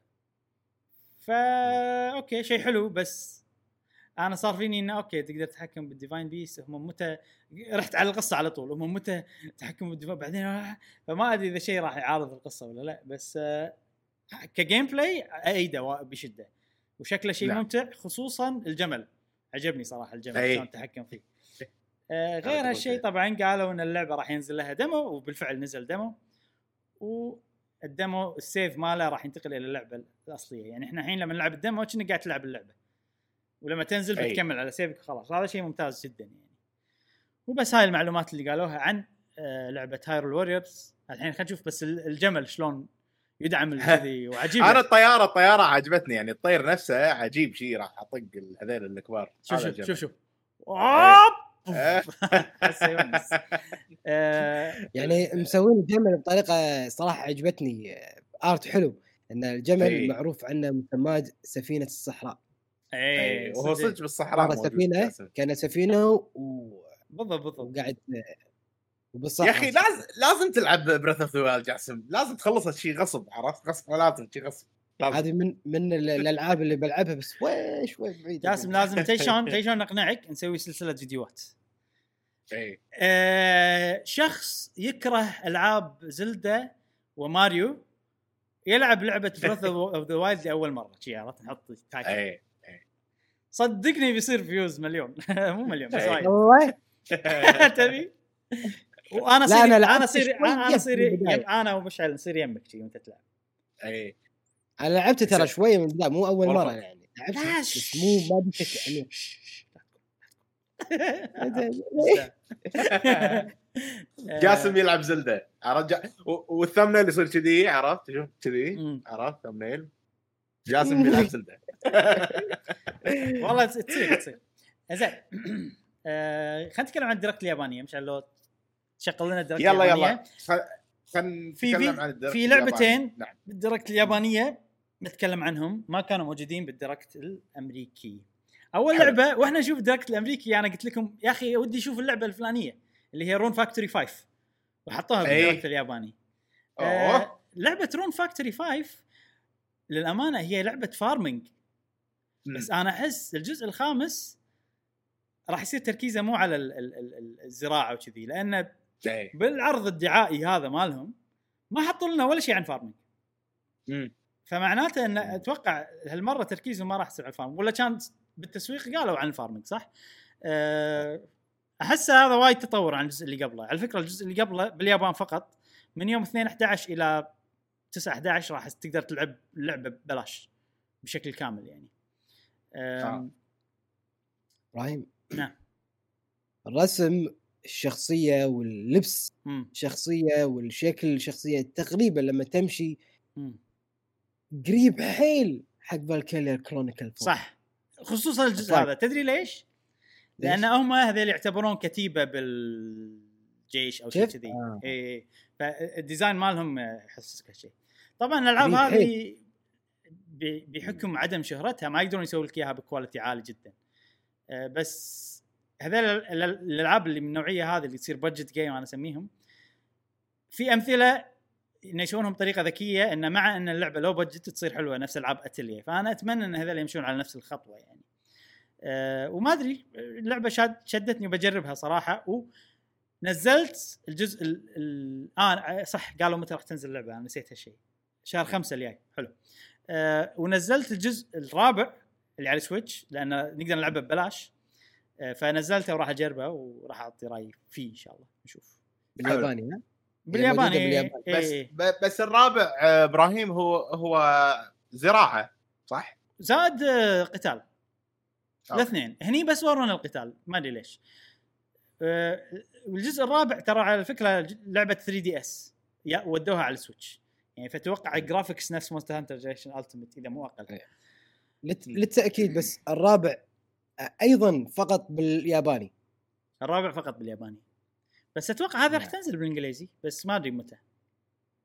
فا okay شيء حلو بس أنا صار فيني إنه okay تقدر تتحكم بال Divine Beast هم متى رحت على القصة على طول هم متى تحكم بال Divine بعدين فما أدري إذا شيء راح يعارض القصة ولا لا بس ك gameplay ايده بشدة وشكله شيء. ممتع خصوصا الجمل عجبني صراحة الجمل. شلون تتحكم فيه آه غير هالشيء. طبعا قالوا إن اللعبة راح ينزل لها demo وبالفعل نزل demo وال demo ال save ماله راح ينتقل إلى اللعبة الأصلية يعني إحنا الحين لما نلعب ال demo كنا قاعد تلعب اللعبة ولما تنزل. بتكمل على save ك خلاص هذا شيء ممتاز جدا يعني. وبس هاي المعلومات اللي قالوها عن آه لعبة Hyrule Warriors الحين خلينا نشوف بس ال- الجمل شلون يدعم الكذي وعجيب. أنا الطيارة الطيارة عجبتني يعني. الطير نفسه عجيب شيء راح أطق هذول الكبار. شوف شوف. شوف. شوف! آه. يعني مسوين الجمل بطريقة صراحة عجبتني. آه، art حلو. إن الجمل. معروف عنه مسماة سفينة الصحراء. اي إي، وهو صدق. بالصحراء سفينة. كان سفينة و... بالضبط بالضبط. وقاعد وبالصحراء يا أخي لازم لازم تلعب Breath of the Wild جاسم لازم تخلص الشيء غصب عرفت؟ غصب لازم شيء غصب. هذه من من ال- الألعاب اللي بلعبها بس شوي شوي بعيده جاسم لازم. تيشون تيشون نقنعك نسوي سلسلة فيديوهات. اي آه شخص يكره ألعاب Zelda وماريو يلعب لعبة Breath of the Wild لأول مرة شي عرفت؟ نحط title اي صدقني بيصير views مليون. مو مليون بس إيه. وايد. والله؟ تبي؟ وأنا لا، أنا لعبت اصير أنا اصير أنا ومشعل نصير يمك شي وأنت تلعب. اي أنا لعبته ترى شوية من لا مو أول. مرة يعني. لعبته لا، بس. مو ما بديت يعني. جاسم يلعب زلدة. عرفت؟ والثمنيل يصير كذي عرفت؟ شوف كذي. عرفت؟ ثمنيل. جاسم يلعب زلدة. والله تص- تصير تصير زين آه، خلينا نتكلم عن ال Direct اليابانية مشعل لو تشغل لنا ال Direct يلا اليابانية يلا خلينا في- نتكلم عن ال Direct في. لعبتين. نعم بال Direct اليابانية نتكلم عنهم ما كانوا موجودين بال Direct الأمريكي أول حلو. لعبة وإحنا نشوف ال Direct الأمريكي أنا قلت لكم يا أخي ودي أشوف اللعبة الفلانية اللي هي Rune Factory 5 وحطوها إيه. بال Direct الياباني أوه. آه لعبة Rune Factory 5 للأمانة هي لعبة farming بس أنا أحس الجزء الخامس راح يصير تركيزه مو على ال- ال- ال- الزراعة وكذي لأن إيه. بالعرض الدعائي هذا مالهم ما حطوا لنا ولا شيء عن farming. فمعناته إن أتوقع هالمرة تركيزهم ما راح يصير على ال farming ولا كان بالتسويق قالوا عن ال farming صح؟ أه، أحس هذا وايد تطور عن الجزء اللي قبله، على فكرة الجزء اللي قبله باليابان فقط من يوم 2 11 إلى 9 11 راح تقدر تلعب اللعبه ببلاش بشكل كامل يعني. أم، إبراهيم نعم. الرسم الشخصية واللبس الشخصية والشكل الشخصية تقريبا لما تمشي. قريب حيل حق فالكاليا كرونيكل صح خصوصا الجزء طيب. هذا تدري ليش؟ لأن هم هذول يعتبرون كتيبة بالجيش أو شيء؟ كذي آه. اي فال design مالهم يحسسك هالشيء طبعا الألعاب هذه بحكم عدم شهرتها ما يقدرون يسوي لك إياها ب quality عالي جدا. آه، بس هذول ال- ال- الألعاب اللي من النوعية هذه اللي تصير budget game أنا أسميهم في أمثلة ينشونهم بطريقة ذكية إن مع إن اللعبة لو budget تصير حلوة نفس ألعاب اتليه فأنا أتمنى إن هذول يمشون على نفس الخطوة يعني. أه وما أدري اللعبة شاد شدتني وبجربها صراحة ونزلت الجزء ال ال آه صح قالوا متى راح تنزل اللعبة؟ أنا نسيت هالشيء. شهر خمسة الجاي. حلو. أه ونزلت الجزء الرابع اللي على سويتش لأن نقدر نلعبه ببلاش أه فنزلته وراح أجربه وراح أعطي رأيي فيه إن شاء الله نشوف بالياباني ها بالياباني موجودة إيه، باليابان. إيه، بس إيه. بس الرابع آه، إبراهيم هو هو زراعة صح؟ زاد آه، قتال. الاثنين هني بس ورونا القتال ما أدري ليش آه، والجزء الرابع ترى على فكرة لعبة 3 دي إس ودوها على السويتش يعني فتوقع ال graphics نفس مونستر هانتر جنريشنز التيمت إذا مو أقل. إيه. للت- للتأكيد بس الرابع أيضا فقط بالياباني. الرابع فقط بالياباني. بس أتوقع هذا راح نعم. تنزل بالإنجليزي بس ما أدري متى.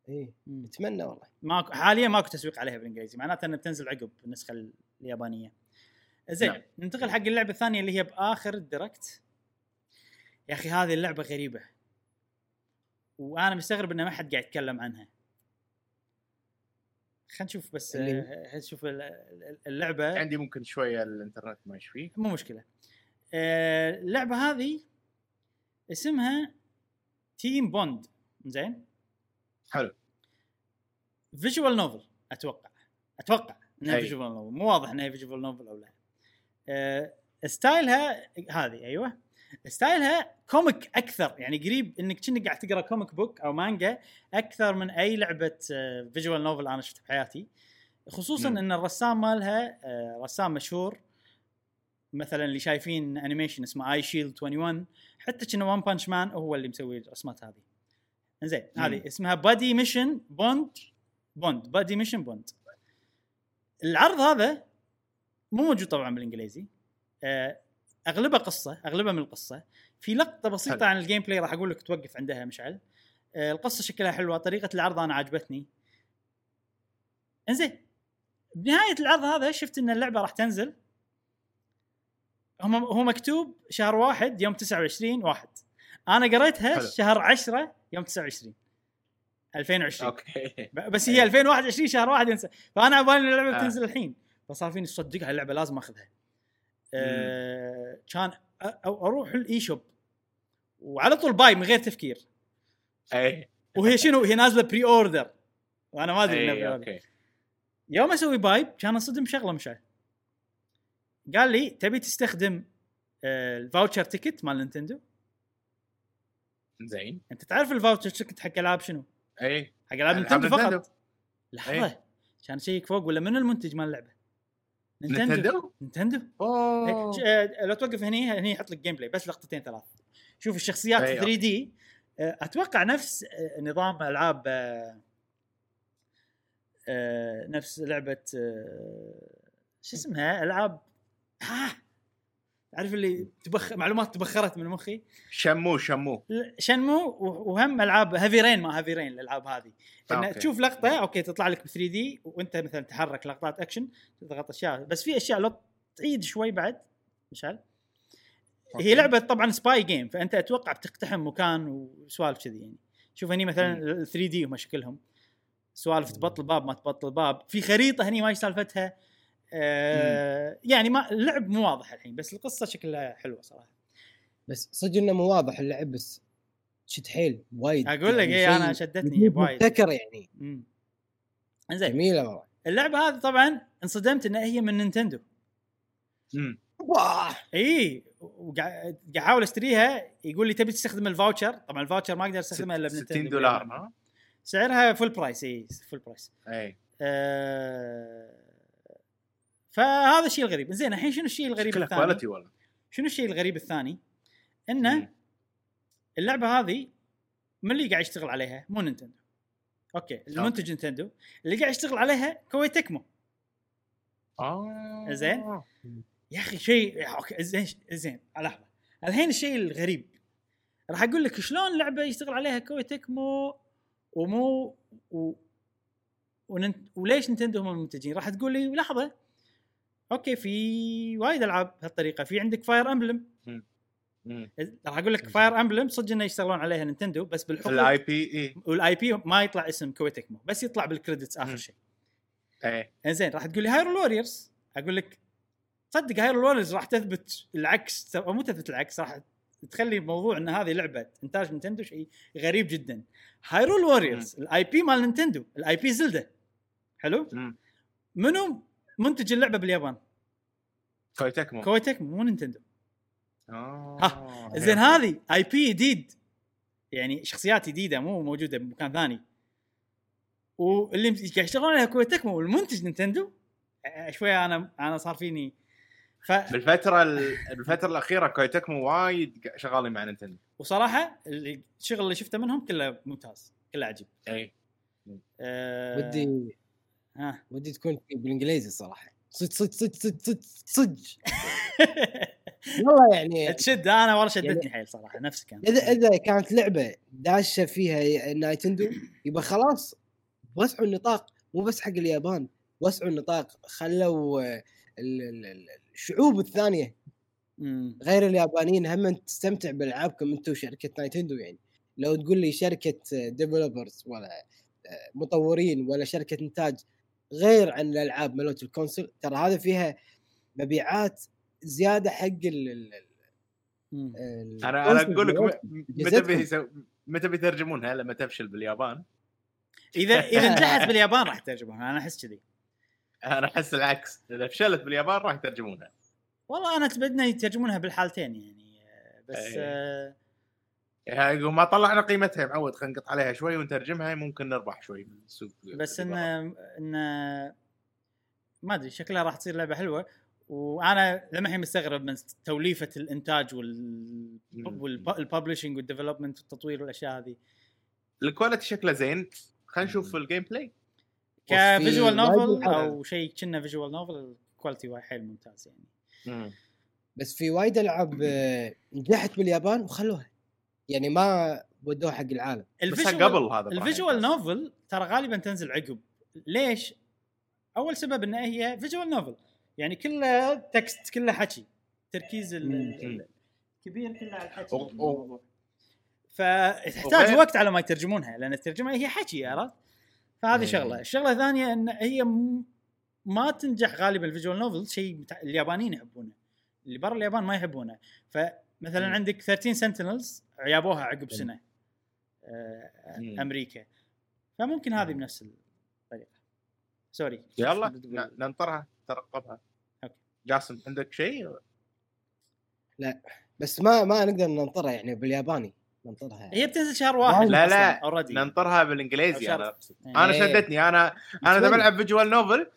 إيه. اتمنى والله. ماكو حاليا ماكو تسويق عليها بالإنجليزي معناته إنها بتنزل عقب النسخة اليابانية. زين نعم. ننتقل حق اللعبة الثانية اللي هي بآخر ال Direct يا أخي هذه اللعبة غريبة. وأنا مستغرب ان ما حد قاعد يتكلم عنها. خلينا نشوف بس اللي- آه، نشوف ال- ال- اللعبة. عندي ممكن شوية الإنترنت ماشي فيه مو مشكلة. آه، اللعبة هذه اسمها تيم بوند. زين؟ حلو. visual novel أتوقع. أتوقع إنها. visual novel مو واضح إنها visual novel أو لا. أه style ها هذه أيوه. style ها comic أكثر. يعني قريب إنك كأنك قاعد تقرأ comic book أو مانجا أكثر من أي لعبة visual novel أنا شفتها بحياتي. خصوصا مم. إن الرسام مالها آه، رسام مشهور. مثلا اللي شايفين animation اسمه اي شيلد 21 حتى كنا وان بانش مان هو اللي مسوي الرسمات هذه. زين. هذه اسمها بادي ميشن بوند بوند بادي ميشن بوند العرض هذا مو موجود طبعا بالإنجليزي. آه، أغلبها قصة أغلبها من القصة. في لقطة بسيطة حلو. عن ال gameplay راح أقول لك توقف عندها مشعل. آه، القصة شكلها حلوة طريقة العرض أنا عجبتني. إنزين بنهاية العرض هذا شفت إن اللعبة راح تنزل. هم هو مكتوب شهر واحد يوم 29 واحد. أنا قريتها حلو. شهر 10 يوم 29 2020 okay. بس هي 2021 شهر واحد ينسى فأنا على بالي إن اللعبة آه. بتنزل الحين. فصار فيني صدقها اللعبه لازم أخذها. آه كان أروح ال eShop وعلى طول buy من غير تفكير. اي وهي شنو؟ هي نازلة pre-order وأنا ما أدري pre-order. okay. يوم أسوي buy كان انصدم شغلة مشعل قال لي تبي تستخدم آه، ال voucher ticket مال نينتندو؟ زين. أنت تعرف ال voucher ticket حق ألعاب شنو؟ اي حق ألعاب نينتندو. فقط. لحظه إيه. كان أ check فوق ولا من المنتج مال اللعبة؟ نينتندو؟ نينتندو؟ إيه، أوه. ش- آه، لو توقف هني هني يحط لك gameplay بس لقطتين ثلاث. شوف الشخصيات أي، 3D أتوقع نفس آه، نظام ألعاب آه، آه، نفس لعبة آه، شو اسمها؟ ألعاب ها تعرف اللي تبخ معلومات تبخرت من مخي؟ شمو شمو. شنمو وهم ألعاب هافي رين ما هافي رين الألعاب هذه. إن أوكي. تشوف لقطة أوكي تطلع لك ب 3 دي وأنت مثلا تحرك لقطات اكشن تضغط أشياء. بس في أشياء لو تعيد شوي بعد مشعل. هي. لعبة طبعا سباي جيم فأنت أتوقع بتقتحم مكان وسوالف كذي يعني. شوف هني مثلا مم. ال 3D هم شكلهم. سوالف تبطل باب ما تبطل باب. في خريطة هني ما سالفتها. آه يعني ما اللعب مو واضح الحين بس القصة شكلها حلوة صراحة. بس صدق إنه مو واضح اللعب بس شد حيل وايد. أقول لك يعني إيه شيء أنا شدتني وايد. مبتكر يعني. إنزين. جميلة والله. اللعبة هذه طبعا انصدمت إنها هي من نينتندو. مم. واه إي وقاعد قاعد أحاول أشتريها يقول لي تبي تستخدم ال voucher؟ طبعا ال voucher ما أقدر أستخدمها إلا بنينتندو 60 دولار ها سعرها full price إي full price إي. آه فهذا الشيء الغريب. زين الحين شنو الشيء الغريب الثاني؟ quality والله. شنو الشيء الغريب الثاني؟ إنه. اللعبة هذه من اللي قاعد يشتغل عليها؟ مو نينتندو. okay المنتج نينتندو. اللي قاعد يشتغل عليها كوي تكمو. آه. زين. يا أخي شيء okay زين زين لحظة. الحين الشيء الغريب. راح أقول لك شلون لعبة يشتغل عليها كوي تكمو ومو و... وننت... وليش نينتندو هم المنتجين؟ راح تقول لي لحظة okay في وايد ألعاب بهالطريقة. في عندك فاير امبلم. راح أقول لك فاير امبلم صدق إنه يشتغلون عليها نينتندو بس بالحقوق ال IP إي. وال IP ما يطلع اسم كوي تكمو بس يطلع بال credits آخر. شيء. إي. إنزين راح تقول لي هايرول ووريرز أقول لك صدق هايرول ووريرز راح تثبت العكس أو مو تثبت العكس راح تخلي موضوع إن هذه لعبة إنتاج نينتندو شيء غريب جدا. هايرول ووريرز ال IP مال نينتندو ال IP زيلدا حلو. منو منتج اللعبة باليابان. كوي تكمو كوي تكمو مو نينتندو. ها، زين هذه IP جديد. يعني شخصيات جديدة مو موجودة بمكان ثاني. واللي قاعد يشتغلون عليها كوي تكمو والمنتج نينتندو. شوية أنا أنا صار فيني. ف بالفترة ال- بالفترة الأخيرة كوي تكمو وايد شغالين مع نينتندو. وصراحة اللي- الشغل اللي شفته منهم كله ممتاز كله عجيب. اي أه ودي ها. ودي تكون بالإنجليزي صراحة. صدق صدق صدق صدق صدق صدق. والله يعني تشد أنا والله شدتني يعني- حيل صراحة نفسي كان إذا إذا كانت لعبة داشة فيها نايتندو يبقى خلاص وسعوا النطاق مو بس حق اليابان وسعوا النطاق خلوا ال- ال- ال- الشعوب الثانية. غير اليابانيين هم تستمتع بألعابكم أنتم شركه نايتندو يعني. لو تقول لي شركة developers ولا آه، مطورين ولا شركة إنتاج غير عن الألعاب مالت ال console ترى هذا فيها مبيعات زيادة حق ال ال- مم. ال- أنا أنا أقول لك متى. بيسو... متى بيترجمونها لما تفشل باليابان اذا إذا نجحت باليابان راح ترجمونها أنا أحس كذي أنا أحس العكس إذا فشلت باليابان راح يترجمونها والله أنا أتمنى يترجمونها بالحالتين يعني بس أي. آه يعني ما طلعنا قيمتها يا معود خلينا نقط عليها شوي ونترجمها ممكن نربح شوي بالسوق بس إن بالبرا. إن ما أدري شكلها راح تصير لعبة حلوة. وأنا لما مستغرب من توليفة الإنتاج وال مم. وال publishing وال development والتطوير والأشياء هذه. ال quality شكله زين. خلينا نشوف الجيم بلاي كفيجوال نوفل. أو شيء كنا visual novel ال quality حيل ممتاز يعني. بس في وايد ألعاب آه، نجحت باليابان وخلوها. يعني ما ودوها حق العالم. بس قبل هذا ال visual novel ترى غالبا تنزل عقب. ليش؟ أول سبب إن هي visual novel يعني كله text كله حكي. تركيز ال- مم. ال- ال- الكبير كله على الحكي فتحتاج وقت على ما يترجمونها لأن الترجمة هي حكي عرفت؟ فهذه. شغلة. الشغلة الثانية إن هي ما تنجح غالبا ال visual novel شيء اليابانيين يحبونه. اللي برا اليابان ما يحبونه. فمثلا. عندك 13 سنتينلز جابوها عقب سنة آه،. أمريكا فممكن هذه بنفس الطريقة sorry يلا ننطرها ترقبها. جاسم عندك شيء؟ بس ما ما نقدر ننطرها يعني بالياباني ننطرها هي بتنزل شهر واحد لا، لا، ننطرها بالإنجليزي أنا. أنا إيه. شدتني أنا أنا إذا. بلعب visual novel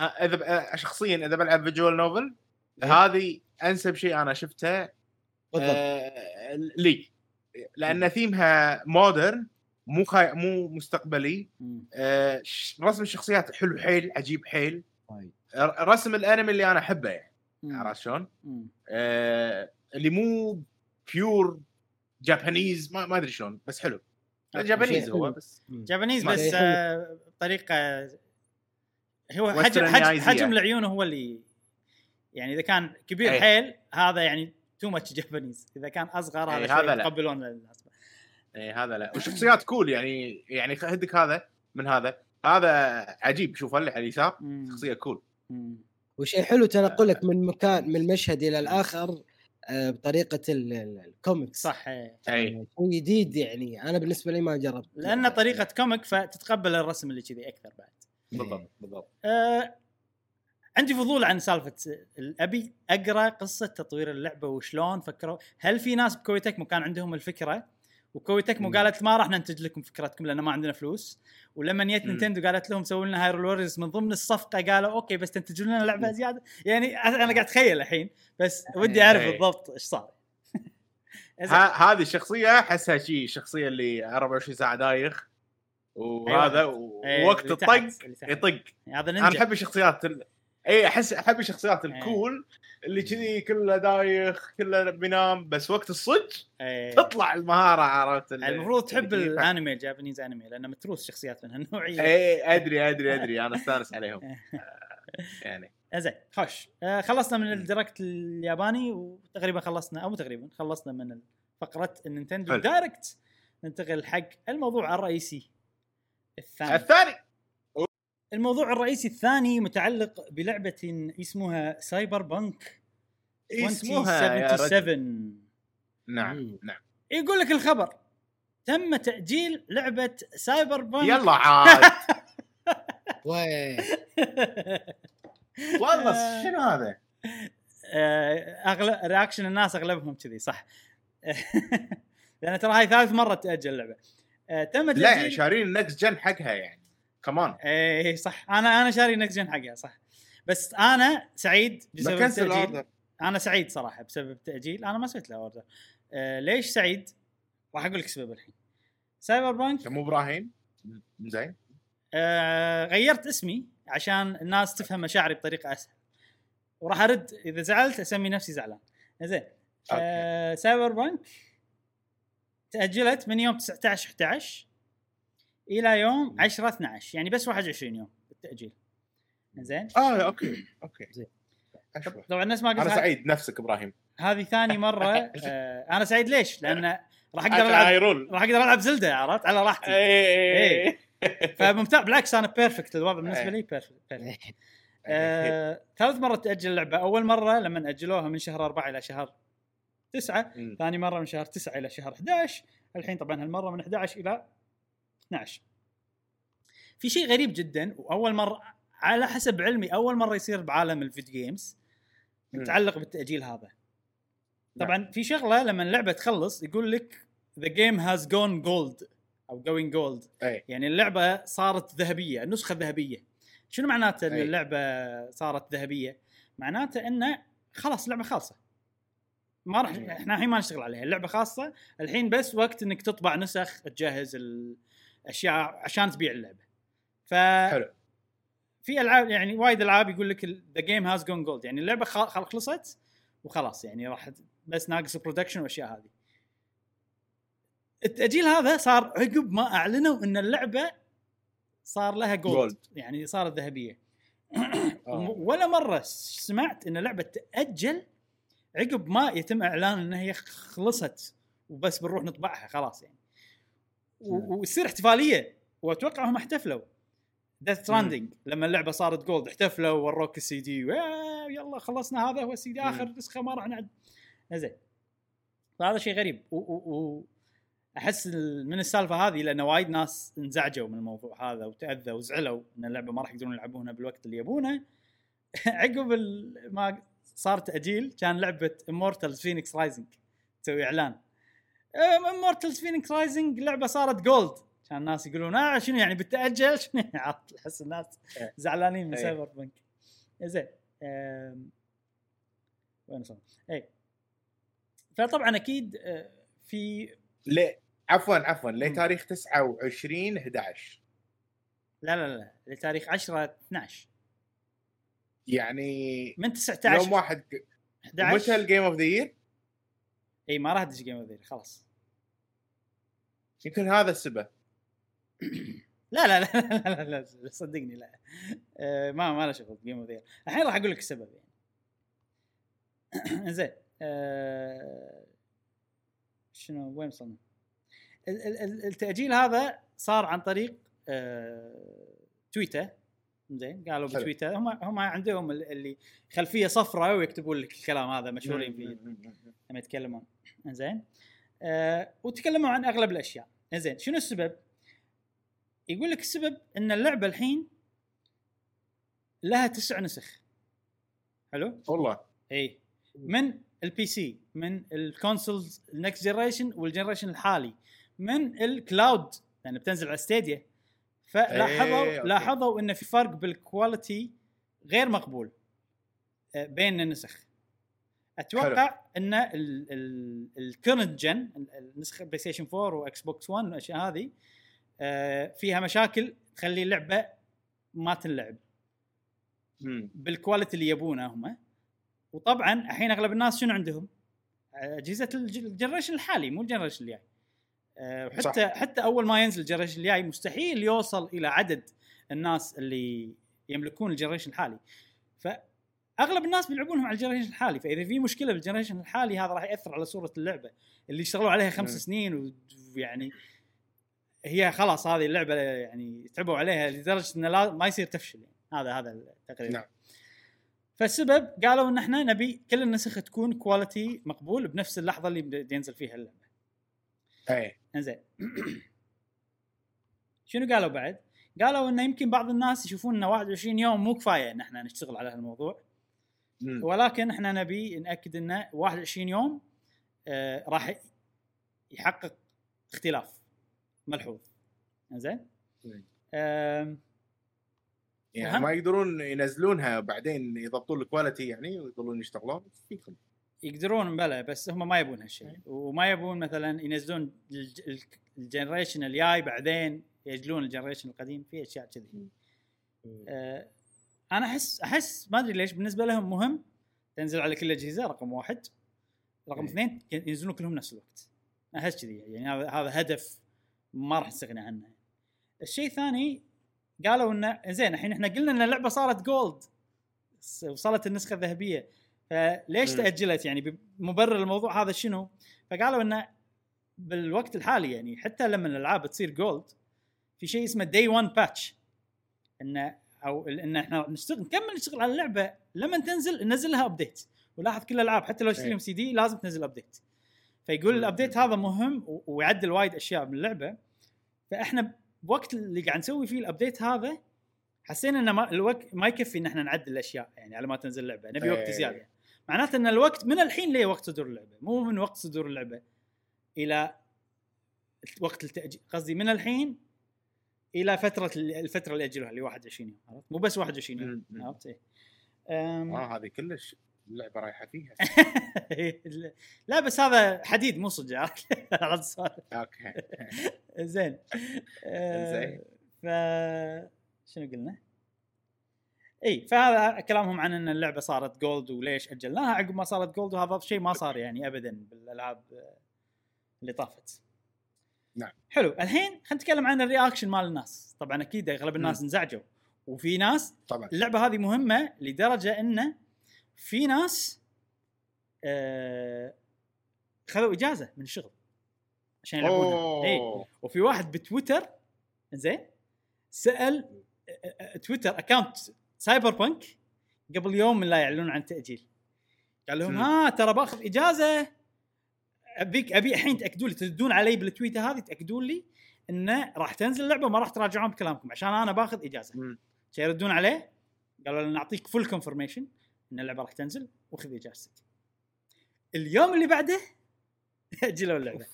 إذا ب- شخصيا إذا بلعب visual novel إيه. هذه أنسب شيء أنا شفته بالضبط آه، لي لأن theme ها modern مو خي... مو مستقبلي. آه، رسم الشخصيات حلو حيل عجيب حيل. ر- رسم الأنمي اللي أنا أحبه يعني. عرفت شلون؟ آه، اللي مو pure Japanese ما ما أدري شلون بس حلو. Japanese هو. بس. Japanese بس. آه، بطريقه هو حجم حجم, حجم. العيون هو اللي يعني إذا كان كبير أي. حيل هذا يعني too much Japanese إذا كان أصغر أي، هذا هذا شوي لا. يتقبلون الناس إيه هذا لا. والشخصيات cool يعني يعني هدك هذا من هذا. هذا عجيب شوف اللي على اليسار. شخصية cool. وشيء حلو تنقلك من مكان من المشهد إلى الآخر آه، بطريقة ال- ال- الكوميكس صح إيه. اي شيء جديد يعني. أنا بالنسبة لي ما جربت. لأن طريقة comic فتتقبل الرسم اللي كذي أكثر بعد. بالضبط بالضبط. آه عندي فضول عن سالفة ال- ابي أقرأ قصة تطوير اللعبة وشلون فكروا. هل في ناس بكويتكمو كان عندهم الفكرة؟ وكويتكمو. قالت ما راح ننتج لكم فكرتكم لأن ما عندنا فلوس. ولما جت. نينتندو قالت لهم سووا لنا Hyrule Warriors من ضمن الصفقة قالوا okay بس تنتجون لنا لعبة زيادة. يعني أنا قاعد أتخيل الحين. بس ودي أعرف إيه. بالضبط إيش صار. هذه الشخصيه أحسها شيء الشخصيه اللي 24 ساعة دايخ. وهذا أيوة. ووقت الطق. يطق. هذا أنا أحب الشخصيات ال... اي احس احب الشخصيات إيه. ال cool اللي كذي كله دايخ كله بينام بس وقت الصج إيه. تطلع المهارة عرفت ال- المفروض تحب الانمي ال Japanese anime لأنه متروس شخصيات من هالنوعية. اي أدري أدري أدري أنا أستانس عليهم. يعني. زين خوش. آه خلصنا من ال Direct الياباني وتقريبا خلصنا أو تقريبا خلصنا من فقرة النينتندو. Direct ننتقل حق الموضوع الرئيسي. الثاني. الثاني. الموضوع الرئيسي الثاني متعلق بلعبة اسمها Cyberpunk اسمها يا رجل. 2077 نعم مم. نعم. يقول لك الخبر تم تأجيل لعبة Cyberpunk يلا عاد. والله شنو هذا؟ اغلب reaction الناس أغلبهم كذي صح. لأن ترى هاي ثالث مرة تأجل اللعبة. آه، تم لا يعني تاجيل شارين ال next gen حقها يعني. كمان إيه صح. أنا أنا شاري next gen حقها صح. بس أنا سعيد بسبب التأجيل. أنا سعيد صراحة بسبب التأجيل. أنا ما سويت له order آه ليش سعيد؟ راح أقول لك السبب الحين. Cyberpunk مو إبراهيم؟ زين. آه غيرت اسمي عشان الناس تفهم مشاعري بطريقة أسهل. وراح أرد إذا زعلت أسمي نفسي زعلان. زين آه Cyberpunk تأجلت من يوم 19 11 إلى يوم 10 12 يعني بس 21 يوم التاجيل زين آه okay okay. زين. طبعا الناس ما أنا قلت سعيد نفسك إبراهيم. هذه ثاني مرة آه أنا سعيد ليش؟ لأن راح أقدر العب راح أقدر ألعب زلدة عرفت؟ على راحتي. إيه. فممتع بالعكس أنا perfect الوضع بالنسبة إيه. لي perfect آه، ثالث مره تأجل اللعبة. أول مرة لما أجلوها من شهر أربعة إلى شهر تسعة مم. ثاني مرة من شهر تسعة إلى شهر 11 الحين طبعا هالمرة من 11 إلى 12 في شيء غريب جدا وأول مرة على حسب علمي أول مرة يصير بعالم ال video games. متعلق بالتأجيل هذا نعم. طبعا في شغلة لما اللعبة تخلص يقول لك the game has gone gold أو going gold يعني اللعبة صارت ذهبية النسخه ذهبية شنو معناته إن. اللعبة صارت ذهبية معناته إنه خلاص اللعبة خالصة ما راح. إحنا الحين ما نشتغل عليها اللعبة خاصة الحين بس وقت إنك تطبع نسخ تجهز الاشياء عشان تبيع اللعبة ف حلو في ألعاب يعني وايد ألعاب يقول لك the game has gone gold يعني اللعبة خلصت وخلاص يعني راح بس ناقص ال production والأشياء هذه التاجيل هذا صار عقب ما أعلنوا إن اللعبة صار لها gold. يعني صارت ذهبية آه. ولا مرة سمعت إن لعبه تأجل عقب ما يتم إعلان انها هي خلصت وبس بنروح نطبعها خلاص يعني. وتصير احتفالية. وأتوقع هم احتفلوا. Death Stranding لما اللعبة صارت gold احتفلوا ووروك السي دي. يلا خلصنا هذا هو السي دي. آخر نسخة ما راح نعد. زين. فهذا شيء غريب. و, و, و أحس ال- من السالفة هذه لأن وايد ناس انزعجوا من الموضوع هذا وتأذوا وزعلوا إن اللعبة ما راح يقدرون يلعبونها بالوقت اللي يبونه. عقب ما صار تأجيل كان لعبة Immortals Fenyx Rising تسوي إعلان. Immortals Fenyx Rising لعبة صارت gold كان الناس يقولون آه شنو يعني بتأجل؟ شنو عرفت احس الناس إيه. زعلانين من إيه. Cyberpunk زين. أم، وين وصلنا؟ اي فطبعا أكيد آه، في ليه؟ عفوا عفوا. لتاريخ 29 11 لا لا لا. لتاريخ 10 12 يعني من 19 يوم واحد متى 11 الجيم اوف ذا يير إي ما راح تدش جيم اوف خلاص. يمكن هذا السبب. لا لا لا لا, لا, لا, لا صدقني لا. آه ما ما له شغل Game of الحين راح أقول لك السبب يعني. زين آه شنو وين وصلنا؟ ال- ال- ال- التأجيل هذا صار عن طريق آه تويتر. زين؟ قالوا. بتويتر. هم هم عندهم ال- اللي خلفية صفراء ويكتبون لك الكلام هذا مشهورين فيه. لما يتكلمون. زين؟ آه وتكلموا عن أغلب الأشياء. زين شنو السبب؟ يقول لك السبب إن اللعبة الحين لها تسع نسخ. حلو؟ والله. اي من ال PC من ال consoles ال next generation وال generation الحالي. من ال cloud لأن بتنزل على Stadia فلاحظوا okay. لاحظوا إن في فرق بال quality غير مقبول آه، بين النسخ أتوقع إن ال current gen النسخه PlayStation 4 و Xbox 1 والأشياء هذه آه، فيها مشاكل تخلي اللعبة ما تنلعب. بال quality اللي يبونه هم وطبعا الحين أغلب الناس شنو عندهم؟ أجهزة الج- ال generation الحالي مو ال generation الجاي أه وحتى صح. حتى أول ما ينزل ال generation الجاي مستحيل يوصل إلى عدد الناس اللي يملكون ال generation الحالي فأغلب الناس بيلعبونهم على ال generation الحالي فإذا في مشكلة بال generation الحالي هذا راح يأثر على صورة اللعبة اللي اشتغلوا عليها خمس مم. سنين و- ويعني هي خلاص هذه اللعبة يعني تعبوا عليها لدرجة إنه لا ما يصير تفشل يعني هذا هذا التقرير نعم. فالسبب قالوا إن إحنا نبي كل النسخ تكون كواليتي مقبول بنفس اللحظة اللي ينزل فيها اللعبة اي انزين شنو قالوا بعد؟ قالوا إنه يمكن بعض الناس يشوفون ان 21 يوم مو كفاية إن إحنا نشتغل على هالموضوع مم. ولكن إحنا نبي نأكد إنه 21 يوم آه راح يحقق اختلاف ملحوظ انزين مم. آم، يعني. ما يقدرون ينزلونها بعدين يضبطون ال quality يعني ويظلون يشتغلون يقدرون بلا بس هم ما يبون هالشيء وما يبون مثلا ينزلون الج- ال- ال generation الجاي بعدين ياجلون ال generation القديم. في أشياء كذي. آه أنا أحس أحس ما أدري ليش بالنسبة لهم مهم تنزل على كل الاجهزه رقم واحد. رقم إيه. اثنين ينزلون كلهم نفس الوقت. أحس كذي يعني. هذا هذا هدف ما راح نستغني عنه. الشيء الثاني قالوا انه زين الحين إحنا قلنا إن اللعبة صارت جولد وصلت النسخة الذهبية. فليش. تأجلت يعني مبرر الموضوع هذا شنو؟ فقالوا إنه بالوقت الحالي يعني حتى لما الألعاب تصير جولد في شيء اسمه day 1 patch انه أو إن إحنا نشتغل نكمل نشتغل على اللعبة لما تنزل ننزل لها update ولاحظ كل الألعاب حتى لو تشتريهم إيه. سي دي لازم تنزل update فيقول. ال update هذا مهم ويعدل وايد أشياء من اللعبة فإحنا بوقت اللي قاعد نسوي فيه ال update هذا حسينا ان ما الوقت ما يكفي إن إحنا نعدل الأشياء يعني على ما تنزل اللعبة نبي وقت إيه. زيادة معناته إن الوقت من الحين ليه وقت صدور اللعبة مو من وقت صدور اللعبة إلى وقت التأجيل قصدي من الحين إلى فترة الفترة اللي اجلوها اللي 21 يوم عرفت مو بس 21 يوم. عرفت. أم، آه هذه كلش اللعبه رايحة فيها لا بس هذا حديد مو صدق عرفت. أوكي زين زين. ف شنو قلنا؟ إي فهذا كلامهم عن إن اللعبة صارت جولد وليش أجلناها. عقب ما صارت جولد وهذا شيء ما صار يعني ابدا بالألعاب آه، اللي طافت. نعم. حلو. الحين خلينا نتكلم عن ال reaction مال الناس، طبعا أكيد أغلب الناس. انزعجوا. وفي ناس طبعا. اللعبة هذه مهمة لدرجة انه في ناس آه خذوا إجازة من الشغل عشان يلعبونها. إي. وفي واحد بتويتر زين سأل أ- أ- Twitter account Cyberpunk قبل يوم من لا يعلنون عن تأجيل. قال لهم. ها ترى بأخذ إجازة. ابيك أبي الحين تأكدوا لي تردون علي بال tweet ة هذه تاكدون لي انه راح تنزل اللعبة وما راح تراجعون بكلامكم عشان أنا بأخذ إجازة. يردون عليه؟ قالوا لنا نعطيك full confirmation إن اللعبة راح تنزل وخذ إجازتك. اليوم اللي بعده أجلوا اللعبة.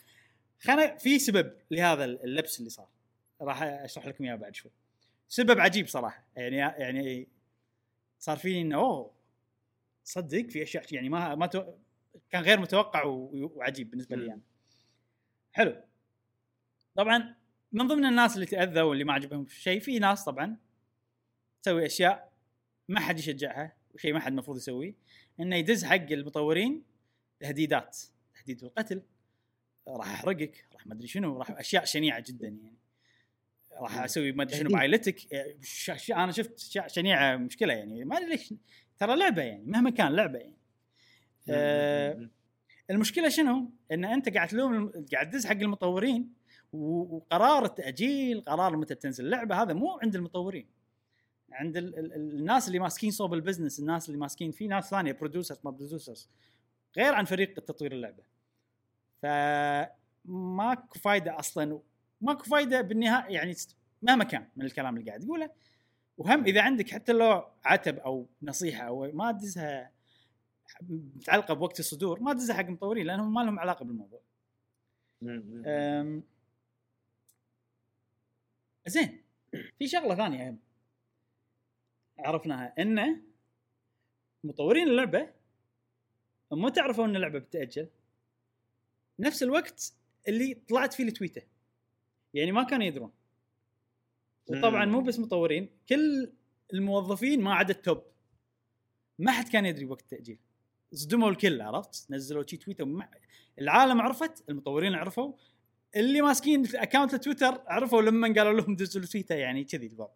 خلنا في سبب لهذا اللبس اللي صار. راح أشرح لكم إياه بعد شوي. سبب عجيب صراحة. يعني يعني صار في إنه أوه صدق في أشياء يعني ما ما تو... كان غير متوقع و- وعجيب بالنسبة لي. يعني. حلو طبعا من ضمن الناس اللي تأذوا واللي ما عجبهم شيء في ناس طبعا تسوي أشياء ما حد يشجعها وشيء ما حد المفروض يسويه إنه يدز حق المطورين تهديدات تهديد بالقتل راح أحرقك راح ما أدري شنو راح أشياء شنيعة جدا يعني راح أسوي ما أدري شنو ش- ش- أنا شفت شنيعة مشكلة يعني ما أدري ليش ترى لعبة يعني مهما كان لعبة يعني. آه، المشكلة شنو؟ إن أنت قاعد تلوم قاعد تدز حق المطورين وقرار التأجيل قرار متى بتنزل اللعبة هذا مو عند المطورين. عند ال ال الناس اللي ماسكين صوب ال business الناس اللي ماسكين في ناس ثانية producers ما producers غير عن فريق تطوير اللعبة. فماكو فايده أصلا ماكو فايدة بالنهاية يعني مهما كان من الكلام اللي قاعد تقوله. وهم إذا عندك حتى لو عتب أو نصيحة أو ما تدزها متعلقة بوقت الصدور ما تدزها حق المطورين لأنهم ما لهم علاقة بالموضوع. زين في شغلة ثانية هم عرفناها انه مطورين اللعبة هم تعرفوا إن اللعبة بتأجل. نفس الوقت اللي طلعت فيه التويته يعني ما كانوا يدرون. وطبعا مو بس مطورين كل الموظفين ما عدا ال top. ما حد كان يدري وقت التأجيل. صدموا الكل عرفت؟ نزلوا شي تويتر ما- العالم عرفت المطورين عرفوا. اللي ماسكين account تويتر عرفوا لما قالوا لهم دزوا تويتر يعني كذي الوضع.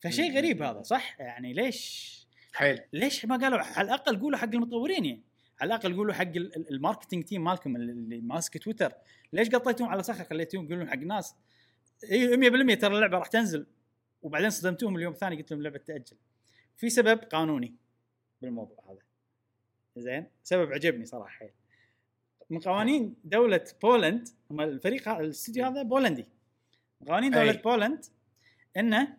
فشيء غريب هذا صح؟ يعني ليش؟ حيل. ليش ما قالوا؟ على الأقل قولوا حق المطورين يعني. على الأقل قولوا حق ال- ال- ال marketing team مالكم اللي ماسك تويتر. ليش قطيتوهم على صخر خليتوهم يقولون حق الناس إي 100% ترى اللعبة راح تنزل. وبعدين صدمتوهم اليوم الثاني قلت لهم اللعبه تأجل. في سبب قانوني بالموضوع هذا. زين؟ سبب عجبني صراحة. حيل من قوانين دولة بولند هم الفريق ه- الاستوديو هذا بولندي. من قوانين دولة أي. بولند إنه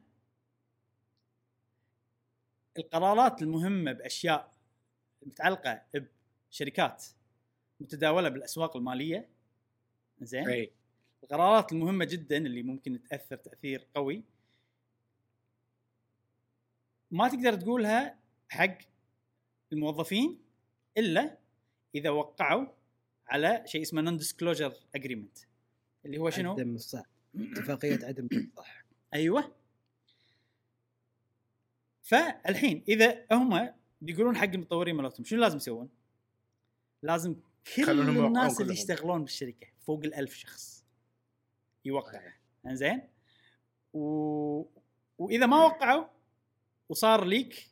القرارات المهمة بأشياء متعلقة بشركات متداولة بالأسواق المالية. زين. القرارات المهمة جدا اللي ممكن تأثر تأثير قوي. ما تقدر تقولها حق الموظفين إلا إذا وقعوا على شيء اسمه non-disclosure agreement اللي هو شنو؟ عدم الإفصاح اتفاقية عدم الإفصاح أيوه. فالحين إذا هم بيقولون حق المطورين مالتهم شنو لازم يسوون؟ لازم كل الناس اللي. يشتغلون بالشركة فوق الألف شخص يوقعوا. إنزين؟ و... وإذا ما وقعوا وصار ليك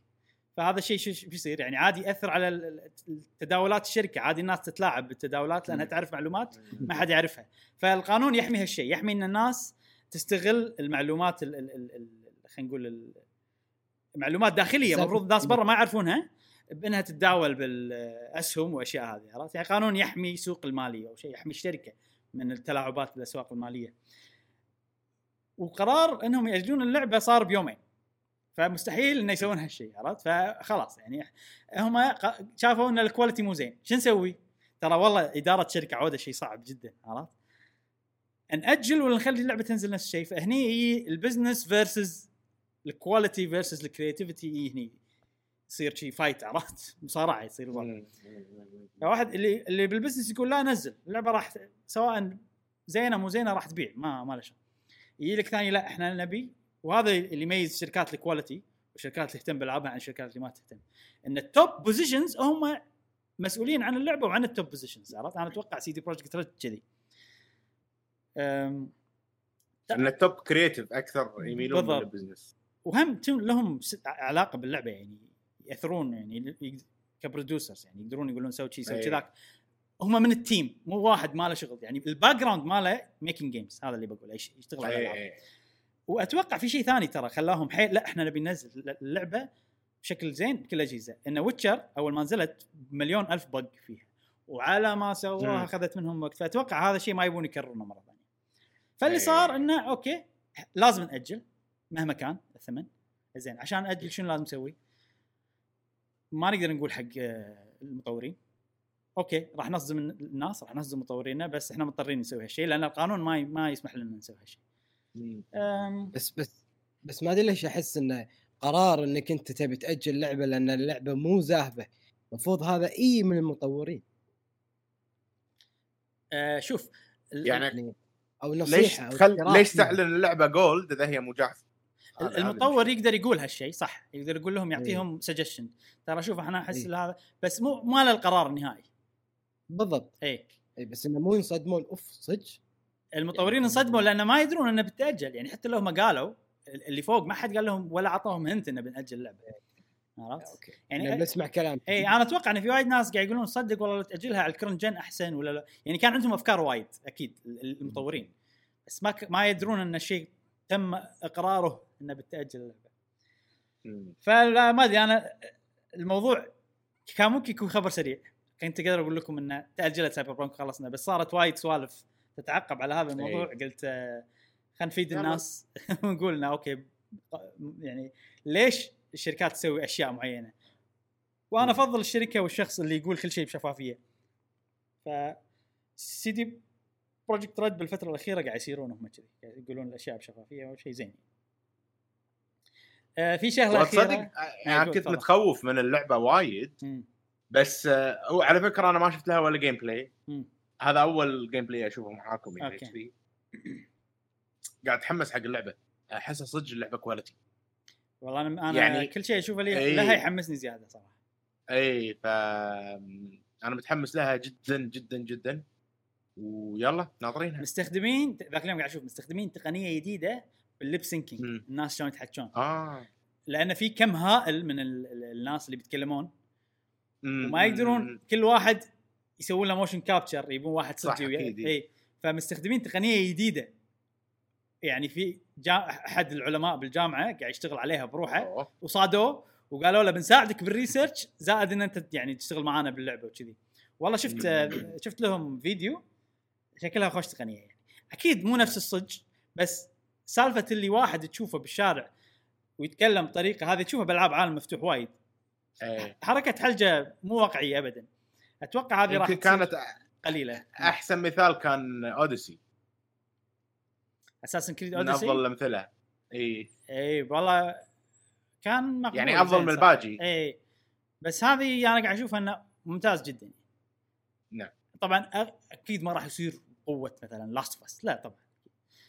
فهذا الشيء شو بيصير يعني عادي يأثر على تداولات الشركة. عادي الناس تتلاعب بالتداولات لأنها. تعرف معلومات ما حد يعرفها. فالقانون يحمي هالشيء. يحمي إن الناس تستغل المعلومات ال ال ال ال خلينا نقول ال- معلومات داخلية. المفروض الناس برا ما يعرفونها. بانها تتداول بالاسهم واشياء هذه عرفت؟ يعني قانون يحمي سوق المالية أو شيء يحمي الشركة من التلاعبات بالأسواق المالية. وقرار إنهم يأجلون اللعبة صار بيومين. فمستحيل إنه يسوون هالشيء عرفت؟ فخلاص يعني هم شافوا إن ال quality مو زين. شو نسوي؟ ترى والله إدارة شركة عودة شيء صعب جدا عرفت؟ ناجل ولا نخلي اللعبة تنزل نفس الشيء فهني يجي ال business versus ال quality versus ال creativity هني. يصير شيء fight عرفت؟ مصارعة يصير الوضع فواحد اللي اللي بال business يقول لا نزل. اللعبة راح سواء زينة مو زينة راح تبيع. ما ما له شغل. يجي لك ثاني لا إحنا نبي. وهذا اللي يميز شركات ال quality والشركات اللي تهتم بألعابها عن الشركات اللي ما تهتم. إن ال top positions هم مسؤولين عن اللعبة وعن ال top positions عرفت؟ أنا أتوقع سي دي بروجكت ريد كذي. ان ال top creative أكثر يميلون بالضبط. لل business وهم لهم علاقة باللعبة يعني. ياثرون يعني ك producers يعني يقدرون يقولون سوي شيء سوي. كذاك هم من ال team مو واحد ما له شغل يعني ال background ماله making games هذا اللي بقول أي شيء يشتغل على إيه، الألعاب. إيه. وأتوقع في شيء ثاني ترى خلاهم حيل لا إحنا نبي ننزل اللعبه بشكل زين بكل الاجهزه إن ويتشر أول ما نزلت مليون ألف bug فيها وعلى ما سووها. أخذت منهم وقت فأتوقع هذا الشيء ما يبون يكررونه مرة ثانية فاللي إيه. صار إنه okay لازم نأجل مهما كان الثمن زين عشان ناجل شنو لازم نسوي؟ ما نقدر نقول حق آه، المطورين. okay راح نصدم الناس راح نصدم مطورينا بس إحنا مضطرين نسوي هالشيء لأن القانون ما ما يسمح لنا نسوي هالشيء بس بس بس ما أدري ليش أحس إنه قرار إنك أنت تبي تأجل لعبة لأن اللعبة مو زاهبة. المفروض هذا إي من المطورين. آه شوف يعني أو ليش نصيحه أو تخل... ليش. تعلن اللعبة جولد إذا هي مو جاهزة؟ المطور يقدر يقول هالشيء صح. يقدر يقول لهم يعطيهم سجشن ترى شوف إحنا أحس إيه. هذا بس مو ما له القرار النهائي. بالضبط. اي اي بس إنه مو ينصدمون. أوف صدق؟ المطورين يعني- انصدموا لأن ما يدرون إنه بتاجل يعني حتى لو هم قالوا اللي فوق ما حد قال لهم ولا عطاهم hint إنه بناجل اللعبه عرفت؟ okay. يعني بنسمع كلام اي أنا أتوقع إن في وايد ناس قاعد يقولون صدق والله لو تأجلها على ال current gen أحسن ولا لا. يعني كان عندهم أفكار وايد أكيد ال- المطورين. بس ما ك... ما يدرون إن الشيء تم إقراره إنه بتأجل اللعبة. مم. فلا ما أدري أنا الموضوع كان ممكن يكون خبر سريع. كنت أقدر أقول لكم إنه تأجلت سايبر بانك خلصنا بس صارت وايد سوالف تتعقب على هذا الموضوع. قلت آه، خلينا نفيد. الناس ونقول إنه okay يعني ليش الشركات تسوي أشياء معينة؟ وأنا أفضل الشركة والشخص اللي يقول كل شيء بشفافية. ف سي دي بروجكت ريد بالفترة الأخيرة قاعد يصيرون هم كذي قاعد يقولون الأشياء بشفافية وشيء زين في شغلة أخيرة أنا قول، كنت تفضل. متخوف من اللعبة وايد مم. بس آه، هو على فكرة أنا ما شفت لها ولا gameplay. هذا أول gameplay أشوفه معاكم يعني okay. قاعد أتحمس حق اللعبة أحسها صدق اللعبة quality والله أنا أنا يعني- يعني كل شيء أشوفه لي إيه. لها يحمسني زيادة صراحة اي ف أنا متحمس لها جدا جدا جدا ويلا ناطرينها مستخدمين ذاك اليوم قاعد أشوف مستخدمين تقنية جديدة بال lip syncing. الناس شلون يتحكون آه لأن في كم هائل من ال- ال- الناس اللي بيتكلمون. وما يقدرون كل واحد يسوون له motion capture يبون واحد صدق. إي فمستخدمين تقنية جديدة يعني في جا أحد العلماء بالجامعة قاعد يشتغل عليها بروحه أوه. وصادوه وقالوا له بنساعدك بال research زائد إن أنت يعني تشتغل معانا باللعبة وكذي والله شفت. شفت لهم فيديو شكلها خوش تقنية يعني أكيد مو نفس الصج بس سالفة اللي واحد تشوفه بالشارع ويتكلم بطريقة هذه تشوفها بالعاب عالم مفتوح وايد. إيه. حركة حلجه مو واقعية ابدا. أتوقع هذه راح كانت قليلة. أحسن مثال كان اوديسي Assassin's Creed Odyssey أفضل الامثله إي. إي والله كان مقبول يعني أفضل من. الباجي. إي. بس هذه أنا قاعد أشوفها إنه ممتاز جدا. نعم. طبعا أكيد ما راح يصير قوة مثلا Last of Us بس لا طبعا.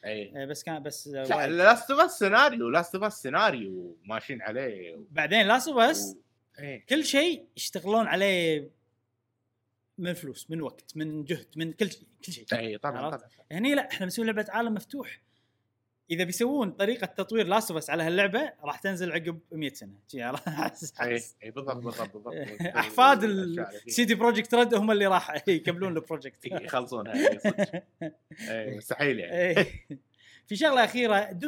إي. إيه، بس كان بس. لاست اوف سيناريو لاست اوف سيناريو ماشيين عليه و... بعدين Last of Us إيه. كل شيء يشتغلون عليه من فلوس من وقت من جهد من كل شيء كل شيء. إي طبعا؟ طبعا. هني لا إحنا بنسوي لعبة عالم مفتوح. إذا بيسوون طريقة تطوير Last of Us على هاللعبة راح تنزل عقب 100 سنة اي. اي بالضبط بالضبط بالضبط أحفاد الأشياء اللي فيها. ال CD Projekt Red هم اللي راح يكملون ال project إي، يخلصون إي، صدق. إي، مستحيل يعني إيه. في شغلة أخيرة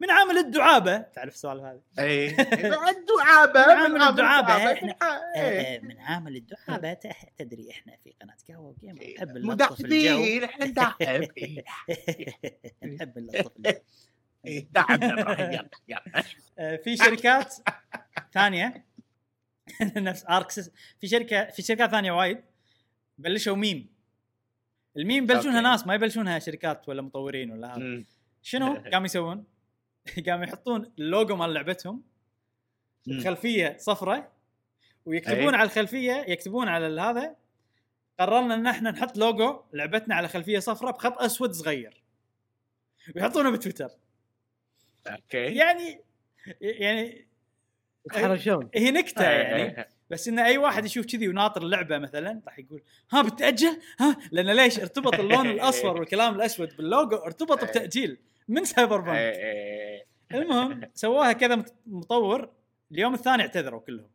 من عامل الدعابة. تعرف السؤال هذا اي الدعابة من عامل الدعابة. إحنا- إيه. من عامل الدعابة. تدري إحنا في قناة قهوة جيمر نحب نلطف الجو. محبين إحنا نحب إي، نحب نلطف الجو. يلا آه، في شركات ثانية. نفس Arksys في شركة في شركات ثانية وايد. بلشوا meme. ال meme يبلشونها. ناس ما يبلشونها شركات ولا مطورين ولا هذا. شنو قاموا يسوون؟ قاموا يحطون اللوجو مال لعبتهم مم. خلفية صفراء ويكتبون أي. على الخلفية يكتبون على هذا قررنا إن إحنا نحط لوجو لعبتنا على خلفية صفراء بخط أسود صغير. ويحطونه بتويتر. أوكي. يعني يعني يتحرشون. هي نكتة إيه، يعني. بس إن أي واحد يشوف كذي وناطر اللعبة مثلا راح يقول ها بتأجل؟ ها؟ لأن ليش؟ ارتبط اللون الأصفر والكلام الأسود باللوجو ارتبط إيه. بتأجيل. من Cyberpunk إي، إي. المهم سواها كذا مطور اليوم الثاني اعتذروا كلهم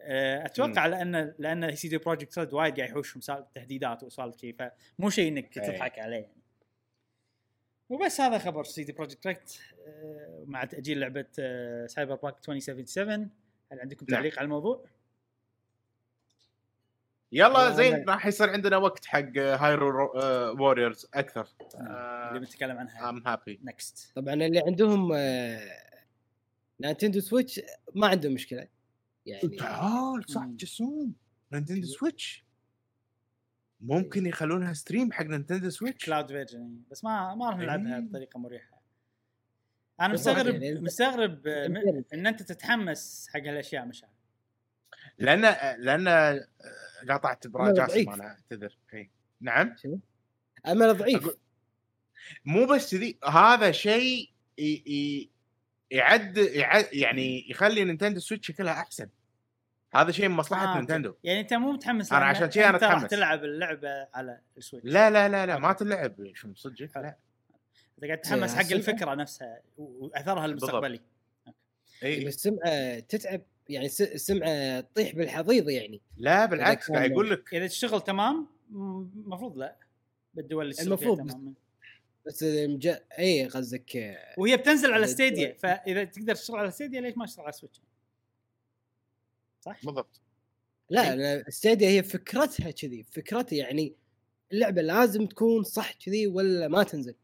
آه، أتوقع لأن لأن CD Projekt Red وايد قاعد يحوشهم سالفه تهديدات وسالفه شيء فمو شيء إنك. تضحك عليه يعني. وبس هذا خبر CD Projekt Red مع تأجيل لعبة Cyberpunk 2077 هل عندكم نعم. تعليق على الموضوع؟ يلا زين راح يصير عندنا وقت حق Hyrule Warriors أكثر اللي بنتكلم عنها I'm happy. Next طبعا اللي عندهم آه، Nintendo Switch ما عندهم مشكلة يعني تعال صح. جسوم Nintendo Switch ممكن يخلونها stream حق Nintendo Switch cloud version بس ما ما راح نلعبها إيه. بطريقة مريحة أنا مستغرب يعني. مستغرب آه،. إن أنت تتحمس حق هالأشياء مش عارف. لأن لأن آه، قاطعت بو جاسم ضعيف. أنا أعتذر. إي. نعم؟ أمل ضعيف. أقول- مو بس كذي هذا شيء ي- ي- يعد يعد يعني يخلي Nintendo Switch شكلها أحسن. هذا شيء من مصلحة آه، Nintendo. يعني أنت مو متحمس أنا لأن عشان شي أنا أنت راح أتحمس. تلعب اللعبة على ال Switch. لا لا لا لا ما تلعب. شو صدق؟ لا. انت قاعد تتحمس حق. الفكرة نفسها وأثرها المستقبلي. إي. بس السمعه تتعب يعني السمعه تطيح بالحضيض يعني لا بالعكس قاعد يقول لك إذا تشتغل تمام المفروض لا بالدول اللي المفروض. تمام بس مج... اي قصدك وهي بتنزل على Stadia. فإذا تقدر تشتغل على Stadia ليش ما تشتغل على Switch؟ صح؟ بالضبط لا لا Stadia هي فكرتها كذي فكرتها يعني اللعبة لازم تكون صح كذي ولا ما تنزل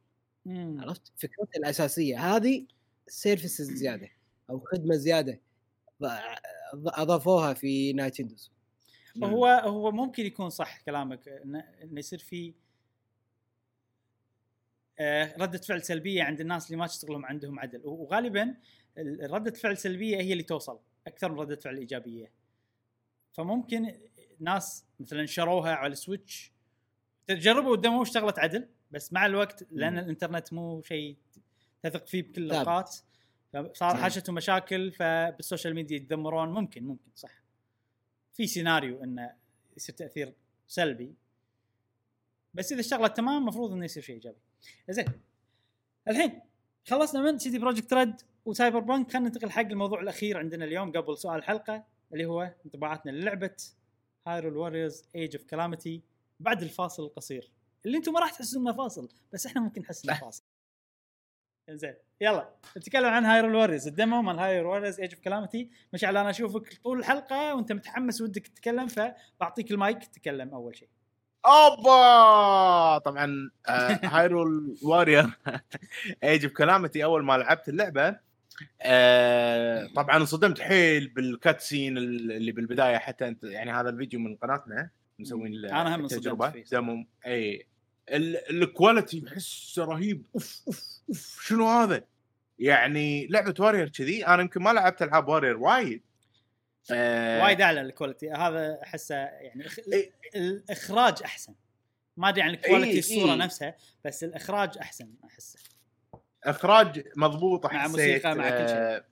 مم. عرفت فكرتها الأساسية هذه services زيادة أو خدمة زيادة أضافوها في Nintendo هو هو ممكن يكون صح كلامك انه يصير في آه، ردة فعل سلبية عند الناس اللي ما تشتغلهم عندهم عدل. وغالبا ال- ردة فعل سلبية هي اللي توصل أكثر من ردة فعل إيجابية. فممكن ناس مثلا شروها على ال Switch تجربوا ودموا اشتغلت عدل بس مع الوقت لأن. الإنترنت مو شيء تثق فيه بكل. الأوقات. فصار صحيح. حاشتهم مشاكل فبال social media يتذمرون ممكن ممكن صح. في سيناريو إنه يصير تأثير سلبي. بس إذا اشتغلت تمام المفروض إنه يصير شيء إيجابي. زين. الحين خلصنا من CD Projekt Red و Cyberpunk خلينا ننتقل حق الموضوع الأخير عندنا اليوم قبل سؤال الحلقة اللي هو انطباعاتنا للعبة Hyrule Warriors Age of Calamity بعد الفاصل القصير. اللي أنتم ما راح تحسوا إنه فاصل بس إحنا ممكن نحس إنه فاصل. زين. يلا نتكلم عن Hyrule Warriors ال demo مال Hyrule Warriors Age of Calamity مشعل أنا أشوفك طول الحلقة وأنت متحمس ودك تتكلم فبعطيك المايك تتكلم أول شيء. أوبا! طبعا Hyrule Warriors Age of Calamity أول ما لعبت اللعبة آه، طبعا انصدمت حيل بال cutscene اللي بالبداية حتى انت يعني هذا الفيديو من قناتنا مسوين أنا هم انصدمت التجربه اي ال quality احسه رهيب أوف أوف أوف شنو هذا؟ يعني لعبة Warriors كذي أنا يمكن ما لعبت ألعاب Warriors وايد آه، وايد أعلى ال quality هذا أحسه يعني. إيه. الإخراج أحسن ما أدري عن ال quality إيه، الصورة إيه. نفسها بس الإخراج أحسن أحسه إخراج مضبوط مع حسيت موسيقى، مع كل شيء. آه،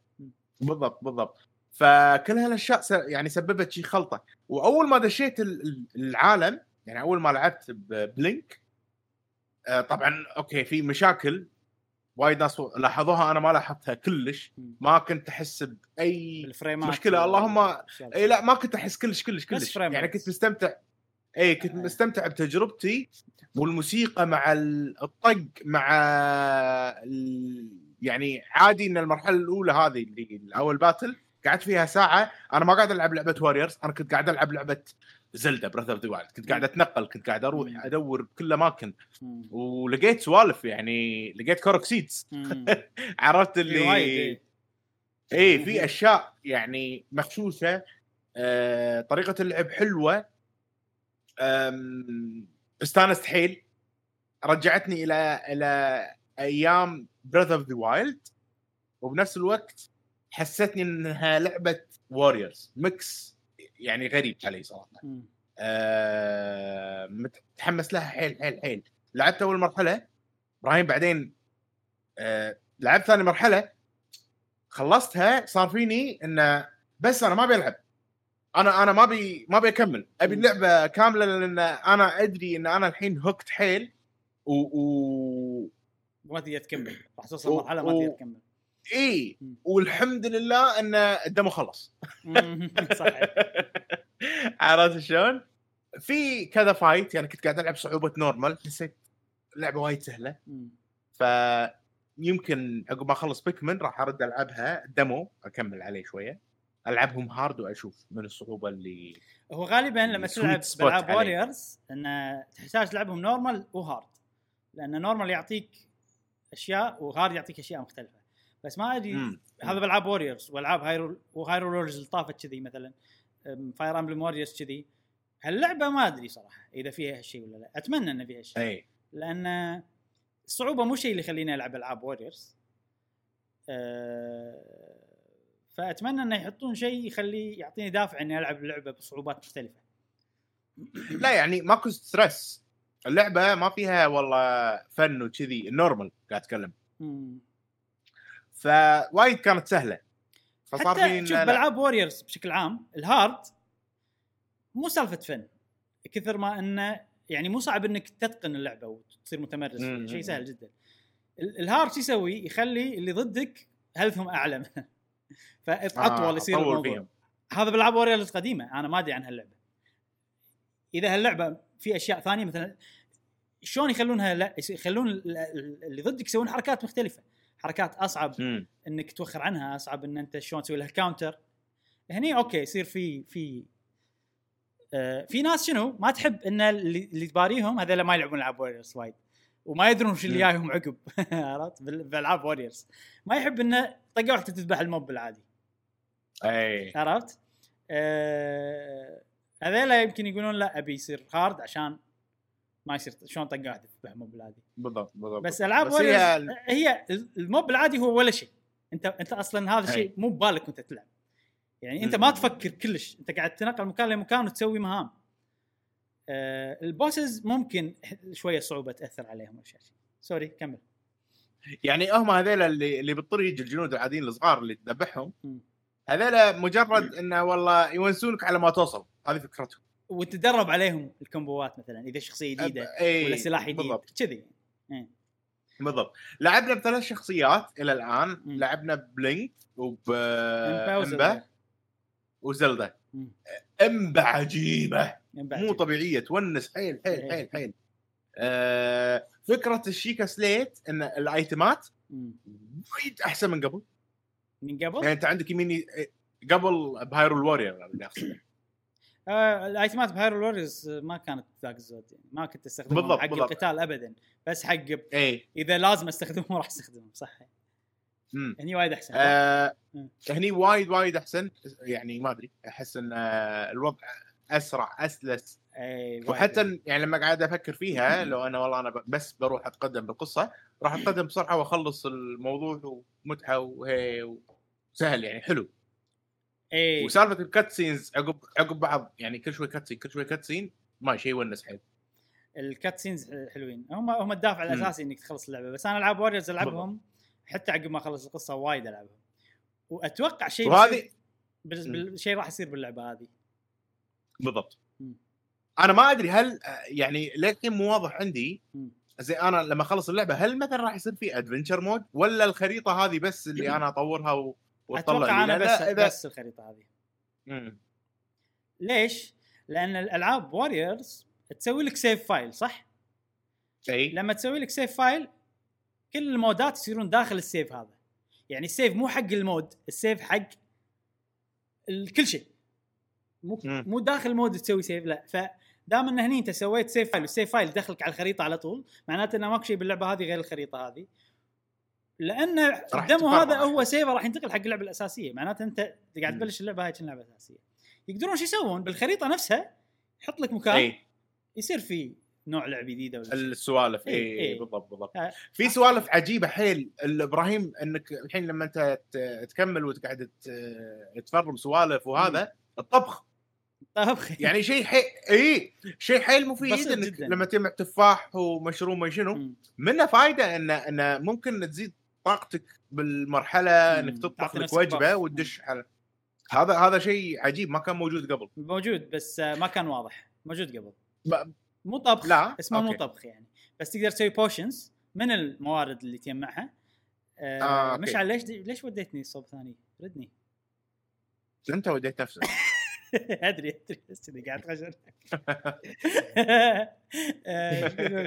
بالضبط بالضبط فكل هالأشياء يعني سببت شي خلطة وأول ما دشيت ال- ال- العالم يعني أول ما لعبت ببلينك آه، طبعا أوكي في مشاكل وايد ناس لاحظوها أنا ما لاحظتها كلش. ما كنت أحس بأي مشكلة، اللهم- إي لا ما كنت أحس كلش كلش كلش يعني. كنت مستمتع إي كنت آه. مستمتع بتجربتي والموسيقى مع ال- الطق مع ال... يعني عادي إن المرحلة الأولى هذه اللي أول battle قعدت فيها ساعة أنا ما قاعد ألعب لعبة Warriors أنا كنت قاعد ألعب لعبة Zelda Breath of the Wild كنت قاعد أتنقل كنت قاعد أروح. أدور بكل أماكن. ولقيت سوالف يعني لقيت Korok seeds مم. عرفت اللي إيه. إيه. في أشياء يعني مخشوشه آه، طريقة اللعب حلوة. استانست حيل. رجعتني إلى إلى أيام Breath of the Wild وبنفس الوقت حستني إنها لعبة Warriors mix يعني غريب علي صراحة. آه، متحمس لها حيل حيل حيل. لعبت أول مرحلة إبراهيم بعدين آه، لعبت ثاني مرحلة خلصتها صار فيني انه بس أنا ما أبي ألعب. أنا أنا ما أبي ما أبي أكمل. أبي. اللعبة كاملة لأن أنا أدري إن أنا الحين هوكت حيل و, و... ما تقدر تكمل. راح توصل مرحلة ما تقدر تكمل. إي. والحمد لله إن الدمو خلص صحيح عرفت شلون؟ في كذا fight يعني كنت قاعد ألعب صعوبة normal حسيت اللعبه وايد سهلة مم. فيمكن عقب ما أخلص بيكمن راح أرد ألعبها demo أكمل عليه شوية ألعبهم hard وأشوف من الصعوبة اللي هو غالبا لما تلعب بالعاب. Warriors انه تحتاج تلعبهم normal و hard لأن normal يعطيك أشياء و hard يعطيك أشياء مختلفة بس ما أدري. هذا بالعاب Warriors والعاب Hyrule و Hyrule Warriors اللي طافت كذي مثلا. Fire Emblem Warriors كذي. هاللعبة ما أدري صراحة إذا فيها هالشيء ولا لا. أتمنى ان فيها هالشيء اي لأن الصعوبه مو شيء اللي يخليني ألعب ألعاب Warriors أه فأتمنى إنه يحطون شيء يخلي يعطيني دافع إني ألعب اللعبة بصعوبات مختلفة. لا يعني ماكو stress اللعبة ما فيها والله fun وكذي normal قاعد أتكلم. فوايد كانت سهلة. فصار حتى في شوف بالعاب Warriors بشكل عام ال hard مو سالفة fun كثر ما إنه يعني مو صعب إنك تتقن اللعبة وتصير متمرس فيها. شيء سهل جدا. ال- ال hard شو يسوي؟ يخلي اللي ضدك health هم أعلى. فأطول يصير أطول الموضوع. فيهم. هذا بالعاب Warriors القديمه أنا ما أدري عن هاللعبة. إذا هاللعبة في أشياء ثانية مثلا شلون يخلونها؟ لا يخلون ال- ال- اللي ضدك يسوون حركات مختلفة. حركات أصعب مم. إنك توخر عنها أصعب إن أنت شلون تسوي لها counter هني okay يصير في في آه في ناس شنو ما تحب إن اللي, تباريهم هذول ما يلعبون ألعاب Warriors وايد وما يدرون وش اللي. جايهم عقب عرفت بال- بألعاب Warriors ما يحب انه طقة واحدة تذبح ال mob بالعادي اي عرفت؟ آه هذيلا يمكن يقولون لا أبي يصير hard عشان ما يصير شلون طقه واحدة تذبح mob بالعادي بالضبط بالضبط. بس ألعاب بس هي هي ال mob العادي هو ولا شيء. أنت أنت أصلا هذا. الشيء مو ببالك وأنت تلعب. يعني أنت ما. تفكر كلش. أنت قاعد تنقل مكان لمكان وتسوي مهام. آه ال bosses ممكن شوية صعوبة تأثر عليهم أو شيء. sorry كمل. يعني هم هذول اللي اللي بالطريق الجنود العاديين الصغار اللي تذبحهم. هذول مجرد إنه والله يونسونك على ما توصل. هذه فكرتهم. وتدرب عليهم ال combo ات مثلا إذا شخصية جديدة إي ولا سلاح جديد كذي. بالضبط لعبنا بثلاث شخصيات إلى الآن مم. لعبنا ب Link وب Impa و Zelda. Impa عجيبة مو. طبيعية تونس حيل حيل. حيل حيل آه فكرة ال Sheikah Slate إن ال item ات. وايد أحسن من قبل من قبل يعني أنت عندك يميني قبل ب Hyrule Warriors اللي أقصده آه ال item ات ب Hyrule Warriors ما كانت ذاك الزود يعني. ما كنت أستخدمهم بالضبط، حق بالضبط. القتال ابدا. بس حق اي إذا لازم أستخدمهم راح أستخدمهم صح. امم هني وايد أحسن. آه مم. هني وايد وايد أحسن. يعني ما أدري أحس إن آه، الوضع أسرع أسلس. وايد. وحتى يعني لما قاعد أفكر فيها لو أنا والله أنا ب- بس بروح أتقدم بالقصة راح أتقدم بسرعة وأخلص الموضوع ومتعة وهي سهل يعني حلو. اي وسالفة ال cutscenes عقب عقب بعض يعني كل شوي cutscene كل شوي cutscene ما شيء يونس حيل. ال cutscenes حلوين. هم هم الدافع. الأساسي إنك تخلص اللعبة. بس أنا العاب Warriors ألعبهم حتى عقب ما أخلص القصة وايد ألعبهم. وأتوقع شيء وهذه بالشيء راح يصير باللعبة هذه. بالضبط. مم. أنا ما أدري هل يعني للحين مو واضح عندي. زي أنا لما أخلص اللعبة هل مثلا راح يصير في adventure mode ولا الخريطة هذه بس اللي أنا أطورها و... أتوقع؟ أنا بس إذا بس الخريطة هذه مم. ليش؟ لأن الألعاب Warriors تسوي لك save file صح؟ أي لما تسوي لك save file كل المودات يصيرون داخل السيف هذا يعني السيف مو حق المود السيف حق كل شيء مو مم. مو داخل ال mode تسوي save لا فدام إن هني أنت سويت save file وال save file دخلك على الخريطة على طول معناته إنه ماكو شيء باللعبة هذه غير الخريطة هذه لأن الدمو. هذا هو سيفه راح ينتقل حق اللعبة الأساسية معناته أنت قاعد مم. تبلش اللعبة هاي اللعبه الاساسيه يقدرون شو يسوون بالخريطة نفسها يحط لك مكان اي يصير في نوع لعب جديده ولا. السوالف اي إي. بالضبط بالضبط آه. في سوالف عجيبة حيل إبراهيم إنك الحين لما أنت تكمل وتقعد تفرم سوالف وهذا الطبخ طبخ يعني شيء حي... اي شيء حيل مفيد إنك جداً. لما تجمع تفاح ومشروم ما شنو مم. منه فائده انه انه ممكن تزيد طاقتك بالمرحلة. إنك تطبخ لك وجبة. وتدش على هذا هذا شيء عجيب ما كان موجود قبل موجود بس ما كان واضح موجود قبل ب... مو طبخ لا، اسمه مو. طبخ يعني بس تقدر تسوي بوشنز من الموارد اللي تجمعها آه آه،. مشعل ليش ليش وديتني صوب ثاني؟ ردني أنت وديت نفسك أدري أدري بس قاعد خشن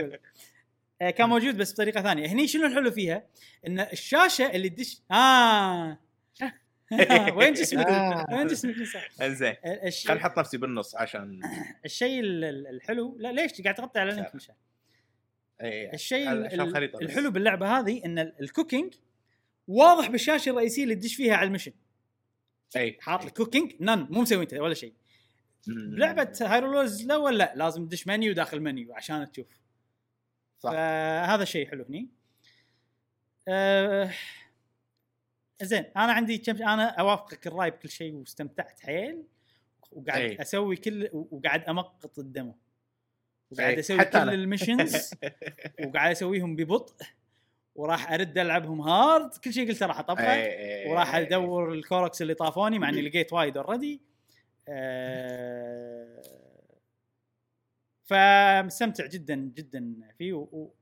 آه، كان موجود بس بطريقة ثانية. هني شنو الحلو فيها؟ إن الشاشة اللي تدش آه. وين جسمك؟ آه. وين جسمك انزين. خليني أحط نفسي بالنص عشان الشيء ال- ال- الحلو لا ليش قاعد تغطي على لينك مشعل إيه، الشيء. الحلو باللعبة هذه إن ال- ال cooking واضح بالشاشة الرئيسية اللي تدش فيها على ال mission. اي حاط لك cooking نن مو مسوي أنت ولا شيء. بلعبه Hyrule Warriors الأول لا لازم تدش منيو داخل منيو عشان تشوف. صح. فهذا شيء حلو هني آه زين أنا عندي كم أنا أوافقك الرأي بكل شيء واستمتعت حيل وقاعد أي. أسوي كل وقاعد أمقط ال demo وقاعد أي، أسوي حتى كل أنا. ال missions وقاعد أسويهم ببطء وراح أرد ألعبهم hard كل شيء قلته راح أطبقه إيه، وراح أدور ال Koroks اللي طافوني مع إني لقيت وايد already أه فمستمتع جدا جدا فيه و... و...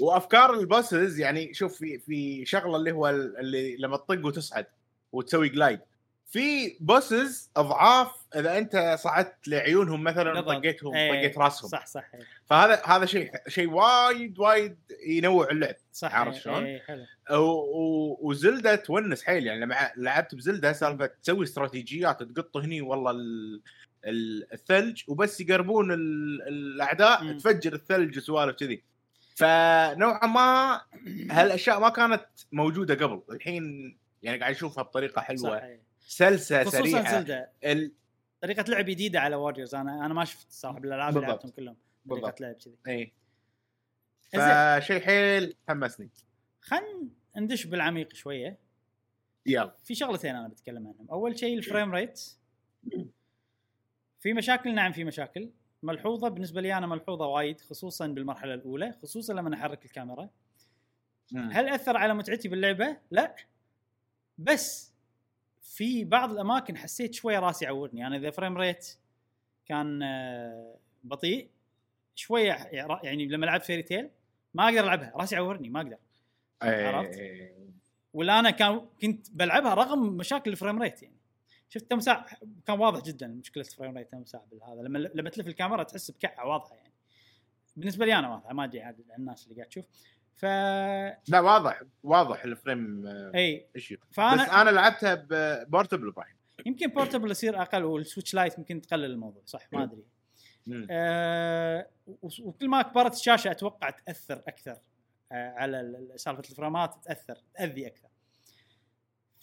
وأفكار ال bosses يعني شوف في في شغلة اللي هو ال- اللي لما تطق وتصعد وتسوي glide في bosses أضعاف إذا أنت صعدت لعيونهم مثلا. طقيتهم إيه، طقيت رأسهم. صح صح إيه، فهذا هذا شيء شيء وايد وايد ينوع اللعب. صح عرفت إيه، شلون؟ إيه، حلو. و- و- وزلدة تونس حيل يعني لما لعبت بزلدة سالفة تسوي استراتيجيات تقط هني والله ال- ال- الثلج وبس يقربون ال- الأعداء مم. تفجر الثلج وسوالف كذي. فنوعا ما هالأشياء ما كانت موجودة قبل. الحين يعني قاعد اشوفها بطريقة حلوة. إيه. سلسة سريعة. زلدة. ال... طريقة لعب جديدة على ووريرز أنا أنا ما شفت صاحب الألعاب اللي. لعبتهم كلهم. طريقة بالضبط. لعب كذي. اي فشيء حيل حمسني. خلينا ندش بالعميق شوية. يلا. في شغلتين أنا بتكلم عنهم. أول شيء ال frame rate في مشاكل؟ نعم في مشاكل. ملحوظة بالنسبة لي أنا ملحوظة وايد خصوصا بالمرحلة الأولى خصوصا لما أحرك الكاميرا. هل أثر على متعتي باللعبة؟ لا. بس في بعض الأماكن حسيت شوية راسي يعورني. أنا إذا frame rate كان آه، بطيء شوية يعني لما لعبت Fairy Tail ما أقدر ألعبها. راسي يعورني ما أقدر. عرفت؟ إيه. ولا أنا كان كنت بلعبها رغم مشاكل ال frame rate يعني. شفت تمساح كان واضح جدا مشكلة ال frame rate تمساح بالهذا. لما لما تلف الكاميرا تحس بكعة واضحة يعني. بالنسبة لي أنا واضحة ما أدري عاد الناس اللي قاعد تشوف. ف لا واضح واضح ال frame آه، إي issue فأنا بس أنا لعبتها ب portable الحين. يمكن portable يصير أقل وال Switch Lite يمكن تقلل الموضوع صح ما أدري. آه وكل ما كبرت الشاشة أتوقع تأثر أكثر آه على ال- ال- سالفة الفريمات تأثر تأذي أكثر.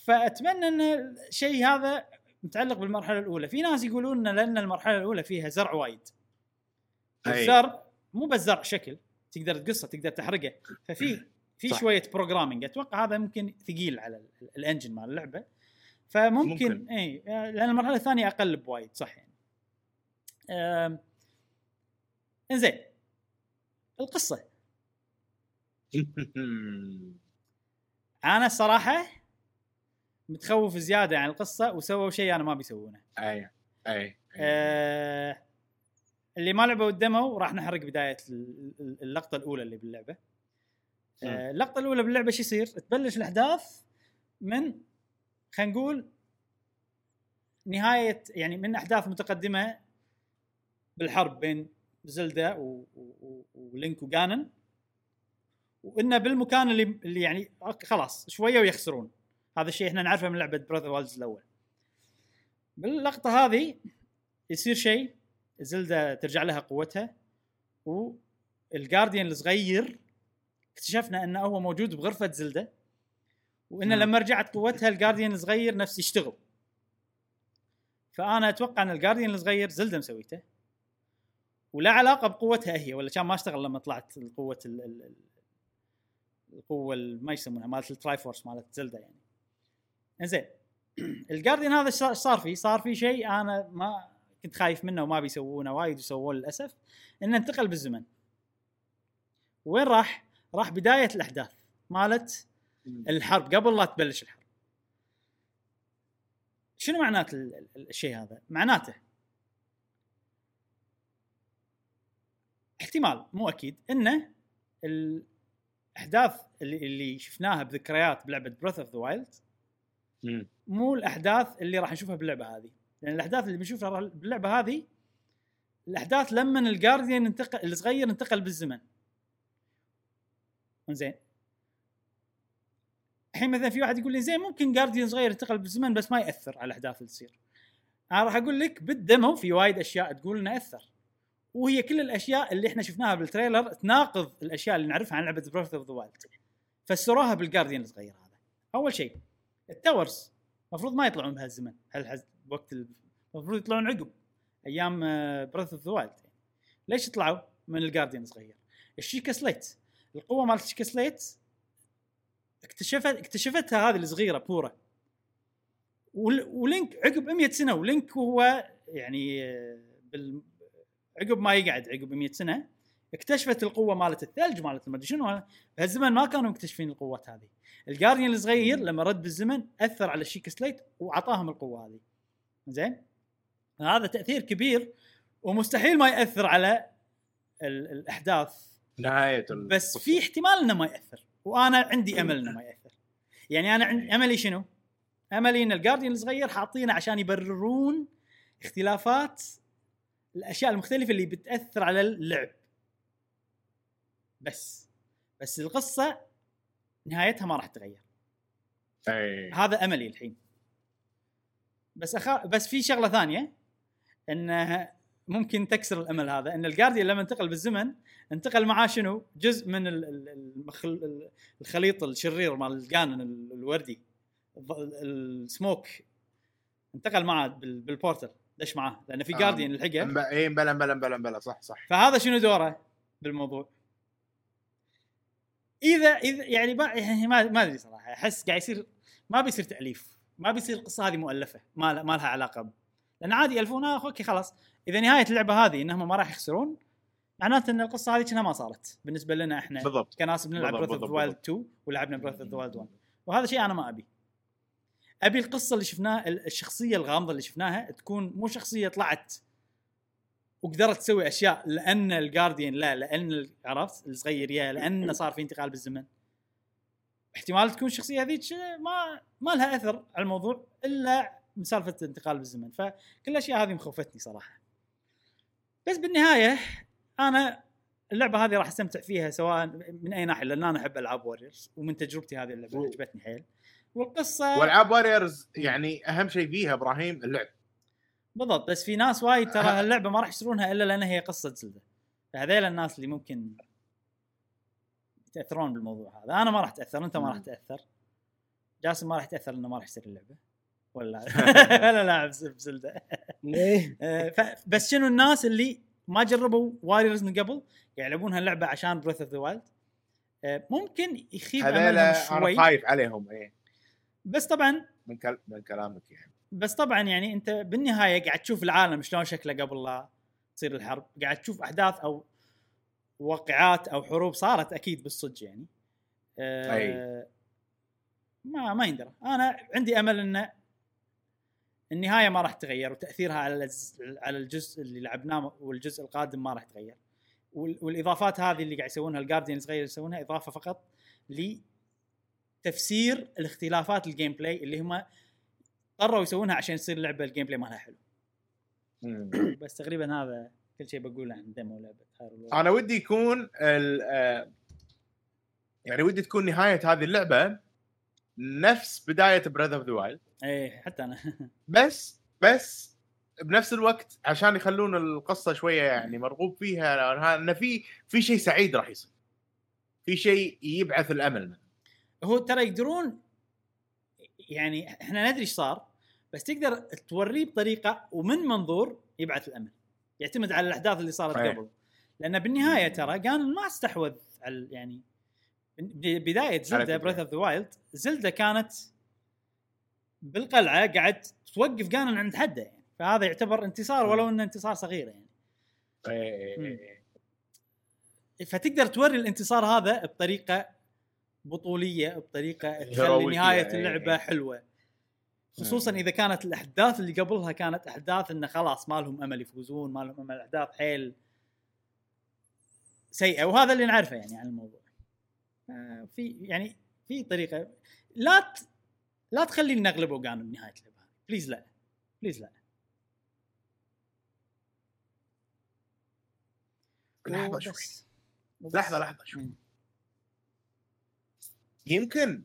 فأتمنى أن الشيء هذا متعلق بالمرحلة الأولى. في ناس يقولون إن لأن المرحلة الأولى فيها زرع وايد. الزرع مو بس زرع شكل تقدر تقصه تقدر تحرقه. ففي في. شوية programming أتوقع هذا ممكن ثقيل على ال- ال engine مال اللعبة. فممكن ممكن. إي لأن المرحلة الثانية أقل بوايد صح يعني. أم، إنزين. القصة. أنا الصراحه متخوف زيادة عن القصة وسووا شيء أنا ما بيسوونه. أي أي. أه اللي ما لعبوا الدمو راح نحرق بداية ال- ال- اللقطة الأولى اللي باللعبة. أه اللقطة الأولى باللعبة شو يصير؟ تبلش الأحداث من خلينا نقول نهاية يعني من أحداث متقدمة بالحرب بين زلدا ولينك وجانن. وإنه بالمكان اللي اللي يعني خلاص شوية ويخسرون. هذا الشيء إحنا نعرفه من لعبة براذر والز الأول. باللقطة هذه يصير شيء زلدا ترجع لها قوتها والجارديان الصغير اكتشفنا إنه هو موجود بغرفة زلدا وانه مم. لما رجعت قوتها ال guardian الصغير نفس يشتغل. فأنا أتوقع إن ال guardian الصغير زلدا مسويته ولا علاقة بقوتها هي ولا كان ما اشتغل لما طلعت القوة ال ال ال- القوة ال- ما يسمونها مالت ال Triforce مالت زلدا يعني. زين ال guardian هذا إيش صار فيه؟ صار فيه شيء أنا ما كنت خايف منه وما بيسوونه وايد وسووه للأسف إنه انتقل بالزمن وين راح؟ راح بداية الأحداث مالت الحرب قبل لا تبلش الحرب شنو معنات ال- ال- الشيء هذا؟ معناته احتمال مو أكيد إنه ال- الأحداث اللي شفناها بذكريات بلعبة Breath of the Wild. مو الأحداث اللي راح نشوفها باللعبة هذه. لأن الأحداث اللي بنشوفها باللعبة هذه الأحداث لما ال guardian انتقل الصغير انتقل بالزمن. زين الحين مثلا في واحد يقول لي زين ممكن guardian صغير ينتقل بالزمن بس ما يأثر على الأحداث اللي تصير. أنا راح أقول لك بال demo في وايد أشياء تقول إنه اثر وهي كل الأشياء اللي إحنا شفناها بال trailer تناقض الأشياء اللي نعرفها عن لعبة Breath of the Wild فسروها بال guardian الصغير هذا. أول شيء ال towers المفروض ما يطلعون بهالزمن هالحز وقت ال- المفروض يطلعون عقب أيام Breath of the Wild ليش طلعوا من ال guardian الصغير؟ ال Sheikah Slate القوة مالت ال Sheikah Slate اكتشفت اكتشفتها هذه الصغيرة بورا ول- ولينك عقب 100 سنة ولينك هو يعني آه، بال عقب ما يقعد عقب 100 سنة اكتشفت القوة مالت الثلج مالت ما أدري شنو بهالزمن ما كانوا مكتشفين القوات هذه. الجارديان الصغير لما رد بالزمن أثر على الشيك سليت وأعطاهم القوة هذه. زين؟ هذا تأثير كبير ومستحيل ما يأثر على ال- الأحداث. نهاية بس في احتمال إنه ما يأثر وأنا عندي أمل إنه ما يأثر. يعني أنا عندي أملي شنو؟ أملي إن الجارديان الصغير حاطينه عشان يبررون اختلافات الأشياء المختلفة اللي بتأثر على اللعب. بس. بس القصة نهايتها ما راح تتغير. أي. هذا أملي الحين. بس أخا... بس في شغلة ثانية انه ممكن تكسر الأمل هذا إن الجارديان لما انتقل بالزمن انتقل معاه شنو؟ جزء من ال- ال- المخل... الخليط الشرير مال الجانن ال- الوردي. السموك. انتقل معاه بال... بالبورتل. دش معاه؟ لأن في آه. جارديان لحقه مب- اي بلا بلا بلا بلا صح صح. فهذا شنو دوره بالموضوع؟ إذا إذا يعني ما يعني ما ما أدري صراحة أحس قاعد يصير ما بيصير تأليف ما بيصير القصة هذه مؤلفة ما ل- ما لها علاقة ب... لأن عادي يألفونها أوكي خلاص. إذا نهاية اللعبة هذه إنهم ما راح يخسرون معناته إن القصة هذه كأنها ما صارت بالنسبة لنا إحنا بالضبط. كناس بنلعب Breath of Wild 2 ولعبنا Breath of Wild 1 وهذا شيء أنا ما أبي. أبي القصة اللي شفناها ال- الشخصية الغامضة اللي شفناها تكون مو شخصية طلعت وقدرت تسوي أشياء لأن ال Guardian لا لأن عرفت؟ الصغير يا لأن صار في انتقال بالزمن. احتمال تكون الشخصية هذيك ما ما لها أثر على الموضوع إلا من سالفه الانتقال بالزمن. فكل الأشياء هذه مخوفتني صراحة. بس بالنهاية أنا اللعبة هذه راح أستمتع فيها سواء من أي ناحية لأن أنا أحب ألعاب Warriors ومن تجربتي هذه اللعبة عجبتني حيل. والقصة وألعاب Warriors يعني أهم شيء فيها إبراهيم اللعب. بالضبط بس في ناس وايد ترى هاللعبة ما راح يشترونها إلا لأن هي قصة زلدا. فهذيل الناس اللي ممكن يتأثرون بالموضوع هذا. أنا ما راح أتأثر أنت ما راح تأثر. جاسم ما راح يتأثر إنه ما راح يشتري اللعبة. ولا ولا لاعب بزلدا؟ آه، بس شنو الناس اللي ما جربوا Warriors من قبل يلعبون هاللعبة عشان Breath of the Wild ممكن يخيب أملهم أنا شوي. خايف عليهم إيه. بس طبعا من كل... من كلامك يعني. بس طبعا يعني أنت بالنهاية قاعد تشوف العالم شلون شكله قبل لا تصير الحرب. قاعد تشوف أحداث أو واقعات أو حروب صارت أكيد بالصدق يعني. آه أي. ما ما يندرى. أنا عندي أمل ان النهاية ما راح تتغير وتأثيرها على على الجزء اللي لعبناه والجزء القادم ما راح يتغير. وال- والإضافات هذه اللي قاعد يسوونها الجارديان الصغير يسوونها إضافة فقط لتفسير الاختلافات ال gameplay اللي هم اضطروا يسوونها عشان يصير اللعبه ال gameplay مالها حلو. بس تقريبا هذا كل شيء بقوله عن demo لعبة أنا ودي يكون ال... آه، يعني ودي تكون نهاية هذه اللعبة نفس بداية Breath of the Wild إيه حتى أنا. بس بس بنفس الوقت عشان يخلون القصة شوية يعني مرغوب فيها لأنها- ان في في شيء سعيد راح يصير. في شيء يبعث الأمل هو ترى يقدرون يعني إحنا ندري إيش صار بس تقدر توريه بطريقة ومن منظور يبعث الأمل يعتمد على الأحداث اللي صارت صحيح. قبل لأن بالنهاية ترى كان ما استحوذ على يعني بداية زلدا. Breath of the Wild زلدا كانت بالقلعة قاعد توقف جانون عند حده يعني فهذا يعتبر انتصار ولو إنه انتصار صغير يعني إيه. فتقدر توري الانتصار هذا بطريقة بطولية بطريقة تخلي نهاية إيه. اللعبة حلوة خصوصا. إذا كانت الأحداث اللي قبلها كانت أحداث انه خلاص ما لهم أمل يفوزون ما لهم أمل أحداث حيل سيئة وهذا اللي نعرفه يعني عن الموضوع آه، في يعني في طريقة لا ت... لا تخليني نغلبه جانون بنهاية اللعبة بليز لا please لا لحظة شوي. لحظة لحظة شوي. يمكن.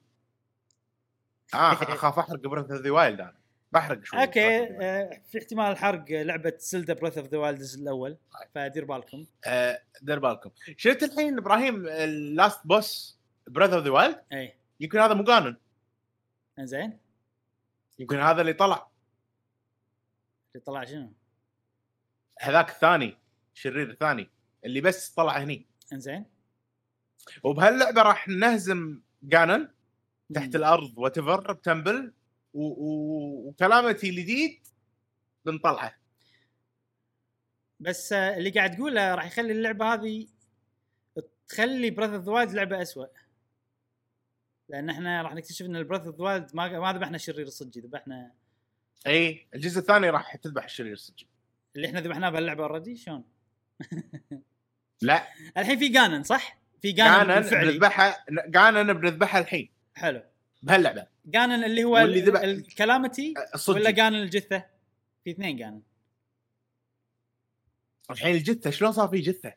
آه اخاف أحرق Breath of the Wild أنا. بحرق شوي okay. آه، في احتمال حرق لعبة زيلدا Breath of the Wild الأول طيب. فدير بالكم. آه، دير بالكم. شفت الحين إبراهيم ال last boss Breath of the Wild اي يمكن هذا مو قانون. إنزين. يمكن هذا اللي طلع. اللي طلع شنو؟ هذاك الثاني شرير الثاني اللي بس طلع هني. إنزين. وبهاللعبة راح نهزم جانون تحت. الأرض واتيفر بتمبل و... و... وكلامتي الجديد بنطلعه بس آه، اللي قاعد تقوله راح يخلي اللعبة هذه تخلي بريث اوف ذا وايلد لعبة اسوء لأن إحنا راح نكتشف إن البريث اوف ذا وايلد ما ما ذبحنا شرير الصجي ذبحنا إي الجزء الثاني راح تذبح الشرير السجن اللي إحنا ذبحناه بهاللعبة اوريدي شلون؟ لا الحين في جانن صح؟ في جانن بنذبحها جانون بنذبحها الحين. حلو. بهاللعبة. جانن اللي هو واللي ذبح- الكلامتي ولا الصجي جانن الجثة؟ في اثنين جانن الحين الجثة شلون صار في جثة؟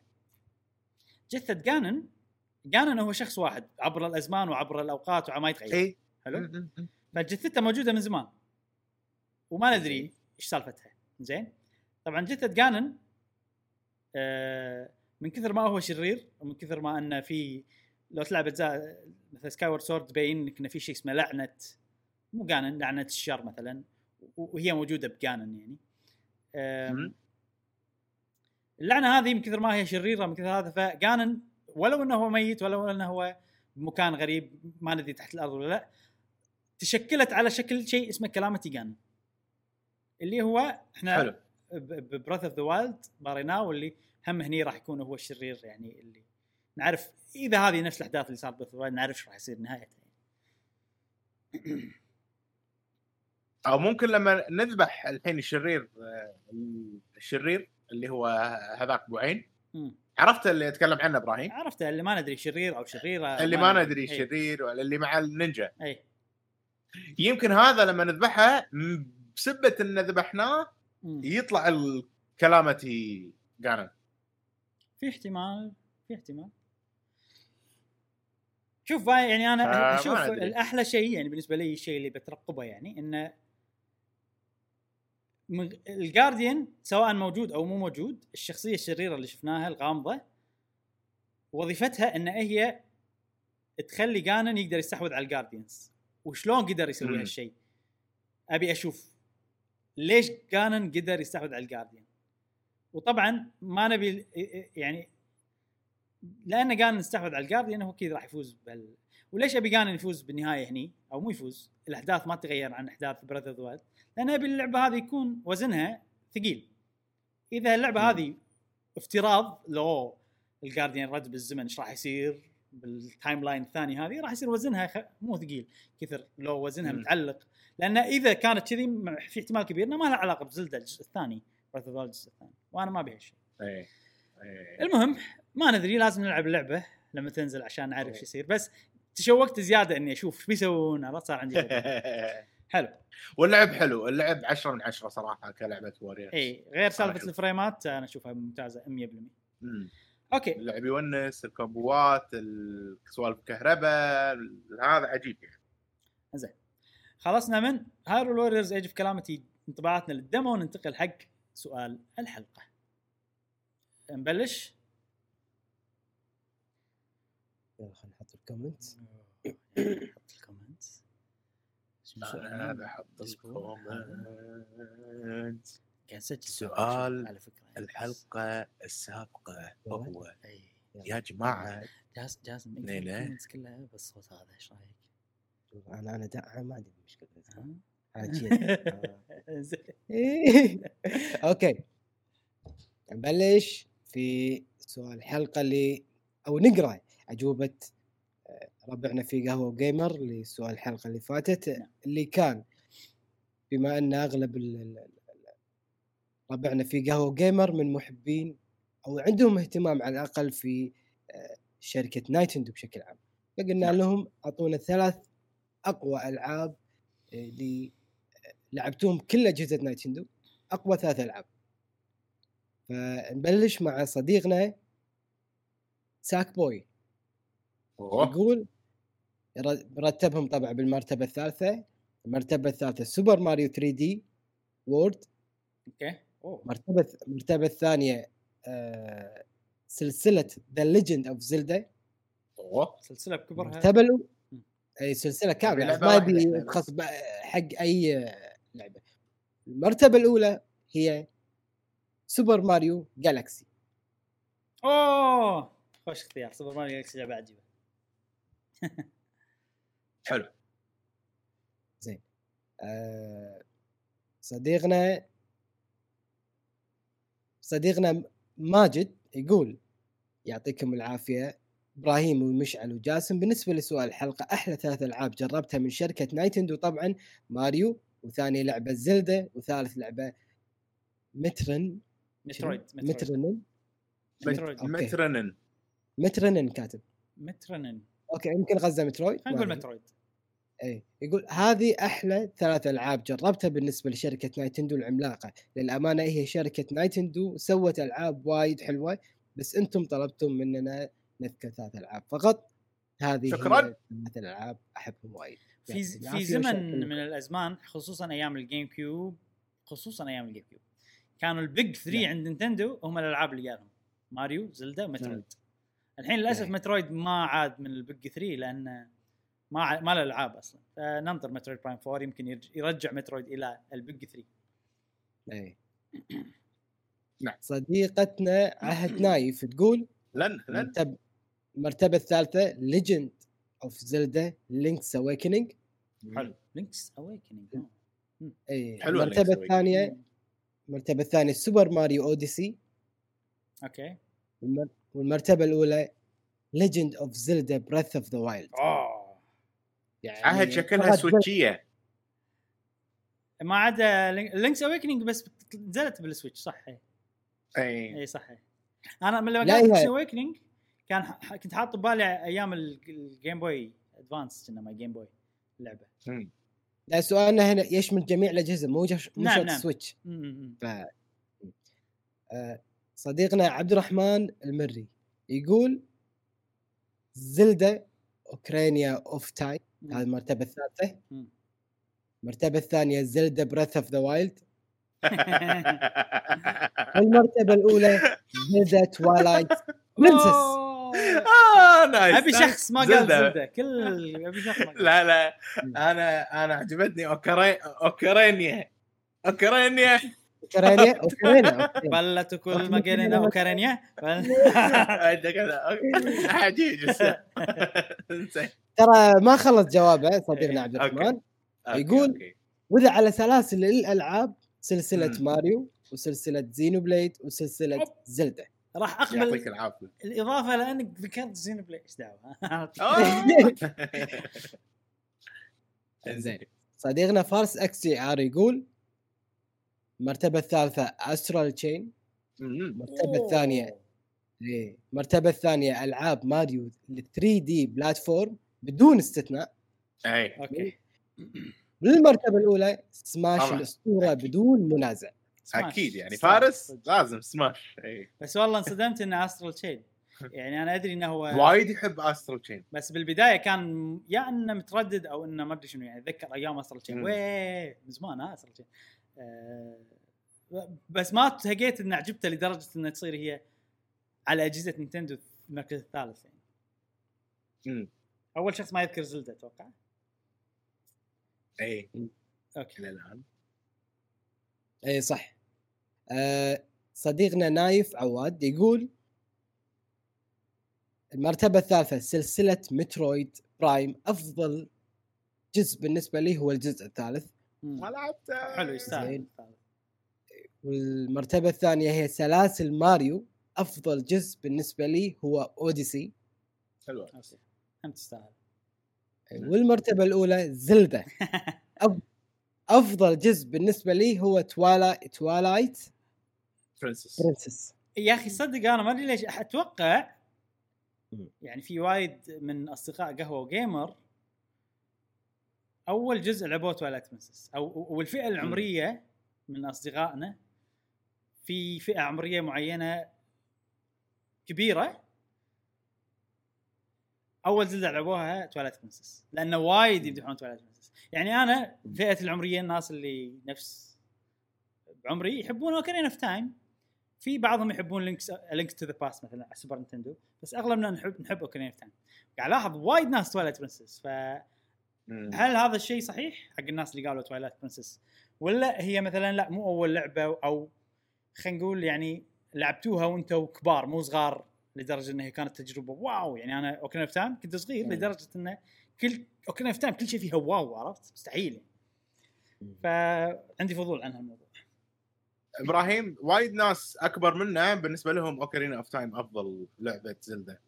جثة جانن جانن هو شخص واحد عبر الأزمان وعبر الأوقات وما يتغير. اي حلو. فجثته موجودة من زمان. وما ندري إيش سالفتها. زين. طبعا جثة جانن آه من كثر ما هو شرير ومن كثر ما إنه في لو تلعب أجزاء مثل Skyward Sword تبين لك إنه في شيء اسمه لعنة مو جانن لعنة الشر مثلا وهي موجودة بجانن يعني. اللعنة هذه من كثر ما هي شريرة من كثر هذا فجانن ولو إنه هو ميت ولو إنه هو بمكان غريب ما ندري تحت الأرض ولا لأ تشكلت على شكل شيء اسمه Calamity جانن اللي هو إحنا حلو. ب Breath of the Wild باريناه واللي هم هني راح يكون هو الشرير يعني اللي نعرف إذا هذه نفس الأحداث اللي صارت نعرف إيش راح يصير نهايتها أو ممكن لما نذبح الحين الشرير الشرير اللي هو هذاك أبو عين. عرفت اللي أتكلم عنه إبراهيم؟ عرفته اللي ما ندري شرير أو شريرة اللي ما ندري. أي. شرير ولا اللي مع النينجا. اي يمكن هذا لما نذبحه بسبة إن ذبحناه. يطلع الكلامتي جانن في احتمال في احتمال شوف يعني أنا فما شوف. الأحلى شيء يعني بالنسبة لي الشيء اللي بترقبه يعني إنه الجارديان سواء موجود أو مو موجود الشخصية الشريرة اللي شفناها الغامضة وظيفتها إن هي تخلي جانن يقدر يستحوذ على الجارديانز وشلون قدر يسوي. هالشيء أبي أشوف ليش جانن قدر يستحوذ على الجارديان وطبعا ما نبي يعني لأن جانن استحوذ على الجارديان هو كذا راح يفوز بال وليش أبي جانن يفوز بالنهاية هني؟ أو مو يفوز الأحداث ما تتغير عن أحداث براذر اوف وايلد لأن أبي اللعبة هذه يكون وزنها ثقيل. إذا اللعبة. هذه افتراض لو الجارديان رد بالزمن إيش راح يصير؟ بالتايم لاين الثاني هذه راح يصير وزنها خ... مو ثقيل كثر لو وزنها مم. متعلق. لأن إذا كانت كذي م- في احتمال كبير إنه ما لها علاقة بزلدا الجزء الثاني. Breath of الجزء الثاني وأنا ما أبي هالشيء إيه. إيه. المهم ما ندري لازم نلعب اللعبة لما تنزل عشان نعرف إيش يصير بس تشوقت زيادة إني أشوف إيش بيسوون عرفت صار عندي. حلو واللعب حلو اللعب 10 من 10 صراحة كلعبة Warriors اي غير سالفة. ال frame ات أنا أشوفها ممتازة 100% مم. okay اللعب يونس ال combo ات السوالف الكهرباء هذا عجيب يعني زين خلصنا من Hyrule Warriors Age of Calamity انطباعاتنا لل demo وننتقل حق سؤال الحلقة. نبلش؟ يلا خلينا نحط ال comment. حط ال comment. هذا حط. ال comment. سؤال على فكرة الحلقة السابقة وهو إي. يا جاز ليلة. ال comments كلها بالصوت هذا إيش رأيك؟ أنا أنا ما عندي مشكلة. آه. okay نبلش في سؤال الحلقة اللي أو نقرأ أجوبة آه، ربعنا في قهوة Gamer لسؤال الحلقة اللي فاتت نعم. اللي كان بما أن أغلب ربعنا في قهوة Gamer من محبين أو عندهم اهتمام على الأقل في آه، شركة Nintendo بشكل عام فقلنا لهم أعطونا ثلاث أقوى ألعاب اللي لعبتوهم كل أجهزة Nintendo أقوى ثلاث ألعاب. فنبلش مع صديقنا Sackboy. يقول رتبهم طبعا بالمرتبة الثالثة. المرتبة الثالثة Super Mario 3D World. Okay. أوه. مرتبة المرتبه الثانية آه سلسلة The Legend of Zelda أوه. سلسلة بكبرها المرتبه أي سلسلة كاملة. ما يبي. تخص حق أي لعبة. المرتبة الأولى هي Super Mario Galaxy أوه! خوش اختيار Super Mario Galaxy لعبة عجيبة. حلو. آه، صديقنا صديقنا ماجد يقول يعطيكم العافية إبراهيم ومشعل وجاسم بالنسبة لسؤال الحلقة أحلى ثلاث ألعاب جربتها من شركة نايتندو. طبعا ماريو وثاني لعبة زلدا وثالث لعبة مترن. مترويد مترنن. مترويد. مترنن. مترنن كاتب. مترنن. أوكي يمكن غزة مترويد؟ خلينا نقول. مترويد. إي يقول هذه أحلى ثلاث ألعاب جربتها بالنسبة لشركة نايتندو العملاقة. للأمانة هي شركة نايتندو سوت ألعاب وايد حلوة بس أنتم طلبتم مننا نذكر ثلاث ألعاب. فقط هذه شكراً. هي ثلاث ألعاب أحبهم وايد. في يعطيك في زمن. من الأزمان خصوصا أيام الجيم كيوب خصوصا أيام الجيم كيوب كانوا ال Big 3 نعم. عند Nintendo هم الألعاب اللي قالهم Mario Zelda Metroid الحين للأسف نعم. Metroid ما عاد من ال Big 3 لأن ما ع- ما له ألعاب أصلا فننطر Metroid Prime 4 يمكن يرج- يرجع Metroid إلى ال Big 3 اي نعم. صديقتنا عهد نايف تقول لن لن مرتب المرتبه الثالثة Legend of Zelda Link's Awakening حلو. Link's Awakening اي حلوة المرتبة. الثانية المرتبة الثانية Super Mario Odyssey okay. والمر- والمرتبة الأولى Legend of Zelda Breath of the Wild اوه يعني عهد شكلها سويتشية. ما عدا Link's Awakening بس نزلت بال Switch صح؟ إيه. اي اي صح. أنا من لما قلت Awakening كان ح- كنت حاط ببالي أيام ال- ال Game Boy Advance كنا ماي Game Boy اللعبه. لا سؤالنا هنا يشمل جميع الأجهزة مو جش... مو نعم، شرط نعم. Switch ف آه، صديقنا عبد الرحمن المري يقول Zelda Ocarina of Time. هذه المرتبة الثالثة مم. المرتبة الثانية Zelda Breath of the Wild والمرتبه الأولى Zelda Twilight برنسس آه، نايس أبي. شخص ما قال زلدة. زلدة كل أبي شخص ما قال لا لا أنا أنا عجبتني أوكرانيا أوكرانيا أوكرانيا أوكرانيا أوكرانيا. بلت كل ما قلنا أوكرانيا زين. ترى ما خلص جوابه صديقنا إيه، عبد. الرحمن يقول-. واذا على سلاسل الألعاب سلسلة. ماريو وسلسلة زينو بليد وسلسلة أوب. راح يعطيك اقبل العافية. الإضافة لأنك ذكرت Xenoblade إيش دعوه. زين. صديقنا فارس XGR يقول المرتبه الثالثة Astral Chain. المرتبه الثانية إيه. المرتبه الثانية ألعاب Mario 3D platform بدون استثناء. أي. Okay. بالمرتبة الأولى سماش. الأسطورة بدون منازع. سماش. أكيد يعني سماش. فارس لازم سماش اي بس والله انصدمت انه Astral Chain يعني أنا أدري إنه هو وايد يحب Astral Chain بس بالبداية كان يا إنه متردد أو إنه ما أدري شنو يعني أتذكر أيام Astral Chain. ويه من زمان ها Astral Chain آه بس ما تهقيت انه عجبته لدرجة إنها تصير هي على أجهزة Nintendo المركز الثالث يعني. مم. أول شخص ما يذكر Zelda أتوقع. اي okay. إلى الآن. اي صح. صديقنا نايف عواد يقول المرتبة الثالثة سلسلة Metroid Prime أفضل جزء بالنسبة لي هو الجزء الثالث. مم. ما لعبته حلو يستاهل. والمرتبة الثانية هي سلاسل ماريو أفضل جزء بالنسبة لي هو Odyssey. حلو. هم تستاهل. والمرتبة الأولى Zelda. أفضل جزء بالنسبة لي هو توالا Twilight Princess Princess يا أخي صدق أنا ما أدري ليش أتوقع. يعني في وايد من أصدقاء قهوة و Gamer أول جزء لعبوه Twilight Princess أو والفئه العمرية من أصدقائنا في فئة عمرية معينة كبيرة أول Zelda لعبوها Twilight Princess لأنه وايد يمدحون Twilight Princess يعني أنا فئة العمرية الناس اللي نفس بعمري يحبون Ocarina of Time في بعضهم يحبون Link's Link's to the Past مثلا على Super Nintendo بس أغلبنا نحب نحب Ocarina of Time قاعد ألاحظ وايد ناس Twilight Princess فهل مم. هذا الشيء صحيح؟ حق الناس اللي قالوا Twilight Princess ولا هي مثلا لا مو أول لعبة أو خلينا نقول يعني لعبتوها وأنتم كبار مو صغار لدرجة إنها كانت تجربة wow. يعني أنا Ocarina of Time كنت صغير. لدرجة إنه كل Ocarina of Time كل شيء فيها wow عرفت؟ مستحيل. فعندي فضول عن هالموضوع إبراهيم وايد ناس أكبر منا بالنسبة لهم Ocarina of Time أفضل لعبة Zelda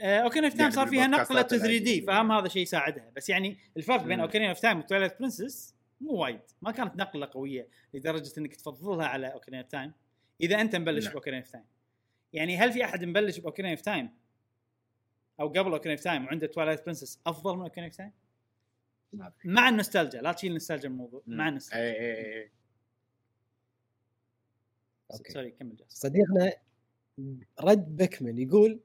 Ocarina of Time صار فيها نقلة بالبودكاستات 3 D. فهم هذا شيء يساعدها بس يعني الفرق بين. Ocarina of Time و Twilight Princess مو وايد ما كانت نقلة قوية لدرجة إنك تفضلها على Ocarina of Time إذا أنت مبلش نعم. ب Ocarina of Time يعني هل في أحد مبلش ب Ocarina of Time أو قبل Ocarina of Time وعنده Twilight Princess أفضل من Ocarina of Time أدري. مع النوستالجيا لا تشيل النوستالجيا من الموضوع. مع النوستالجيا اي اي اي okay. sorry كمل جاسم. صديقنا رد بيكمن يقول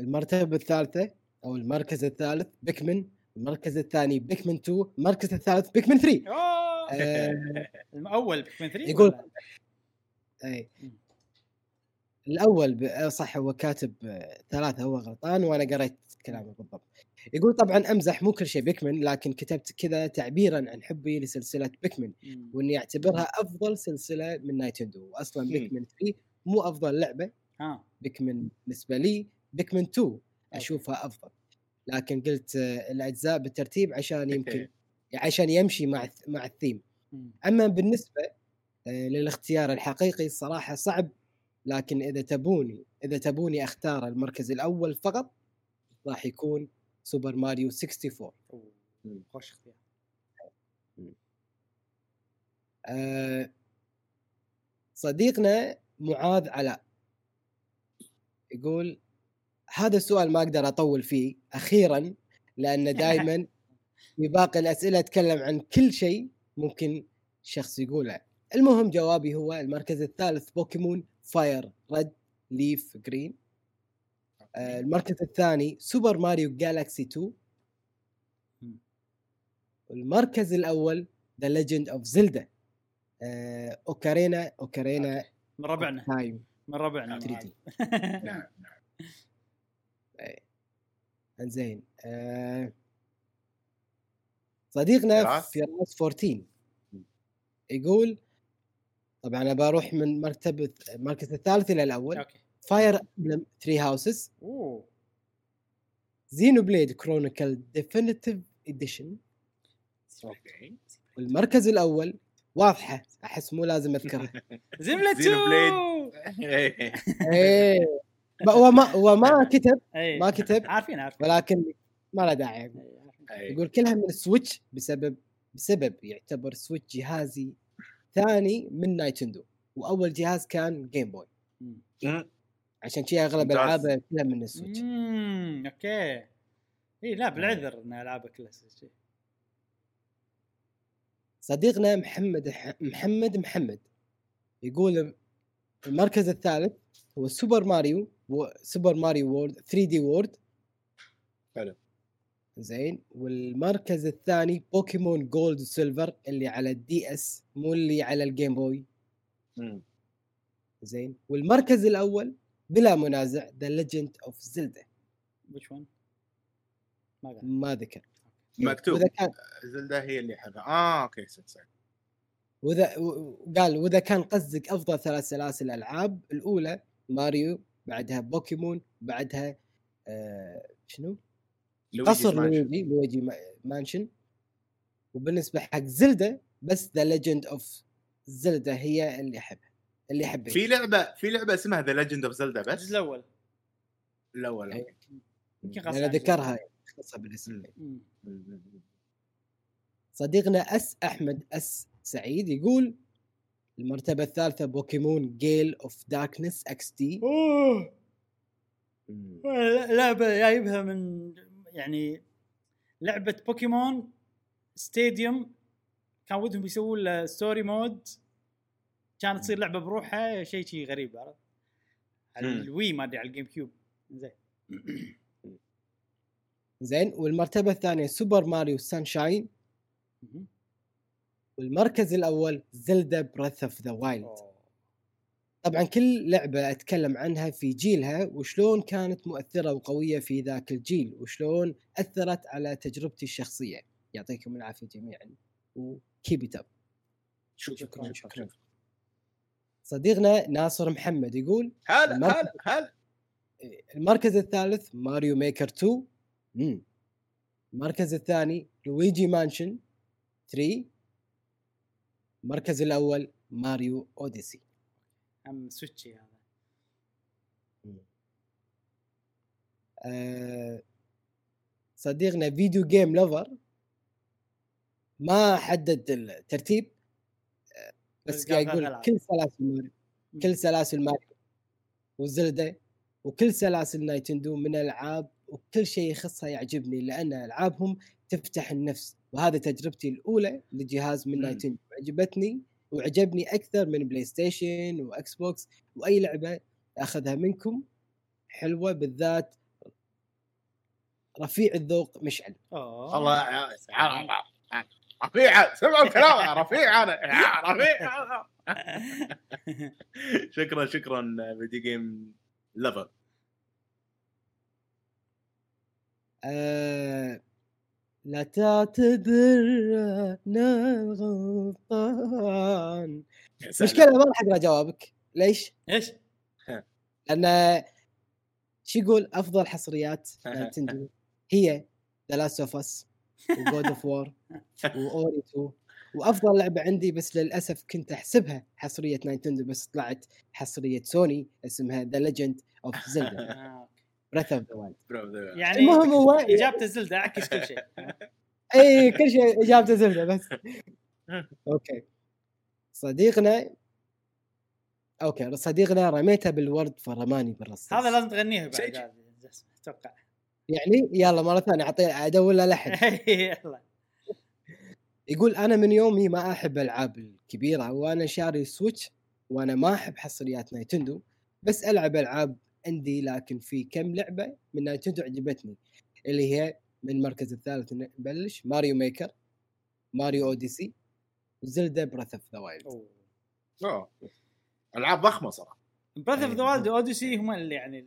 المرتبة الثالثة أو المركز الثالث بيكمن المركز الثاني بيكمن 2 المركز الثالث بيكمن 3 أوه! آه، الأول بيكمن 3 يقول- ب- آه، صح هو كاتب آه، ثلاثة هو غلطان وأنا قريت كلامه بالضبط. يقول طبعا أمزح مو كل شيء بيكمن لكن كتبت كذا تعبيرا عن حبي لسلسلة بيكمن. وإني أعتبرها أفضل سلسلة من نايتندو واصلا. بيكمن 3 مو أفضل لعبة ها بيكمن بالنسبة لي بيكمن 2 أشوفها أفضل لكن قلت آه، الأجزاء بالترتيب عشان يمكن عشان يمشي مع مع الثيم. أما بالنسبة آه، للاختيار الحقيقي الصراحة صعب لكن إذا تبوني إذا تبوني أختار المركز الأول فقط راح يكون سوبر ماريو 64 أوه. مم. خوش اختيار صديقنا معاذ علاء يقول هذا السؤال ما أقدر أطول فيه أخيرا لأن دائما في باقي الأسئلة أتكلم عن كل شيء ممكن شخص يقوله المهم جوابي هو المركز الثالث Pokemon Fire Red Leaf Green المركز الثاني Super Mario Galaxy 2 مم. المركز الأول The Legend of Zelda Ocarina Ocarina. من ربعنا Time من ربعنا. معاذ. نعم إنزين آه، صديقنا فراس؟ فراس 14 يقول طبعا أنا بروح من مرتبة المركز الثالث إلى الأول okay Fire Emblem 3 Houses Xenoblade Chronicles Definitive Edition والمركز الأول. واضحة. أحس مو لازم أذكرها. زملة. 2 إيه. إيه ما- هو ما هو ما كتب. اي ما كتب. عارفين عارفين. ولكن ما له داعي. إيه. يقول كلها من ال Switch بسبب بسبب يعتبر Switch جهازي ثاني من Nintendo وأول جهاز كان Game Boy. مم. عشان شي أغلب. العابه كلها من ال Switch. امم okay. اي لا بالعذر إن العابه كلها شيء صديقنا محمد ح- محمد محمد يقول المركز الثالث هو Super Mario و... Super Mario World 3 D World. حلو. زين. والمركز الثاني Pokemon Gold و Silver اللي على ال DS مو اللي على ال Game Boy مم. زين. والمركز الأول بلا منازع The Legend of Zelda which one؟ ما ما ذكر. مكتوب. وإذا كان Zelda هي اللي حقها آه okay صح وإذا قال وإذا كان قصدك أفضل ثلاث سلاسل ألعاب الأولى ماريو بعدها بوكيمون بعدها آه شنو؟ قصر. Luigi Luigi Ma- Mansion. وبالنسبة حق Zelda بس The Legend of Zelda هي اللي أحبها. اللي احبها في لعبة في لعبة اسمها The Legend of Zelda بس. الجزء الأول. الأول. يمكن أنا ذكرها خاصه بالاسم. صديقنا أس أحمد أس سعيد يقول المرتبة الثالثة Pokemon Gale of Darkness X مم. لعبة جايبها من يعني لعبة بوكيمون Stadium كان ودهم يسوون له story mode كانت تصير لعبة بروحها شيء شيء غريب عرفت؟ على. ال Wii ما أدري على ال GameCube. زين. زين والمرتبة الثانية Super Mario Sunshine. والمركز الأول Zelda Breath of the Wild. طبعا كل لعبة أتكلم عنها في جيلها وشلون كانت مؤثرة وقوية في ذاك الجيل وشلون أثرت على تجربتي الشخصية. يعطيكم العافية جميعا و keep it شكرا. شكرا. صديقنا ناصر محمد يقول هلا هلا هلا. المركز الثالث Mario Maker 2 مم. المركز الثاني Luigi's Mansion 3 المركز الأول Mario Odyssey. هم Switch ي هذا. آه، صديقنا Video Game Lover ما حدد الترتيب. بس قاعد يقول. كل سلاسل ماريو. كل سلاسل Mario و Zelda وكل سلاسل Nintendo من ألعاب وكل شيء يخصها يعجبني لأن ألعابهم تفتح النفس وهذه تجربتي الأولى لجهاز من. Nintendo عجبتني وعجبني أكثر من PlayStation و Xbox وأي لعبة أخذها منكم حلوة بالذات رفيع الذوق مشعل أوه. الله رفيعه سمعوا الكلام يا رفيع أنا يا رفيع شكرا شكرا فيديو جيم لفر آه لا تعتذر أنا غلطان. مشكلة ما راح اقرا جوابك. ليش؟ إيش؟ لأن شو يقول أفضل حصريات Nintendo هي The Last of Us و God of War و Ori 2 وأفضل لعبة عندي بس للأسف كنت أحسبها حصرية Nintendo بس طلعت حصرية سوني اسمها The Legend of Zelda. Breath of the Wild يعني المهم هو اجابته Zelda أعكس كل شيء. اي كل شيء اجابته Zelda بس. Okay. صديقنا okay صديقنا رميته بالورد فرماني بالرصاص. هذا لازم تغنيها بعد أتوقع. يعني يلا مرة ثانية أعطي ادور له لحن يلا. يقول أنا من يومي ما أحب الالعاب الكبيرة وأنا شاري Switch وأنا ما أحب حصريات Nintendo بس ألعب ألعاب عندي لكن في كم لعبة من Nintendo عجبتني اللي هي من المركز الثالث نبلش Mario Maker Mario Odyssey و Zelda Breath of the Wild أوه. ألعاب ضخمة صراحة. Breath of the. Wild و Odyssey هم اللي يعني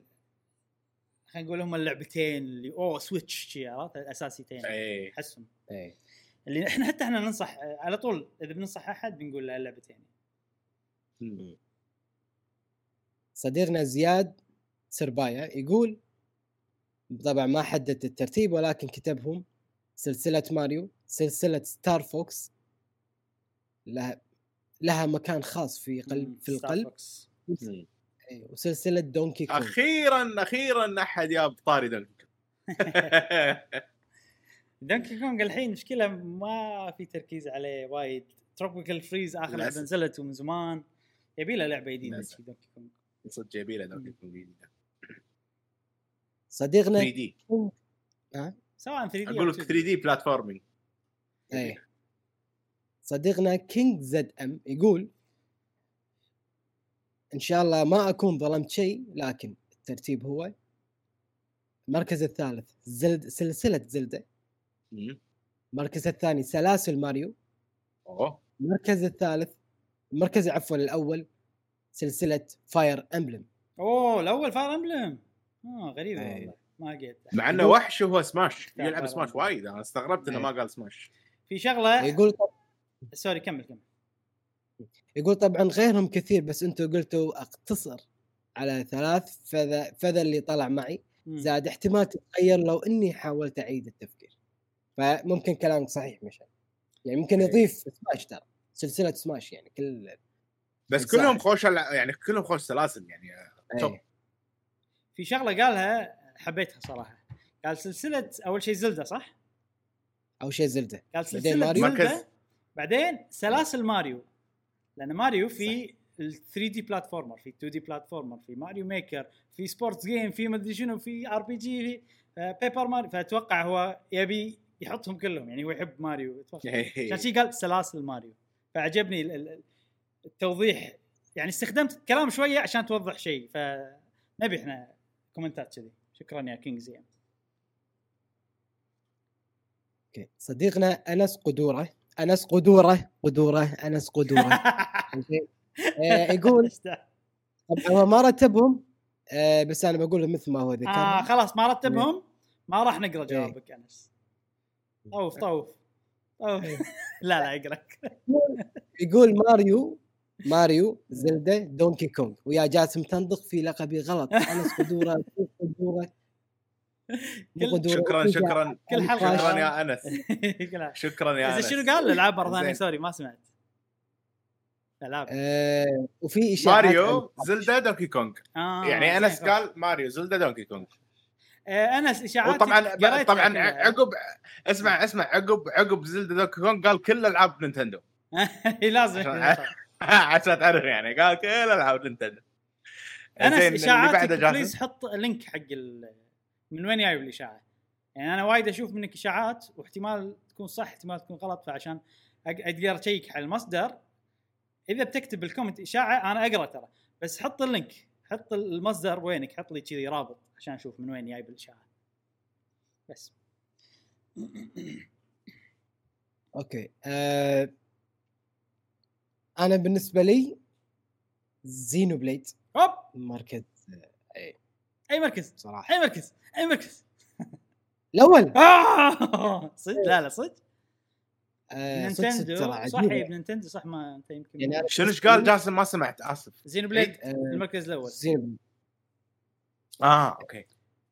خلينا نقول هم اللعبتين اللي أوه Switch شي عرفت؟ الأساسيتين. اي أحسهم. إيه. اللي إحنا حتى إحنا ننصح على طول إذا بننصح أحد بنقول له اللعبتين. صديقنا زياد سربايا يقول طبعا ما حدد الترتيب ولكن كتبهم سلسلة ماريو سلسلة Star Fox لها لها مكان خاص في قلب في القلب. إيه، وسلسلة Donkey Kong أخيرا أخيرا أحد جاب طاري Donkey Donkey Kong الحين مشكلة ما في تركيز عليه وايد. Tropical Freeze آخر لعبه. نزلت ومن زمان. يبي له لعبة جديدة Donkey Kong صدق جايبين له Donkey Kong صديقنا 3D سواء 3D أقول لك 3D platforming إيه. صديقنا King ZM يقول إن شاء الله ما أكون ظلمت شيء لكن الترتيب هو المركز الثالث Zelda سلسلة Zelda. المركز الثاني سلاسل ماريو. أوه. المركز الثالث المركز عفوا الأول سلسلة Fire Emblem. أوه الأول Fire Emblem. آه غريبة. إيه. والله. ما قلت. مع إنه وحش وهو Smash. يلعب Smash. وايد أنا استغربت إنه إيه. ما قال سماش. في شغلة يقول sorry كمل كمل. يقول طبعا غيرهم كثير بس أنتم قلتوا اقتصر على ثلاث فذا فذا اللي طلع معي. زاد احتمال تتغير لو اني حاولت اعيد التفكير فممكن كلامك صحيح مشعل يعني ممكن إيه. يضيف Smash ترى سلسلة Smash يعني كل بس. كلهم خوش يعني كلهم خوش سلاسل يعني top. أي. في شغلة قالها حبيتها صراحة قال سلسلة أول شيء Zelda صح؟ أو شيء Zelda قال بعدين سلسلة ماريو. بعدين سلاسل ماريو لأن ماريو في ال 3D platformer في 2D platformer في Mario Maker في sports game في مدري شنو في RPG في Paper Mario فأتوقع هو يبي يحطهم كلهم يعني هو يحب ماريو. أتوقع. عشان شي قال سلاسل ماريو. فعجبني ال- ال- التوضيح. يعني استخدمت كلام شوية عشان توضح شيء فنبي إحنا كومنتات كذي. شكرا يا King ZM Okay. صديقنا أنس قدورة. أنس قدورة قدورة أنس قدورة. آه، يقول طبعا هو ما رتبهم آه، بس أنا بقول مثل ما هو ذكر آه خلاص ما رتبهم؟ ما راح نقرأ جوابك أنس. طوف طوف طوف. لا لا اقرا يقول Mario Mario Zelda Donkey Kong. ويا جاسم تنطق في لقبي غلط. أنس قدورة قدورة. شكرا شكرا. كل حلقة. شكرا يا أنس. شكرا يا أنس. شنو قال؟ الالعاب مره ثانية. Sorry ما سمعت. ألعاب. آه، وفي اشاعات Mario Zelda Donkey Kong آه يعني أنس قال Mario Zelda Donkey Kong آه أنس إشاعات وطبعا طبعا عقب اسمع اسمع عقب عقب Zelda Donkey Kong قال كل ألعاب Nintendo. لازم عشان- عشان تعرف يعني قال كل ألعاب Nintendo. أنس إشاعاتك جاسم. Please حط link حق ال... من وين جايب الإشاعة؟ يعني أنا وايد أشوف منك إشاعات واحتمال تكون صح احتمال تكون غلط فعشان أقدر أشيك على المصدر. إذا بتكتب بال comment إشاعة أنا أقرأ ترى. بس حط ال link حط المصدر و link حط لي كذي رابط عشان أشوف من وين جايب الإشاعة. بس. Okay. آه، أنا بالنسبة لي Xenoblade. هوب! مركز اي مركز؟ صراحة. أي مركز؟ أي مركز؟ الأول؟ آه! صدق؟ لا لا صدق. آه، صدق صدق Nintendo صح. إيه، ما أنت يمكن يعني شنو إيش قال؟ جاسم؟ ما سمعت آسف. Xenoblade آه، المركز الأول. Xenoblade. آه okay.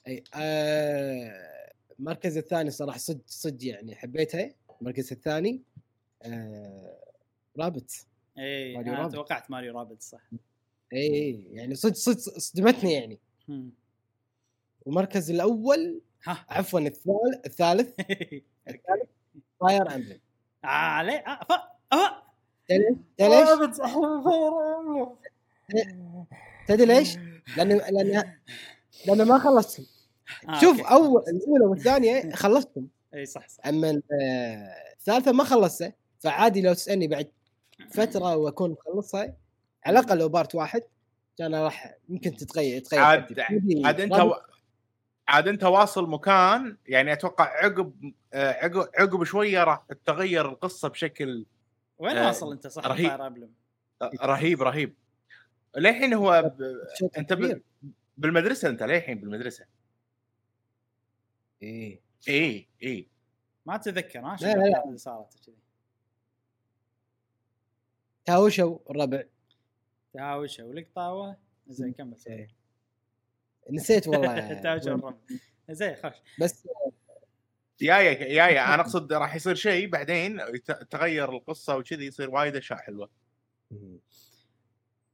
اي آه، المركز الثاني صراحة صدق صدق يعني حبيتها. المركز الثاني آه، Rabbids. اي أنا. توقعت Mario Rabbids صح. اي اي يعني صدق صدق صدمتني يعني. والمركز الأول ها. عفوا الثالث الثالث Fire Emblem آه آه ف آه. تدري ليش؟ تدري ليش؟ لأن لأن لأن ما خلصتهم آه، شوف okay. أول الأولى والثانية خلصتهم إي صح صح. أما آه، الثالثة ما خلصتها فعادي لو تسألني بعد فترة وأكون مخلصها. على الأقل لو part واحد كان راح يمكن تتغير تتغير عاد. عاد أنت و... عاد انت واصل مكان يعني أتوقع عقب آه، عقب عقب شوية راح تتغير القصة بشكل وين آه، واصل أنت صح؟ رهيب. امبلم رهيب رهيب. للحين هو ب... أنت ب... بالمدرسة أنت للحين بالمدرسة. إيه. اي اي ما ها لا، لا، لا. الأحداث اللي صارت كذي. تهاوشوا الربع. تهاوشة ولقطاوة زين كمل. إيه. نسيت والله تهاوشة الربع زين خوش بس يا يا يا يا أنا أقصد راح يصير شيء بعدين تغير القصة وكذي يصير وايد أشياء حلوة.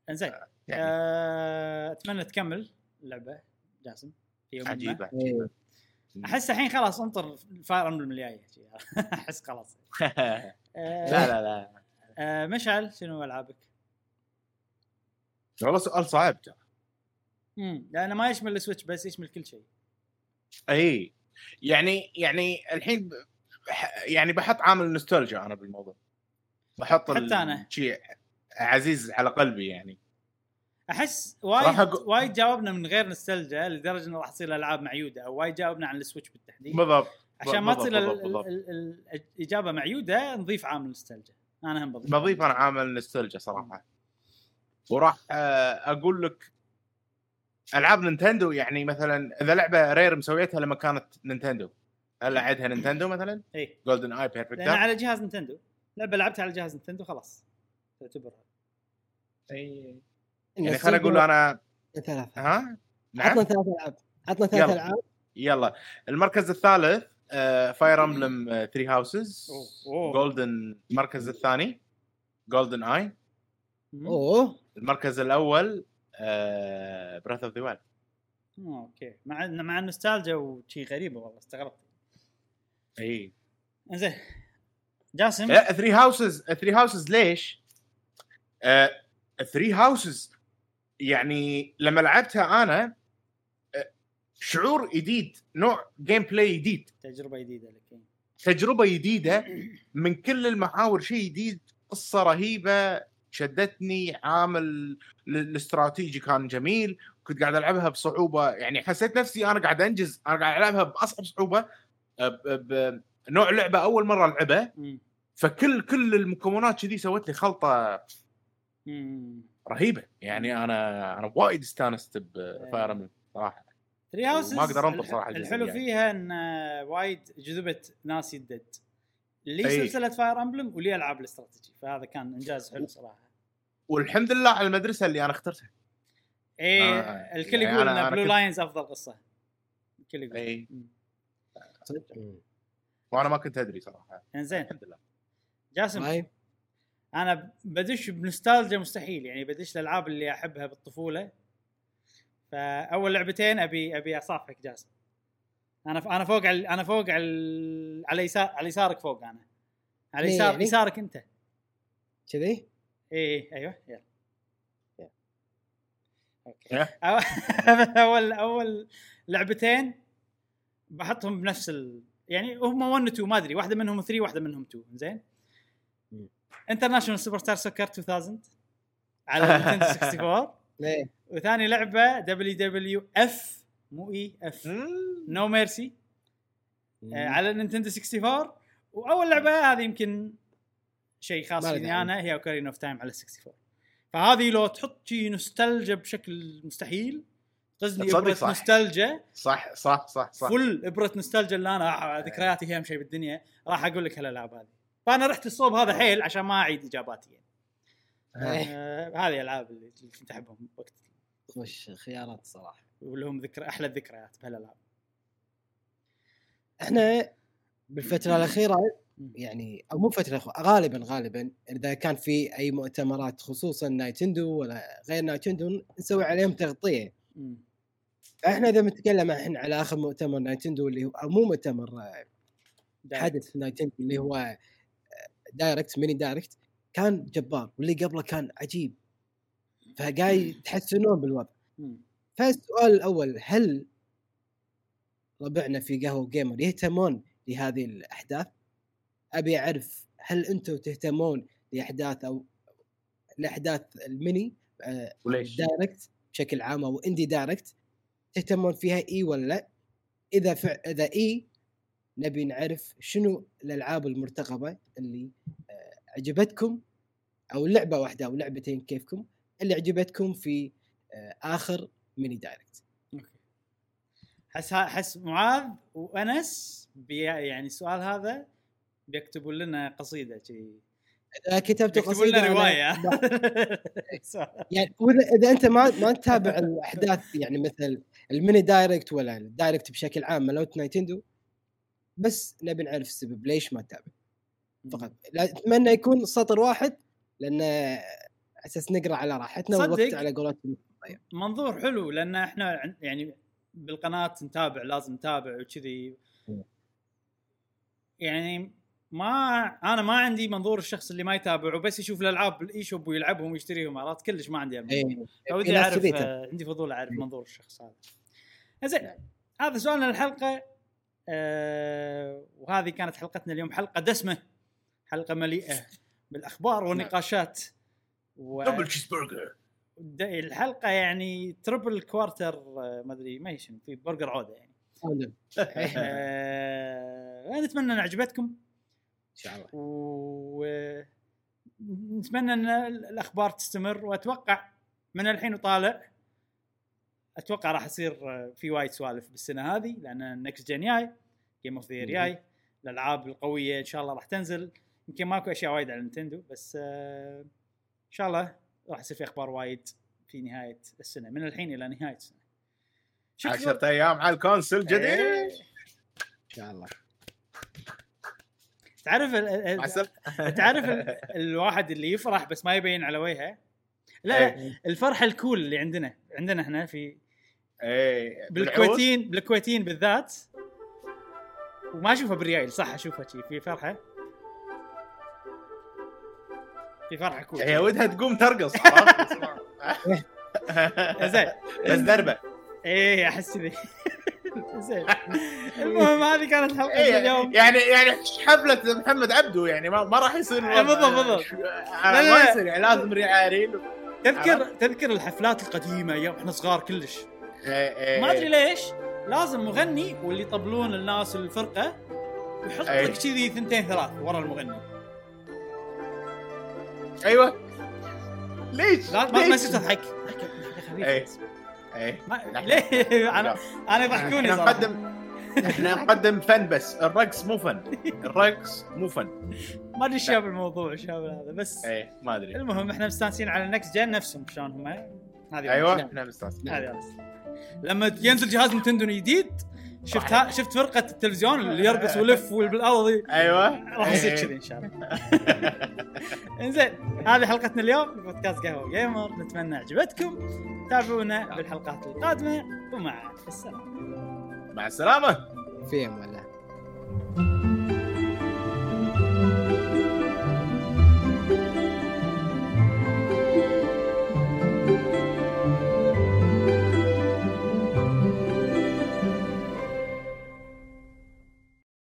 إنزين يعني. آه، أتمنى تكمل اللعبة جاسم في يوم ما. عجيبة إيه. عجيبه أحس الحين خلاص انطر ال Fire Emblem الجايه أحس خلاص. آه، لا لا لا. آه، مشعل شنو ألعابك؟ والله سؤال صعب. ترى امم لأنه ما يشمل ال Switch بس يشمل كل شيء. إي. يعني يعني الحين يعني بحط عامل نوستالجيا أنا بالموضوع. بحط حتى أنا. شيء عزيز على قلبي يعني. أحس وايد وايد جاوبنا من غير نستلجا لدرجة إنه راح تصير الالعاب معيودة أو وايد جاوبنا عن ال Switch بالتحديد. بالضبط عشان ما تصير الإجابة معيودة نضيف عامل نستلجا أنا هم بضيف. بضيف أنا عامل نوستالجيا صراحة. وراح آه، أقول لك ألعاب Nintendo يعني مثلا إذا لعبة Rare مسويتها لما كانت Nintendo. هل عدها Nintendo مثلا؟ اي GoldenEye perfect لأن على جهاز Nintendo. لعبة لعبتها على جهاز Nintendo خلاص. تعتبرها يعني خليني أقول أنا ثلاثة. ها؟ عطنا نعم ثلاث ألعاب. عطنا ثلاث. ألعاب. يلا. المركز الثالث Fire Emblem 3 Houses أوه. Golden المركز الثاني GoldenEye. أوه. المركز الأول Breath of the Wild okay. مع مع النوستالجيا وشي غريبة والله استغربت. إي. زين جاسم؟ لا 3 Houses 3 Houses ليش؟ آه Three Houses يعني لما لعبتها أنا آه، شعور جديد نوع gameplay جديد. تجربة جديدة لك. تجربة جديدة من كل المحاور شيء جديد قصة رهيبة شدتني عامل ال- الاستراتيجي كان جميل كنت قاعد ألعبها بصعوبة يعني حسيت نفسي أنا قاعد أنجز أنا قاعد ألعبها بأصعب صعوبة آه، ب- ب- نوع لعبة أول مرة العبها. فكل كل المكونات كذي سوت لي خلطة. رهيبة يعني أنا أنا وايد استانست ب Fire Emblem صراحة Houses وما أقدر أنطر صراحة الجزء الحلو الجاي. فيها إن وايد جذبه ناس يدد لي أي. سلسلة Fire Emblem ولي ألعاب الاستراتيجي فهذا كان إنجاز حلو صراحة والحمد لله على المدرسة اللي أنا اخترتها. إيه آه، الكل يعني يقول إن Blue كنت- Lions أفضل قصة. الكل يقول. اي. وأنا ما كنت أدري صراحة. إنزين. الحمد لله. جاسم طيب. أنا بدش بنوستالجيا مستحيل يعني بدش الألعاب اللي أحبها بالطفولة. فأول لعبتين أبي أبي أصافحك جاسم. أنا ف... أنا فوق على أنا فوق على على يسار على يسارك فوق أنا. على يسار يعني؟ يسارك أنت. كذي؟ إيه أيوه يلا. أوكي. أول أول لعبتين بحطهم بنفس ال... يعني هم 1 و 2 ما أدري واحدة منهم 3 واحدة منهم 2 زين. International Superstar Soccer 2000 على Nintendo 64 ليه؟ وثاني لعبة WWF مو E، F No Mercy على Nintendo 64 وأول لعبة هذه يمكن شيء خاص فيني. أنا هي Ocarina of Time على 64 فهذه لو تحط شي نوستالجا بشكل مستحيل غزني إبرة صح. نوستالجا صح صح صح صح. full إبرة نوستالجا اللي أنا آه، ذكرياتي هي أهم شيء بالدنيا. راح أقول لك هالألعاب هذه. فأنا رحت الصوب هذا حيل عشان ما أعيد إجاباتي. يعني. إيه. آه هذه الالعاب اللي اللي كنت أحبهم وقت. وش خيارات صراحة. ولهم ذكر أحلى الذكريات بهالألعاب. إحنا بالفترة الأخيرة يعني أو مو فترة غالبا غالبا إذا كان في أي مؤتمرات خصوصا Nintendo ولا غير Nintendo نسوي عليهم تغطية. إحنا إذا بنتكلم الحين على آخر مؤتمر Nintendo اللي هو أو مو مؤتمر حدث Nintendo اللي هو Direct Mini Direct كان جبار واللي قبله كان عجيب فقاعد يتحسنون بالوضع. فالسؤال الأول هل ربعنا في قهوة Gamer يهتمون لهذه الأحداث؟ أبي أعرف هل أنتم تهتمون لأحداث أو الاحداث الميني آه، وليش؟ Direct بشكل عام أو Indie Direct تهتمون فيها إي ولا لا؟ إذا فع إذا إي نبي نعرف شنو الألعاب المرتقبة اللي آه، عجبتكم أو لعبة واحدة أو لعبتين كيفكم اللي عجبتكم في آه، آخر Mini Direct okay حس حس معاذ وأنس بي يعني السؤال هذا بيكتبوا لنا قصيدة إذا كتبت قصيدة لنا رواية. يعني إذا أنت ما ما تتابع الأحداث يعني مثل ال Mini Direct ولا ال Direct بشكل عام مالوت Nintendo بس نبي نعرف السبب ليش ما تتابع. فقط. أتمنى يكون سطر واحد لأن أساس نقرأ على راحتنا. والوقت على قولتهم. منظور حلو لأن إحنا عن- يعني بالقناة نتابع لازم نتابع وكذي. يعني ما أنا ما عندي منظور الشخص اللي ما يتابع وبس يشوف الألعاب بال eShop ويلعبهم ويشتريهم عرفت كلش ما عندي المنظور اي فودي ناس أعرف. آه، عندي فضول أعرف منظور الشخص هذا. زين هذا سؤالنا للحلقه آه وهذه كانت حلقتنا اليوم حلقة دسمة حلقة مليئة بالأخبار والنقاشات و... double cheeseburger الحلقة يعني triple quarter آه، ما أدري ما شنو في برجر عودة يعني. ان آه نتمنى إن عجبتكم. شاء الله. ونتمنى أن الأخبار تستمر وأتوقع من الحين وطالع أتوقع راح يصير آه، في وايد سوالف بالسنة هذه لأن ال next gen جاي game of the. جاي الألعاب القوية إن شاء الله راح تنزل. يمكن ماكو أشياء وايد على نينتندو بس آه، إن شاء الله راح يصير في أخبار وايد في نهاية السنة من الحين إلى نهاية السنة. عشرة أيام على ال console الجديد إيه. إن شاء الله. تعرف ال- تعرف ال- الواحد اللي يفرح بس ما يبين على وجهه؟ لا إيه. الفرحه ال cool اللي عندنا عندنا إحنا في إيه بالكويتيين بالكويتيين بالذات. وما اشوفها بالريال صح اشوفها شي في فرحة؟ في فرحة كول. هي ودها تقوم ترقص زين بس دربة. إيه أحس ذي زين. المهم هذه كانت حلقة إيه، اليوم. يعني يعني حفلة محمد عبده يعني ما, ما راح يصير إيه، بالضبط، بالضبط. لا، ما. يصير يعني لازم ريعارين. تذكر تذكر الحفلات القديمة أيام إحنا صغار كلش. إيه، ما أدري ليش لازم مغني واللي يطبلون الناس الفرقة يحط. لك كذي ثنتين ثلاث ورا المغني. أيوه. ليش؟ لا ما ليش؟ يصير إيه. إيه ما. ليه؟ أنا أنا يضحكوني إحنا نقدم إحنا نقدم فن بس. الرقص مو فن. الرقص مو فن. ما أدري إيش جاب الموضوع إيش جاب هذا بس إيه ما أدري. المهم إحنا مستانسين على النكست جن نفسهم شلون هم هذه أيوه. إحنا مستانسين. هذه لما ينزل جهاز نينتندو جديد شفت ها شفت فرقة التلفزيون اللي يرقص ويلف بالارض أيوه. راح يصير إيه. كذي إن شاء الله. إنزين هذه حلقتنا اليوم بودكاست قهوة جيمر. نتمنى عجبتكم. تابعونا بالحلقات القادمة. ومع السلامة. مع السلامة. في أمان الله.